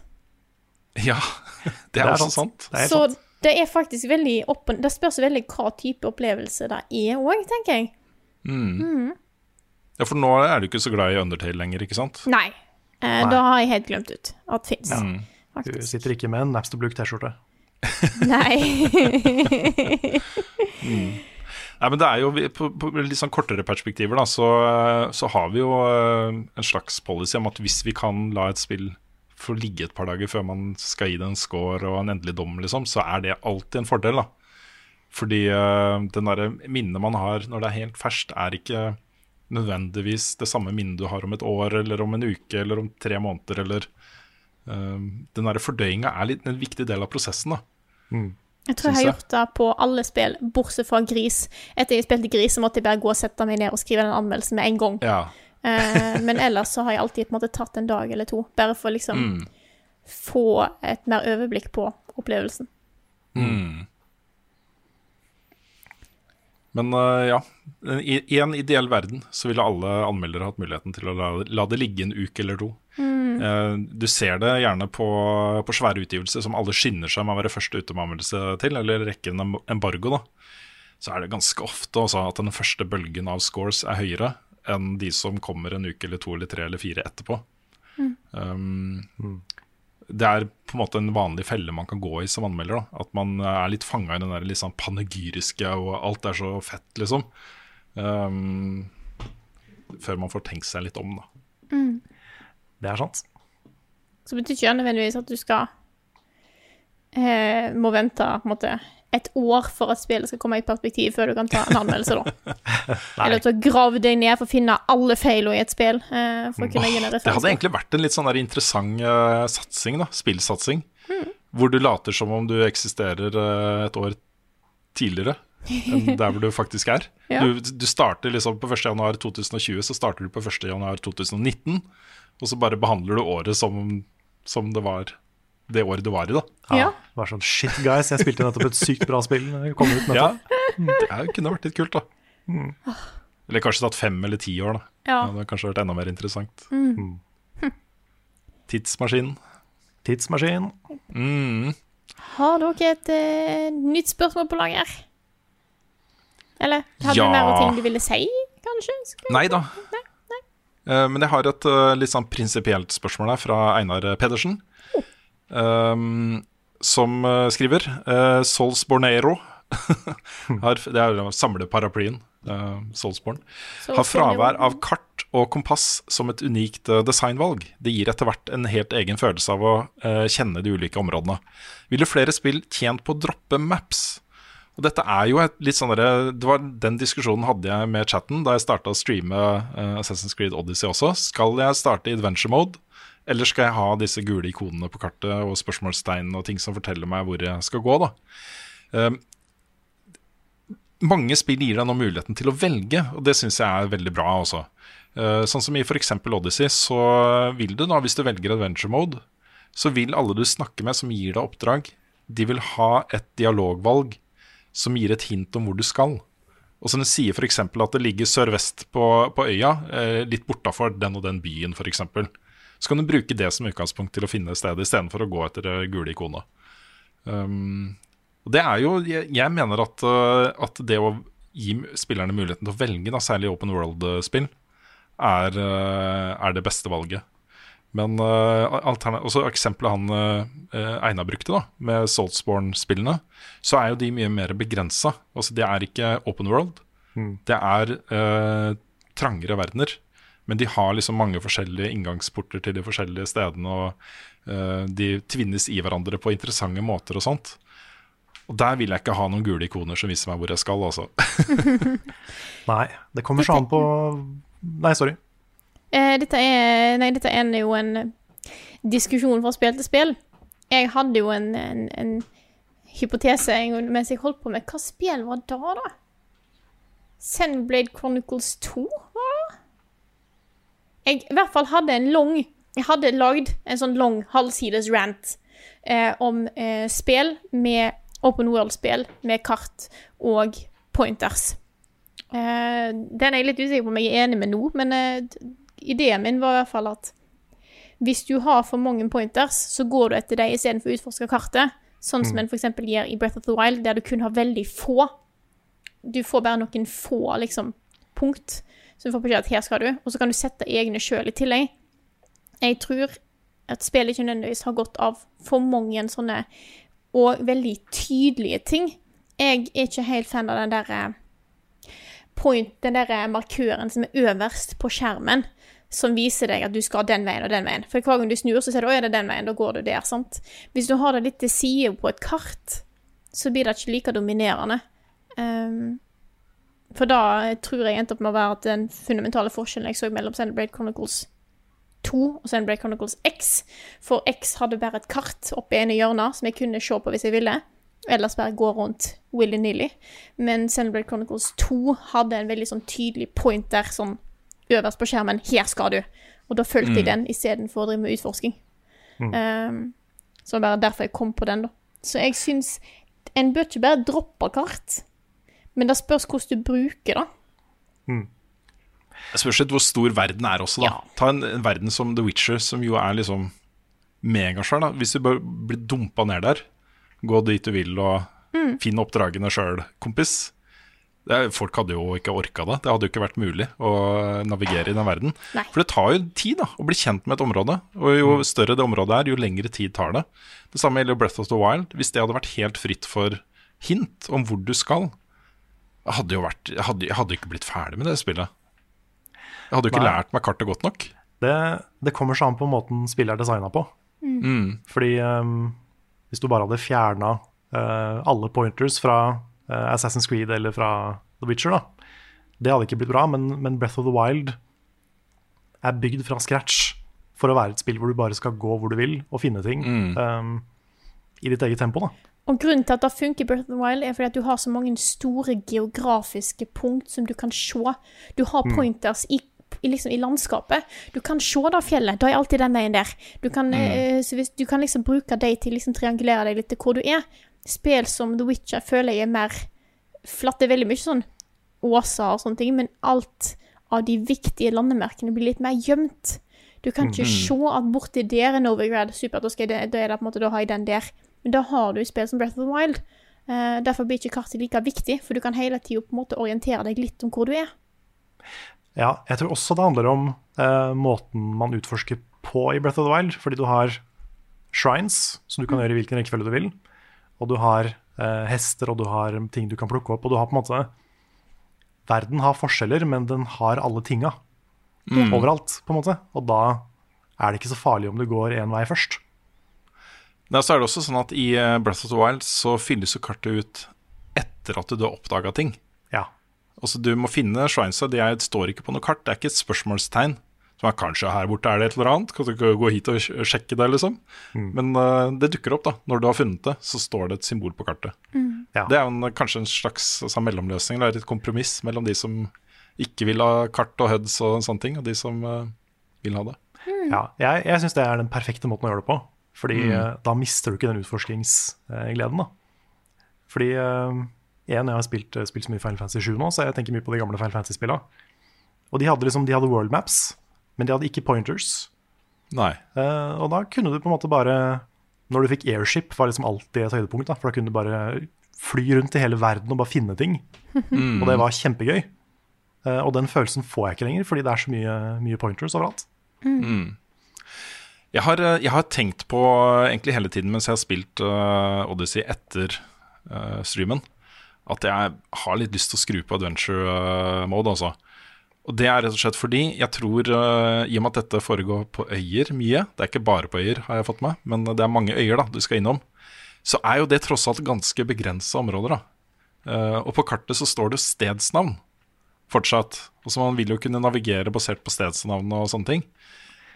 Ja, det er, også sant. Så det er faktisk veldig opp Det spørs veldig hva type opplevelse det er òg, tenker jeg. Mm. Mm. Ja, for nå er du ikke så glad i Undertale lenger, ikke sant? Nei. Eh, Nei. Da har jeg helt glemt ut at det fins. Ja. Du sitter ikke med en Napster Blue T-skjorte. Nei. Nei, men det er jo På, på litt sånn kortere perspektiver da, så, så har vi jo eh, en slags policy om at hvis vi kan la et spill få ligge et par dager før man skal gi det en score og en endelig dom, liksom, så er det alltid en fordel. da. Fordi uh, den derre minnet man har når det er helt ferskt, er ikke nødvendigvis det samme minnet du har om et år eller om en uke eller om tre måneder. eller uh, Den derre fordøyinga er litt en viktig del av prosessen. da. Jeg tror jeg har gjort det på alle spill, bortsett fra Gris. Etter jeg spilte Gris, så måtte jeg bare gå og sette meg ned og skrive den anmeldelsen med en gang. Ja. Eh, men ellers så har jeg alltid på en måte tatt en dag eller to, bare for å liksom Mm. få et mer overblikk på opplevelsen. Mm. Men uh, ja, i, i en ideell verden så ville alle anmeldere hatt muligheten til å la, la det ligge en uke eller to. Mm. Uh, du ser det gjerne på, på svære utgivelser som alle skynder seg med å være først ute med anmeldelse til, eller rekke en embargo. da. Så er det ganske ofte også at den første bølgen av scores er høyere enn de som kommer en uke eller to eller tre eller fire etterpå. Mm. Um, det er på en måte en vanlig felle man kan gå i som anmelder. Da. At man er litt fanga i den der sånn panegyriske og alt er så fett, liksom. Um, før man får tenkt seg litt om, da. Mm. Det er sant. Så betyr ikke det nødvendigvis at du skal eh, må vente på en måte et år for at spillet skal komme i perspektiv før du kan ta en anmeldelse, da. Eller til å grave deg ned for å finne alle feilene i et spill. Eh, for å kunne oh, det hadde egentlig vært en litt sånn interessant uh, satsing, da. Spillsatsing. Mm. Hvor du later som om du eksisterer uh, et år tidligere enn der hvor du faktisk er. Ja. Du, du starter liksom på 1.1.2020, så starter du på 1.1.2019. Og så bare behandler du året som, som det var det året du var i, da. Ja. var sånn shit, guys, jeg spilte nettopp et sykt bra spill. Kom ut Ja, det er- kunne vært litt kult, da. Eller kanskje tatt fem eller ti år, da. Ja. Det hadde kanskje vært enda mer interessant. Mm. Tidsmaskinen. Tidsmaskin. Mm. Har dere et uh, nytt spørsmål på lager? Eller hadde Ja. du mer ting du ville si, kanskje? Nei da. Uh, men jeg har et uh, litt sånn prinsipielt spørsmål her fra Einar Pedersen. Um, som eh, skriver uh, Solsbornero har, Det er jo samleparaplyen. Uh, Solsborn. Har fravær av kart og kompass som et unikt uh, designvalg. Det gir etter hvert en helt egen følelse av å uh, kjenne de ulike områdene. Ville flere spill tjent på å droppe maps? Og dette er jo et litt sånn det var Den diskusjonen hadde jeg med chatten da jeg starta å streame eh, Assassin's Creed Odyssey også. Skal jeg starte i adventure mode, eller skal jeg ha disse gule ikonene på kartet og spørsmålstegn og ting som forteller meg hvor jeg skal gå, da? Um, mange spill gir deg nå muligheten til å velge, og det syns jeg er veldig bra også. Eh, sånn som i f.eks. Odyssey, så vil du da, hvis du velger adventure mode, så vil alle du snakker med som gir deg oppdrag, de vil ha et dialogvalg som gir et hint om hvor du skal. Og som det sier f.eks. at det ligger sørvest på, på øya, eh, litt bortafor den og den byen f.eks. Så kan du bruke det som utgangspunkt til å finne stedet, istedenfor å gå etter det gule ikonet. Um, det er jo, jeg, jeg mener at, uh, at, det å gi spillerne muligheten til å velge, da, særlig open world-spill, er, uh, er, det beste valget. Men uh, også eksempelet han uh, Einar brukte, da, med Saltsborne-spillene, så er jo de mye mer begrensa. Altså, det er ikke open world. Mm. Det er uh, trangere verdener. Men de har liksom mange forskjellige inngangsporter til de forskjellige stedene, og uh, de tvinnes i hverandre på interessante måter og sånt. Og der vil jeg ikke ha noen gule ikoner som viser meg hvor jeg skal, altså. nei, det kommer så an på Nei, sorry. Eh, dette, er, nei, dette er jo en diskusjon fra spill til spill. Jeg hadde jo en, en, en hypotese mens jeg holdt på med Hva spill var da, da? Sandblade Chronicles 2, var det? Jeg i hvert fall hadde en lang Jeg hadde lagd en sånn lang halvsides rant eh, om eh, spill med open world-spill med kart og pointers. Eh, den er jeg litt usikker på om jeg er enig med nå, men eh, ideen min var i hvert fall at hvis du har for mange pointers, så går du etter dem istedenfor å utforske kartet. Sånn som mm. en f.eks. gjør i Breath of the Wild, der du kun har veldig få. Du får bare noen få liksom, punkt så du får beskjed at her skal du, og så kan du sette egne sjøl i tillegg. Jeg tror at spillet ikke nødvendigvis har gått av for mange sånne og veldig tydelige ting. Jeg er ikke helt fan av den derre point, den der markøren som er øverst på skjermen, som viser deg at du skal den veien og den veien. For hver gang du snur, så ser du at det er den veien, da går du der. sant? Hvis du har det litt til side på et kart, så blir det ikke like dominerende. Um, for da tror jeg endte opp med å være at den fundamentale forskjellen jeg så mellom Sandbrade Chronicles 2 og Sandbrade Chronicles X For X hadde bare et kart oppe i ene hjørnet som jeg kunne se på hvis jeg ville. Ellers bare gå rundt willy-nilly. Men Sandbrade Chronicles 2 hadde en veldig sånn tydelig point der, sånn øverst på skjermen. Her skal du! Og da fulgte mm. jeg den istedenfor å drive med utforsking. Mm. Um, så bare derfor jeg kom på den, da. Så jeg syns en bør ikke bare droppe kart. Men det spørs hvordan du bruker det. Mm. Det spørs litt hvor stor verden er også, da. Ja. Ta en, en, verden som The Witcher, som jo er liksom megasvær. Hvis du bare blir dumpa ned der, gå dit du vil og mm. finne oppdragene sjøl, kompis. Er, folk hadde jo ikke orka det. Det hadde jo ikke vært mulig å navigere i den verden. Nei. For det tar jo tid da, å bli kjent med et område. Og jo mm. større det området er, jo lengre tid tar det. Det samme gjelder Breath of the Wild. Hvis det hadde vært helt fritt for hint om hvor du skal, jeg hadde jo vært Jeg hadde, jeg hadde ikke blitt ferdig med det spillet. Jeg hadde jo ikke Nei. lært meg kartet godt nok. Det, det kommer seg an på måten spillet er designa på. Mm. Fordi um, hvis du bare hadde fjerna uh, eh, alle pointers fra uh, Assassin's Creed eller fra The Witcher, da, det hadde ikke blitt bra. Men, men, Breath of the Wild er bygd fra scratch for å være et spill hvor du bare skal gå hvor du vil og finne ting mm. um, i ditt eget tempo. da og grunnen til at det funker i Breath of the Wild, er fordi at du har så mange store geografiske punkt som du kan se. Du har mm. pointers i, i, liksom, i landskapet. Du kan se det fjellet. Da er alltid den veien der. Du kan, mm. uh, hvis, du kan liksom bruke dem til liksom triangulere deg litt til hvor du er. Spill som The Witcher føler jeg er mer flatt. Det er veldig mye sånn åser og sånne ting, men alt av de viktige landemerkene blir litt mer gjemt. Du kan ikke mm se at borti der er Novigrad. Supert, da, jeg, da er det på en måte, da har jeg den der. Men da har du i spill som Breath of the Wild. Uh, derfor blir ikke kartet like viktig, for du kan hele tida på en måte orientere deg litt om hvor du er. Ja, jeg tror også det handler om uh, måten man utforsker på i Breath of the Wild. Fordi du har shrines, som du kan mm. gjøre i hvilken rekkefølge du vil. Og du har uh, hester, og du har ting du kan plukke opp. Og du har på en måte Verden har forskjeller, men den har alle tinga. Mm. Overalt, på en måte. Og da er det ikke så farlig om du går én vei først. Ja, så er det også sånn at I eh, Breath of the Wild så fylles jo kartet ut etter at du har oppdaga ting. Ja. Altså Du må finne shrinesa. De står ikke på noe kart. Det er ikke et spørsmålstegn Som er kanskje her borte er det et eller annet. Kan du gå hit og sjekke det, liksom? Mm. Men uh, det dukker opp, da. Når du har funnet det, så står det et symbol på kartet. Mm. Ja. Det er en, kanskje en slags altså, mellomløsning, eller et kompromiss mellom de som ikke vil ha kart og HUDs og sånne ting, og de som uh, vil ha det. Ja, jeg jeg syns det er den perfekte måten å gjøre det på. Fordi Mm. eh, da mister du ikke den utforskingsgleden. da. Fordi én, jeg har spilt, eh, spilt så mye Final Fantasy 7 nå, så jeg tenker mye på de gamle Final Fantasy-spillene. Og de hadde liksom, de hadde world maps, men de hadde ikke pointers. Nei. Uh, og da kunne du på en måte bare Når du fikk airship, var liksom alltid et høydepunkt. da, For da kunne du bare fly rundt i hele verden og bare finne ting. Mm. Og det var kjempegøy. Uh, og den følelsen får jeg ikke lenger, fordi det er så mye, mye pointers overalt. Mm. Jeg har, eh, jeg har tenkt på eh, egentlig hele tiden mens jeg har spilt uh, Odyssey etter uh, streamen, at jeg har litt lyst til å skru på adventure mode, altså. Og det er rett og slett fordi jeg tror, uh, i og med at dette foregår på øyer mye, det er ikke bare på øyer, har jeg fått med, men det er mange øyer da, du skal innom, så er jo det tross alt ganske begrensa områder, da. Uh, og på kartet så står det stedsnavn fortsatt. Og så man vil jo kunne navigere basert på stedsnavn og sånne ting.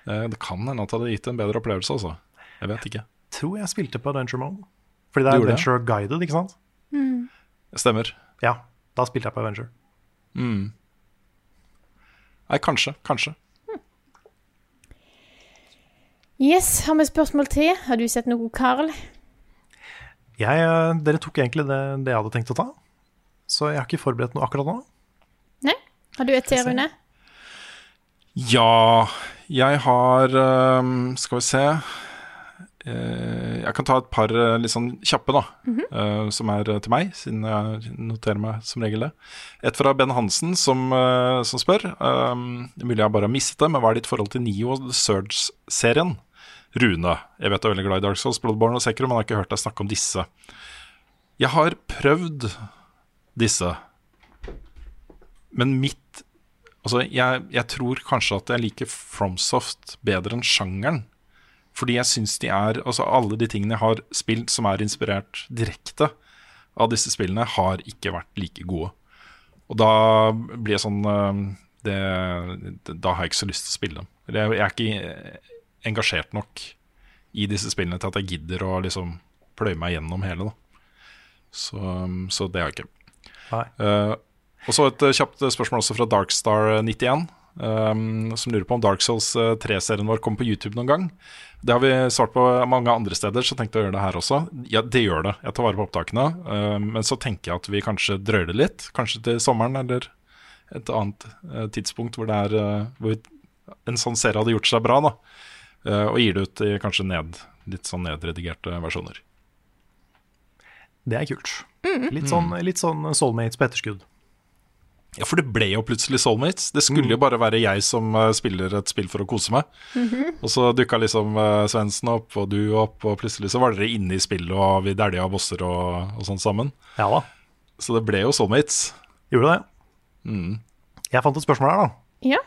Eh, Det kan hende at det hadde gitt en bedre opplevelse, altså. Jeg vet ikke. tror jeg spilte på Adventure Mode. Fordi det er? Adventure Guided, ikke sant? Mm. Stemmer. Ja, da spilte jeg på Adventure. Mm. Nei, kanskje. Kanskje. Yes, har vi spørsmål til? Har du sett noe, Carl? Jeg, eh, dere tok egentlig det, det jeg hadde tenkt å ta, så jeg har ikke forberedt noe akkurat nå. Nei? Har du et til, Rune? Ja, jeg har ehm, Skal vi se. Eh, jeg kan ta et par eh, litt sånn kjappe, da. Mm -hmm. som er til meg, siden jeg noterer meg som regel det. Et fra Ben Hansen, som, som spør. ehm, det er mulig jeg bare har mistet det, men hva er ditt forhold til Neo The Surge-serien? Rune. Jeg vet du er veldig glad i Dark Souls, Bloodborne og Sekro, men jeg har ikke hørt deg snakke om disse. Jeg har prøvd disse, men mitt Altså, jeg, jeg tror kanskje at jeg liker FromSoft bedre enn sjangeren. Fordi jeg syns de er Altså, alle de tingene jeg har spilt som er inspirert direkte av disse spillene, har ikke vært like gode. Og da blir jeg sånn øh, det, Da har jeg ikke så lyst til å spille dem. Jeg, jeg er ikke engasjert nok i disse spillene til at jeg gidder å liksom pløye meg gjennom hele, da. Så, så det har jeg ikke. Nei. Eh, og så et eh, kjapt spørsmål også fra Darkstar91, um, som lurer på om Dark Souls eh, 3-serien vår kommer på YouTube noen gang. Det har vi svart på mange andre steder, så tenkte jeg å gjøre det her også. Ja, det gjør det. Jeg tar vare på opptakene. eh, men så tenker jeg at vi kanskje drøyer det litt. Kanskje til sommeren eller et annet uh, tidspunkt hvor, det er, uh, hvor en sånn serie hadde gjort seg bra. da Uh, Og gir det ut i kanskje ned, litt sånn nedredigerte versjoner. Det er kult. Mm. Litt, sånn, litt sånn Soulmates på etterskudd. Ja, for det ble jo plutselig Soulmates. Det skulle jo bare være jeg som eh, spiller et spill for å kose meg. Mhm. Og så dukka liksom uh, Svendsen opp, og du opp, og plutselig så var dere inne i spillet, og vi dælja bosser og, og sånn sammen. Ja da. Så det ble jo Soulmates. Gjorde det. Mm. Jeg fant et spørsmål her, da. Ja.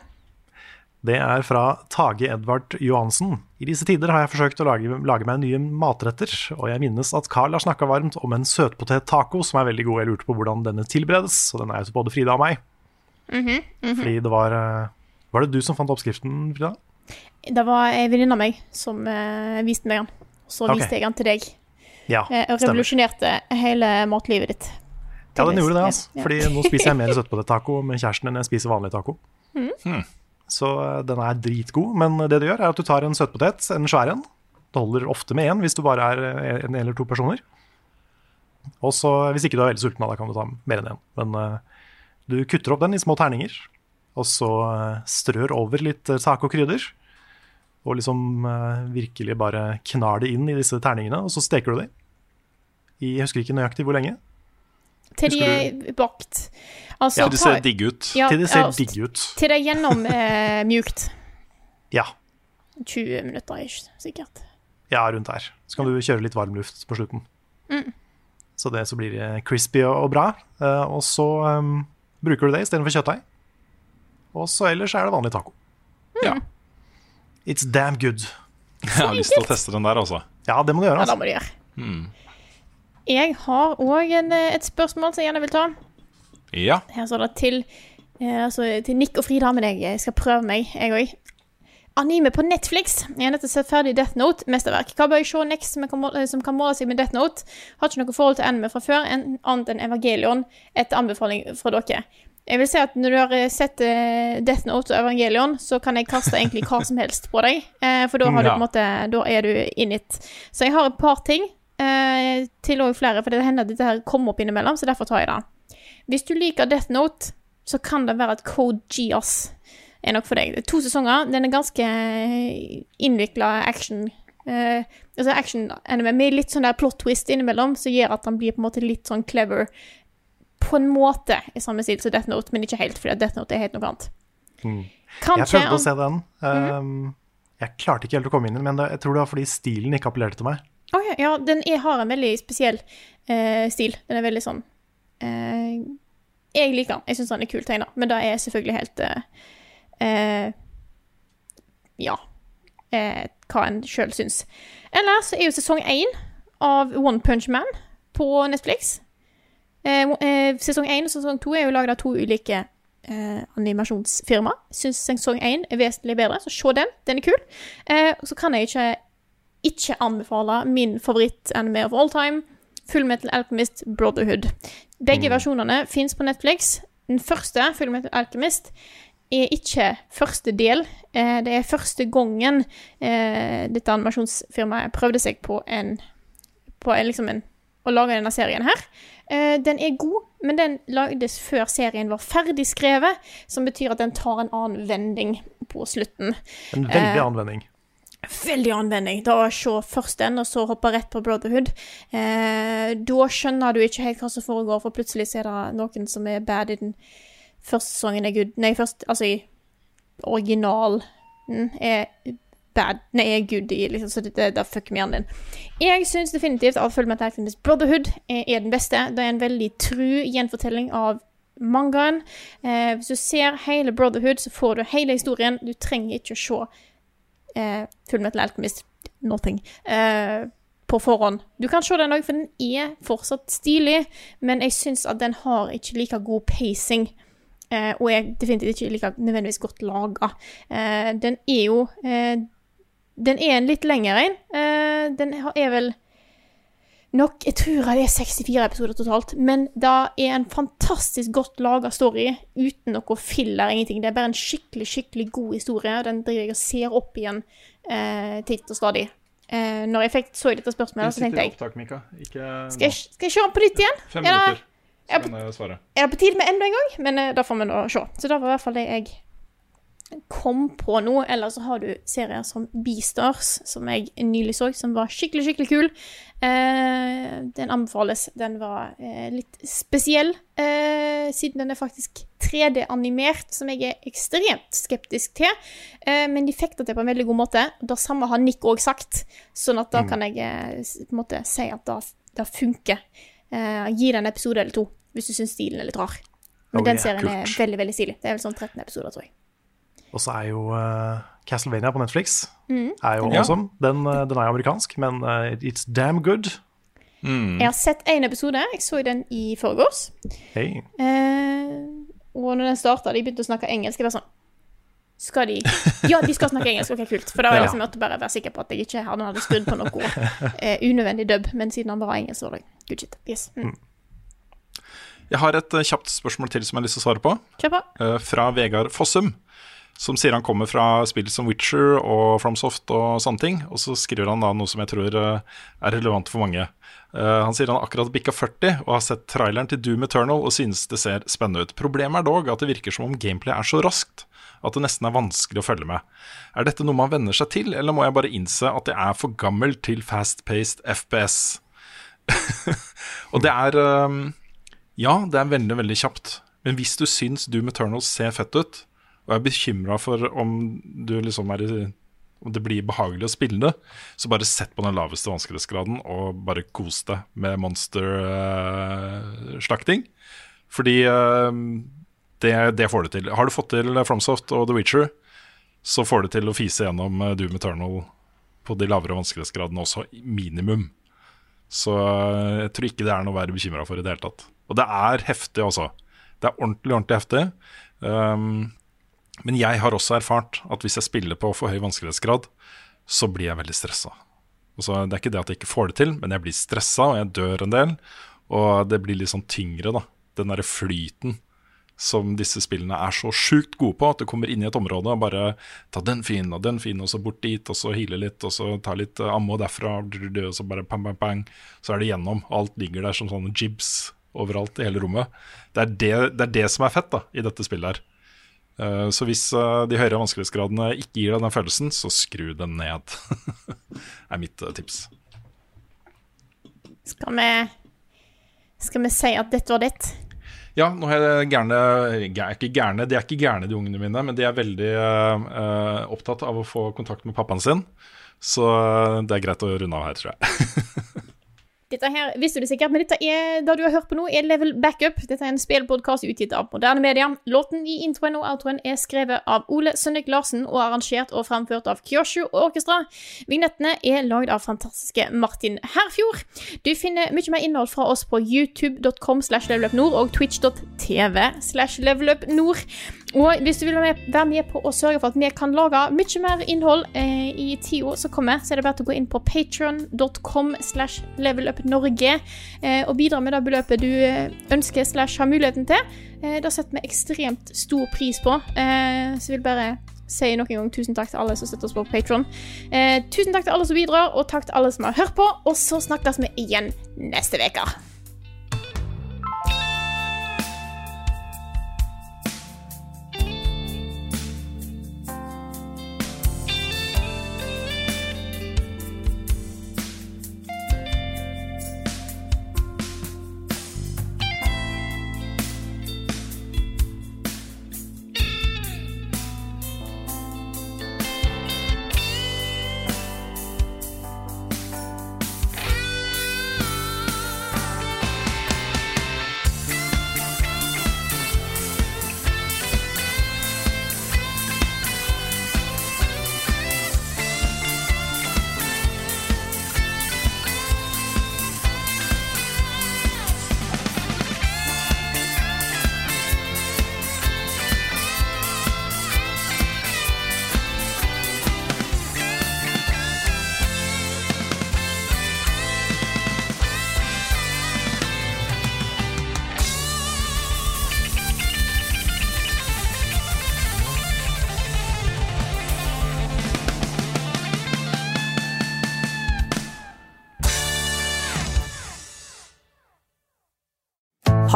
Det er fra Tage Edvard Johansen. I disse tider har jeg forsøkt å lage, lage meg nye matretter, og jeg minnes at Carl har snakka varmt om en søtpotettaco som er veldig god. Jeg lurte på hvordan denne tilberedes, og den er jo til både Frida og meg. Mhm, mhm. Fordi det var eh, Var det du som fant oppskriften, Frida? Det var ei venninne av meg som uh, viste meg den. Så Ok. viste jeg den til deg. Ja, uh, og revolusjonerte hele matlivet ditt. Ja, den gjorde det, altså. Ja. Fordi nå spiser jeg mer søtpotettaco med kjæresten enn jeg spiser vanlig taco. Mhm. Så eh, den er dritgod. Men det du gjør, er at du tar en søtpotet, en svær en. Det holder ofte med én hvis du bare er eh, en eller to personer. Og så, hvis ikke du er veldig sulten, da kan du ta mer enn én. Men eh, du kutter opp den i små terninger, og så strør over litt tak og krydder. Og liksom virkelig bare knar det inn i disse terningene, og så steker du dem. Jeg husker ikke nøyaktig hvor lenge. Til de er bakt. Altså, Ja, de ser digge ut. Ja, Til de ser ja, digge ut. Til det er gjennom eh, mjukt. Ja. 20 minutter, ish, sikkert. Ja, rundt der. Så kan du kjøre litt varm luft på slutten. Mm. Så det så blir det crispy og, bra. Eh, og så um, bruker du det istedenfor kjøttdeig. Og så ellers er det vanlig taco. Ja. It's damn good. Jeg har lyst til å teste den der, altså. Ja, det må du gjøre. Ja, det Altså. må du gjøre. Mm. Jeg har òg et spørsmål som jeg gjerne vil ta. Ja. Her står det til, eh, altså, til Nick og Frida, men jeg skal prøve meg, jeg òg. anime på Netflix. Jeg har nettopp sett ferdig Death Note, mesterverk. Hva bør jeg se next som, kan, måle- som kan måle seg med Death Note? Har ikke noe forhold til anime fra før, en, annet enn Evangelion, etter anbefaling fra dere. Jeg vil si at når du har eh, sett eh, Death Note og Evangelion, så kan jeg kaste egentlig hva som helst på deg. Eh, for da har du på en måte Da er du in it. Så jeg har et par ting eh, til òg flere, for det hender at dette her kommer opp innimellom, så derfor tar jeg det. Hvis du liker Death Note, så kan det være at Code Geass er nok for deg. To sesonger. Den er ganske innvikla action. Eh, altså action-anime med litt sånn der plot twist innimellom, som gjør at han blir på en måte litt sånn clever. På en måte i samme stil som Death Note, men ikke helt, fordi Death Note er helt noe annet. Mm. Kanskje jeg prøvde å se den. Um, mm -hmm. Jeg klarte ikke helt å komme inn i den, men det, jeg tror det var fordi stilen ikke appellerte til meg. Å ja, ja, den er, har en veldig spesiell eh, stil. Den er veldig sånn eh, Jeg liker den. Jeg syns den er kult tegna, men det er selvfølgelig helt eh, eh, Ja. Eh, hva en sjøl syns. Ellers så er jo sesong én av One Punch Man på Netflix. Eh, sesong én og sesong to er jo lagd av to ulike eh, animasjonsfirma. Syns sesong én er vesentlig bedre, så se den. Den er kul. Eh, så kan jeg ikke ikke anbefale min favoritt-anime of all time, Full Metal Alchemist Brotherhood. Begge versjonene fins på Netflix. Den første, Full Metal Alchemist, er ikke første del. Eh, det er første gangen eh, dette animasjonsfirmaet prøvde seg på en på en, liksom en å lage denne serien her. Eh, den er god, men den lagdes før serien var ferdig skrevet, som betyr at den tar en annen vending på slutten. En veldig Eh, anvending. Veldig anvending. Da å se først den, og så hoppe rett på Brotherhood. Eh, da skjønner du ikke helt hva som foregår, for plutselig er det noen som er bad i den første sesongen er good. Nei, først, altså i originalen er bad. Nei, er good i, liksom, så det, det, det fucker med hjernen din. Jeg syns definitivt at Fullmetal Alchemist Brotherhood er, er den beste. Det er en veldig tru gjenfortelling av mangaen. Eh, hvis du ser hele Brotherhood, så får du hele historien. Du trenger ikke å se eh, Fullmetal Alchemist Nothing eh, på forhånd. Du kan se den òg, for den er fortsatt stilig, men jeg syns at den har ikke like god pacing. Eh, og er definitivt ikke like nødvendigvis godt laga. Eh, den er jo eh, Den er en litt lengre en. Eh, den er vel nok Jeg tror det er 64 episoder totalt, men det er en fantastisk godt laga story uten noe filler, ingenting. Det er bare en skikkelig, skikkelig god historie, og den driver jeg og ser opp igjen eh, titt og stadig. Eh, når jeg fikk, så dette spørsmålet, så tenkte jeg opptak, Mika. Ikke skal jeg, skal jeg se den på nytt igjen? Fem Er minutter, er det jeg svare. er det på tide med enda en gang? Men eh, da får vi nå se. Så det var i hvert fall det jeg kom på nå. Eller så har du serier som Beastars, som jeg nylig så, som var skikkelig, skikkelig kul. Eh, den anbefales. Den var eh, litt spesiell, eh, siden den er faktisk 3D-animert, som jeg er ekstremt skeptisk til. Eh, men de fikk det til på en veldig god måte. Det samme har Nick òg sagt, sånn at da Mm. kan jeg eh, på en måte si at det, det funker. Eh, gi den en episode eller to, hvis du syns stilen er litt rar. Men Oh, den serien er veldig veldig stilig. Det er vel sånn 13 episoder, tror jeg. Og så er jo uh, Castlevania på Netflix Mm. er jo Ja. awesome. Den, uh, den er jo amerikansk, men uh, it's damn good. Jeg har sett én episode. Jeg så den i forgårs. Hey. Eh, og når den starta, de begynte å snakke engelsk. Jeg var sånn Skal de Ja, de skal snakke engelsk. Ok, kult. For da var jeg Ja. liksom måtte bare være sikker på at jeg ikke hadde, hadde skrudd på noe eh, unødvendig dub. Men siden han bare var engelsk, så var det good shit. Yes. Mm. Jeg har et uh, kjapt spørsmål til som jeg har lyst til å svare på. Kjør på. Uh, fra Vegard Fossum, som sier han kommer fra spill som Witcher og FromSoft og sånne ting. Og så skriver han da noe som jeg tror eh, er relevant for mange. Eh, han sier han akkurat bikka 40 og har sett traileren til Doom Eternal og synes det ser spennende ut. Problemet er dog at det virker som om gameplay er så raskt at det nesten er vanskelig å følge med. Er dette noe man venner seg til, eller må jeg bare innse at jeg er for gammel til fast-paced FPS? og det er eh, Ja, det er veldig, veldig kjapt. Men hvis du syns Doom Eternal ser fett ut, og er bekymra for om liksom er om det blir behagelig å spille det, så bare sett på den laveste vanskelighetsgraden og bare kos deg med monster-slakting. Fordi uh, det, det får du til. Har du fått til FromSoft og The Witcher, så får du til å fise gjennom eh, Doom Eternal på de lavere vanskelighetsgradene også, minimum. Så eh, jeg tror ikke det er noe å være bekymra for i det hele tatt. Og det er heftig, altså. Det er ordentlig, ordentlig heftig. Um, Men jeg har også erfart at hvis jeg spiller på for høy vanskelighetsgrad, så blir jeg veldig stressa. Altså, det er ikke det at jeg ikke får det til, men jeg blir stressa, og jeg dør en del. Og det blir litt sånn tyngre, da. Den derre flyten som disse spillene er så sjukt gode på. At du kommer inn i et område og bare ta den fienden og den fienden, og så bort dit, og så hile litt, og så ta litt eh, ammo derfra, og så bare pang, pang, pang. Så er det gjennom. Alt ligger der som sånne jibs overalt i hele rommet. Det er det, det, er det som er fett da, i dette spillet her. Uh, så hvis uh, de høyere vanskelighetsgradene ikke gir deg den følelsen, så skru den ned. er mitt uh, tips. Skal vi Skal vi si at dette var ditt? Ja, nå er jeg gærne, ikke gærne, De er ikke gærne, de ungene mine, men de er veldig opptatt av å få kontakt med pappaen sin. Så det er greit å runde av her, tror jeg. Dette her visste du sikkert, men dette er det du har hørt på nå, er Level Backup. Dette er en spillpodkast utgitt av moderne media. Låten i introen og outroen er skrevet av Ole Sønnik Larsen og arrangert og framført av Kyoshu Orkestra. Vignettene er lagd av fantastiske Martin Herfjord. Du finner mye mer innhold fra oss på youtube.com slash levelupnord og twitch.tv slash levelupnord. Og hvis du vil være med på å sørge for at vi kan lage mye mer innhold eh, i tida som kommer, så er det bare til å gå inn på patron.com slash levelupnorge eh, og bidra med det beløpet du eh, ønsker slash har muligheten til. Eh, det setter vi ekstremt stor pris på. Eh, så vil bare si nok en gang tusen takk til alle som støtter oss på Patron. Eh, tusen takk til alle som bidrar, og takk til alle som har hørt på. Og så snakkes vi igjen neste uke.